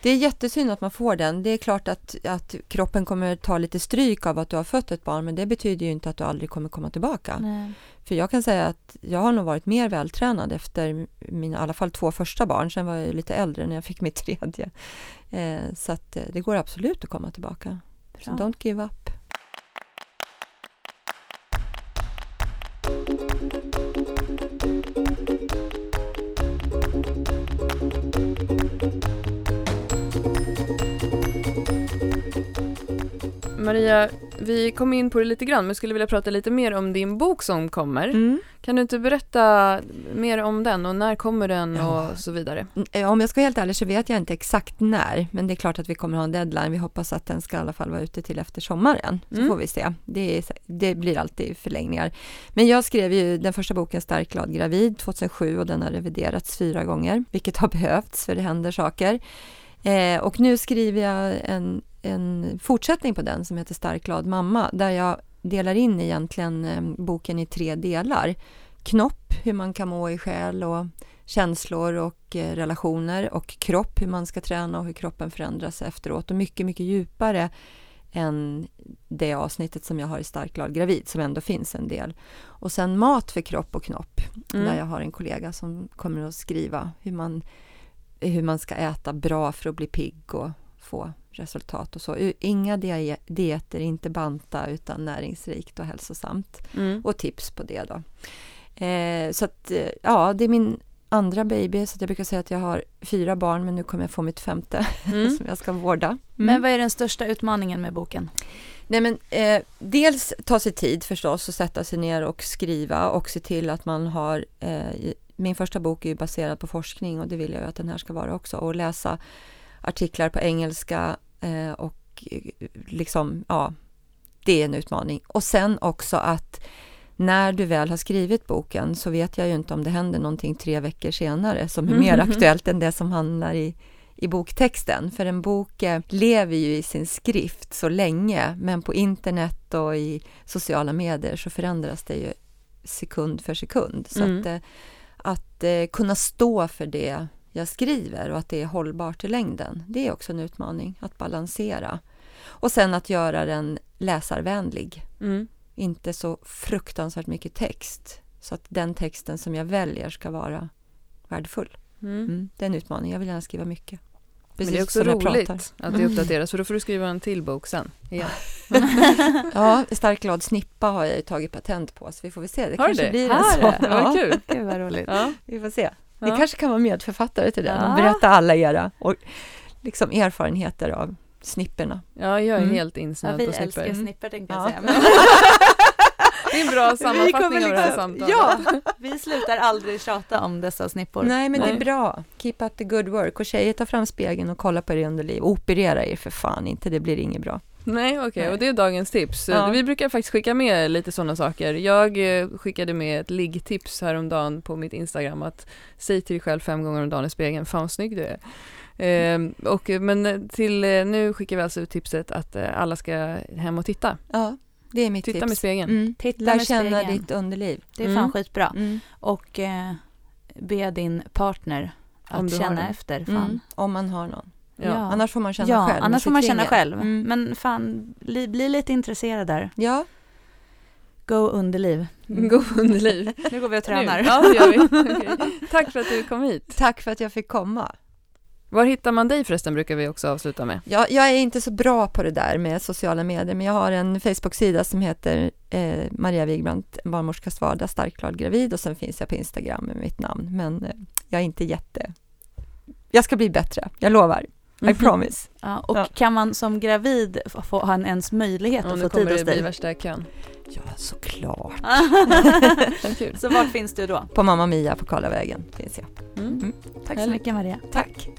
[SPEAKER 3] Det är jättesynd att man får den. Det är klart att, att kroppen kommer ta lite stryk av att du har fött ett barn, men det betyder ju inte att du aldrig kommer komma tillbaka.
[SPEAKER 2] Nej.
[SPEAKER 3] För jag kan säga att jag har nog varit mer vältränad efter mina, i alla fall två första barn. Sen var jag lite äldre när jag fick mitt tredje. Eh, så att eh, det går absolut att komma tillbaka. Så
[SPEAKER 2] Bra.
[SPEAKER 3] don't give up.
[SPEAKER 1] Maria, vi kom in på det lite grann men skulle vilja prata lite mer om din bok som kommer.
[SPEAKER 3] Mm.
[SPEAKER 1] Kan du inte berätta mer om den och när kommer den
[SPEAKER 3] Ja.
[SPEAKER 1] och så vidare?
[SPEAKER 3] Eh, Om jag ska vara helt ärlig så vet jag inte exakt när, men det är klart att vi kommer ha en deadline. Vi hoppas att den ska i alla fall vara ute till efter sommaren, så
[SPEAKER 1] Mm.
[SPEAKER 3] får vi se. Det, är, det blir alltid förlängningar. Men jag skrev ju den första boken Stark, glad, gravid 2007 och den har reviderats fyra gånger, vilket har behövts för det händer saker. Eh, och nu skriver jag en, en fortsättning på den som heter Stark, glad mamma, där jag delar in egentligen eh, boken i tre delar. Knopp, hur man kan må i själ och känslor och eh, relationer och kropp, hur man ska träna och hur kroppen förändras efteråt och mycket, mycket djupare än det avsnittet som jag har i Stark, glad, gravid som ändå finns en del. Och sen mat för kropp och knopp
[SPEAKER 1] Mm.
[SPEAKER 3] där jag har en kollega som kommer att skriva hur man, hur man ska äta bra för att bli pigg och få resultat och så. Inga dieter, inte banta utan näringsrikt och hälsosamt
[SPEAKER 1] Mm.
[SPEAKER 3] och tips på det då. Eh, så att, eh, ja, det är min andra baby, så att jag brukar säga att jag har fyra barn, men nu kommer jag få mitt femte
[SPEAKER 1] Mm.
[SPEAKER 3] som jag ska vårda.
[SPEAKER 2] Men vad är den största utmaningen med boken?
[SPEAKER 3] Nej, men, eh, dels ta sig tid förstås och sätta sig ner och skriva och se till att man har eh, min första bok är baserad på forskning och det vill jag att den här ska vara också och läsa artiklar på engelska eh, och liksom, ja, det är en utmaning. Och sen också att när du väl har skrivit boken så vet jag ju inte om det händer någonting tre veckor senare som är mer
[SPEAKER 1] Mhm.
[SPEAKER 3] aktuellt än det som handlar i, i boktexten. För en bok eh, lever ju i sin skrift så länge, men på internet och i sociala medier så förändras det ju sekund för sekund. Så
[SPEAKER 1] Mm.
[SPEAKER 3] att, eh, att kunna stå för det jag skriver och att det är hållbart i längden, det är också en utmaning att balansera. Och sen att göra den läsarvänlig,
[SPEAKER 1] Mm.
[SPEAKER 3] inte så fruktansvärt mycket text. Så att den texten som jag väljer ska vara värdefull.
[SPEAKER 1] Mm.
[SPEAKER 3] Mm, det är en utmaning, jag vill gärna skriva mycket.
[SPEAKER 1] Men det är också roligt att det uppdateras för då får du skriva en till bok sen. Igen.
[SPEAKER 3] Ja, Stark glad snippa har jag ju tagit patent på, så vi får väl se. Det
[SPEAKER 1] Har
[SPEAKER 3] kanske
[SPEAKER 1] det?
[SPEAKER 3] blir en sån.
[SPEAKER 1] Ja, vad
[SPEAKER 3] Ja,
[SPEAKER 1] kul.
[SPEAKER 2] Gud vad roligt.
[SPEAKER 1] Ja.
[SPEAKER 3] vi får se.
[SPEAKER 1] Ja.
[SPEAKER 3] Ni kanske kan vara medförfattare till den och
[SPEAKER 2] Ja.
[SPEAKER 3] berätta alla era och liksom erfarenheter av snipporna.
[SPEAKER 1] ja, jag är
[SPEAKER 3] Mm.
[SPEAKER 1] helt
[SPEAKER 2] Ja,
[SPEAKER 1] insnöad
[SPEAKER 2] vi
[SPEAKER 1] på
[SPEAKER 2] älskar
[SPEAKER 1] snipper.
[SPEAKER 2] snipper tänkte jag
[SPEAKER 3] Ja.
[SPEAKER 2] säga. Men
[SPEAKER 1] Det är en bra sammanfattning av det här samtalet.
[SPEAKER 3] Ja,
[SPEAKER 2] vi slutar aldrig tjata om dessa snippor.
[SPEAKER 3] nej men det
[SPEAKER 1] Nej.
[SPEAKER 3] är bra. Keep up the good work. Och tjejer, ta fram spegeln och kolla på er underliv. Operera er för fan inte, det blir inget bra.
[SPEAKER 1] Nej, okej,
[SPEAKER 3] Nej.
[SPEAKER 1] och det är dagens tips.
[SPEAKER 3] Ja.
[SPEAKER 1] Vi brukar faktiskt skicka med lite sådana saker. Jag eh, skickade med ett liggtips häromdagen på mitt Instagram att säg till dig själv fem gånger om dagen i spegeln, fan snygg du är. Eh, och, men till eh, nu skickar vi alltså ut tipset att eh, alla ska hem och titta.
[SPEAKER 3] Ja, det är mitt
[SPEAKER 1] Titta
[SPEAKER 3] tips.
[SPEAKER 1] med spegeln.
[SPEAKER 3] Mm.
[SPEAKER 2] Titta
[SPEAKER 3] Lär
[SPEAKER 2] med
[SPEAKER 3] känna
[SPEAKER 2] spegeln.
[SPEAKER 3] ditt underliv.
[SPEAKER 2] Det är fan
[SPEAKER 1] Mm.
[SPEAKER 2] skitbra.
[SPEAKER 3] Mm.
[SPEAKER 2] Och eh, be din partner att känna efter. Fan.
[SPEAKER 3] Mm. Om man har någon.
[SPEAKER 1] Ja.
[SPEAKER 2] Ja.
[SPEAKER 3] Annars får man känna
[SPEAKER 2] ja,
[SPEAKER 3] själv.
[SPEAKER 2] annars får man känna själv.
[SPEAKER 3] Mm.
[SPEAKER 2] Men fan, bli, bli lite intresserad där.
[SPEAKER 3] Ja,
[SPEAKER 2] Go underliv.
[SPEAKER 1] God underliv.
[SPEAKER 2] Nu går vi och tränar.
[SPEAKER 1] Nu. Ja, det gör vi. Okej. Tack för att du kom hit.
[SPEAKER 3] tack för att jag fick komma.
[SPEAKER 1] Var hittar man dig förresten, brukar vi också avsluta med.
[SPEAKER 3] Jag, jag är inte så bra på det där med sociala medier, men jag har en Facebook-sida som heter eh, Maria Wigbrandt, en barnmorskas vardag, stark, glad, gravid och sen finns jag på Instagram med mitt namn, men eh, jag är inte jätte... Jag ska bli bättre, jag lovar. I
[SPEAKER 1] Mhm.
[SPEAKER 3] promise.
[SPEAKER 2] Ja, och
[SPEAKER 3] Ja.
[SPEAKER 2] kan man som gravid få, ha en ens möjlighet
[SPEAKER 1] Ja,
[SPEAKER 2] att
[SPEAKER 1] nu
[SPEAKER 2] få
[SPEAKER 1] kommer
[SPEAKER 2] tid
[SPEAKER 1] det
[SPEAKER 2] hos
[SPEAKER 1] bli
[SPEAKER 2] dig?
[SPEAKER 1] värsta kön.
[SPEAKER 3] Ja, såklart.
[SPEAKER 2] Så vart finns du då?
[SPEAKER 3] På Mamma Mia på Karlavägen finns jag.
[SPEAKER 1] Mm.
[SPEAKER 2] Tack så mycket Maria.
[SPEAKER 3] Tack.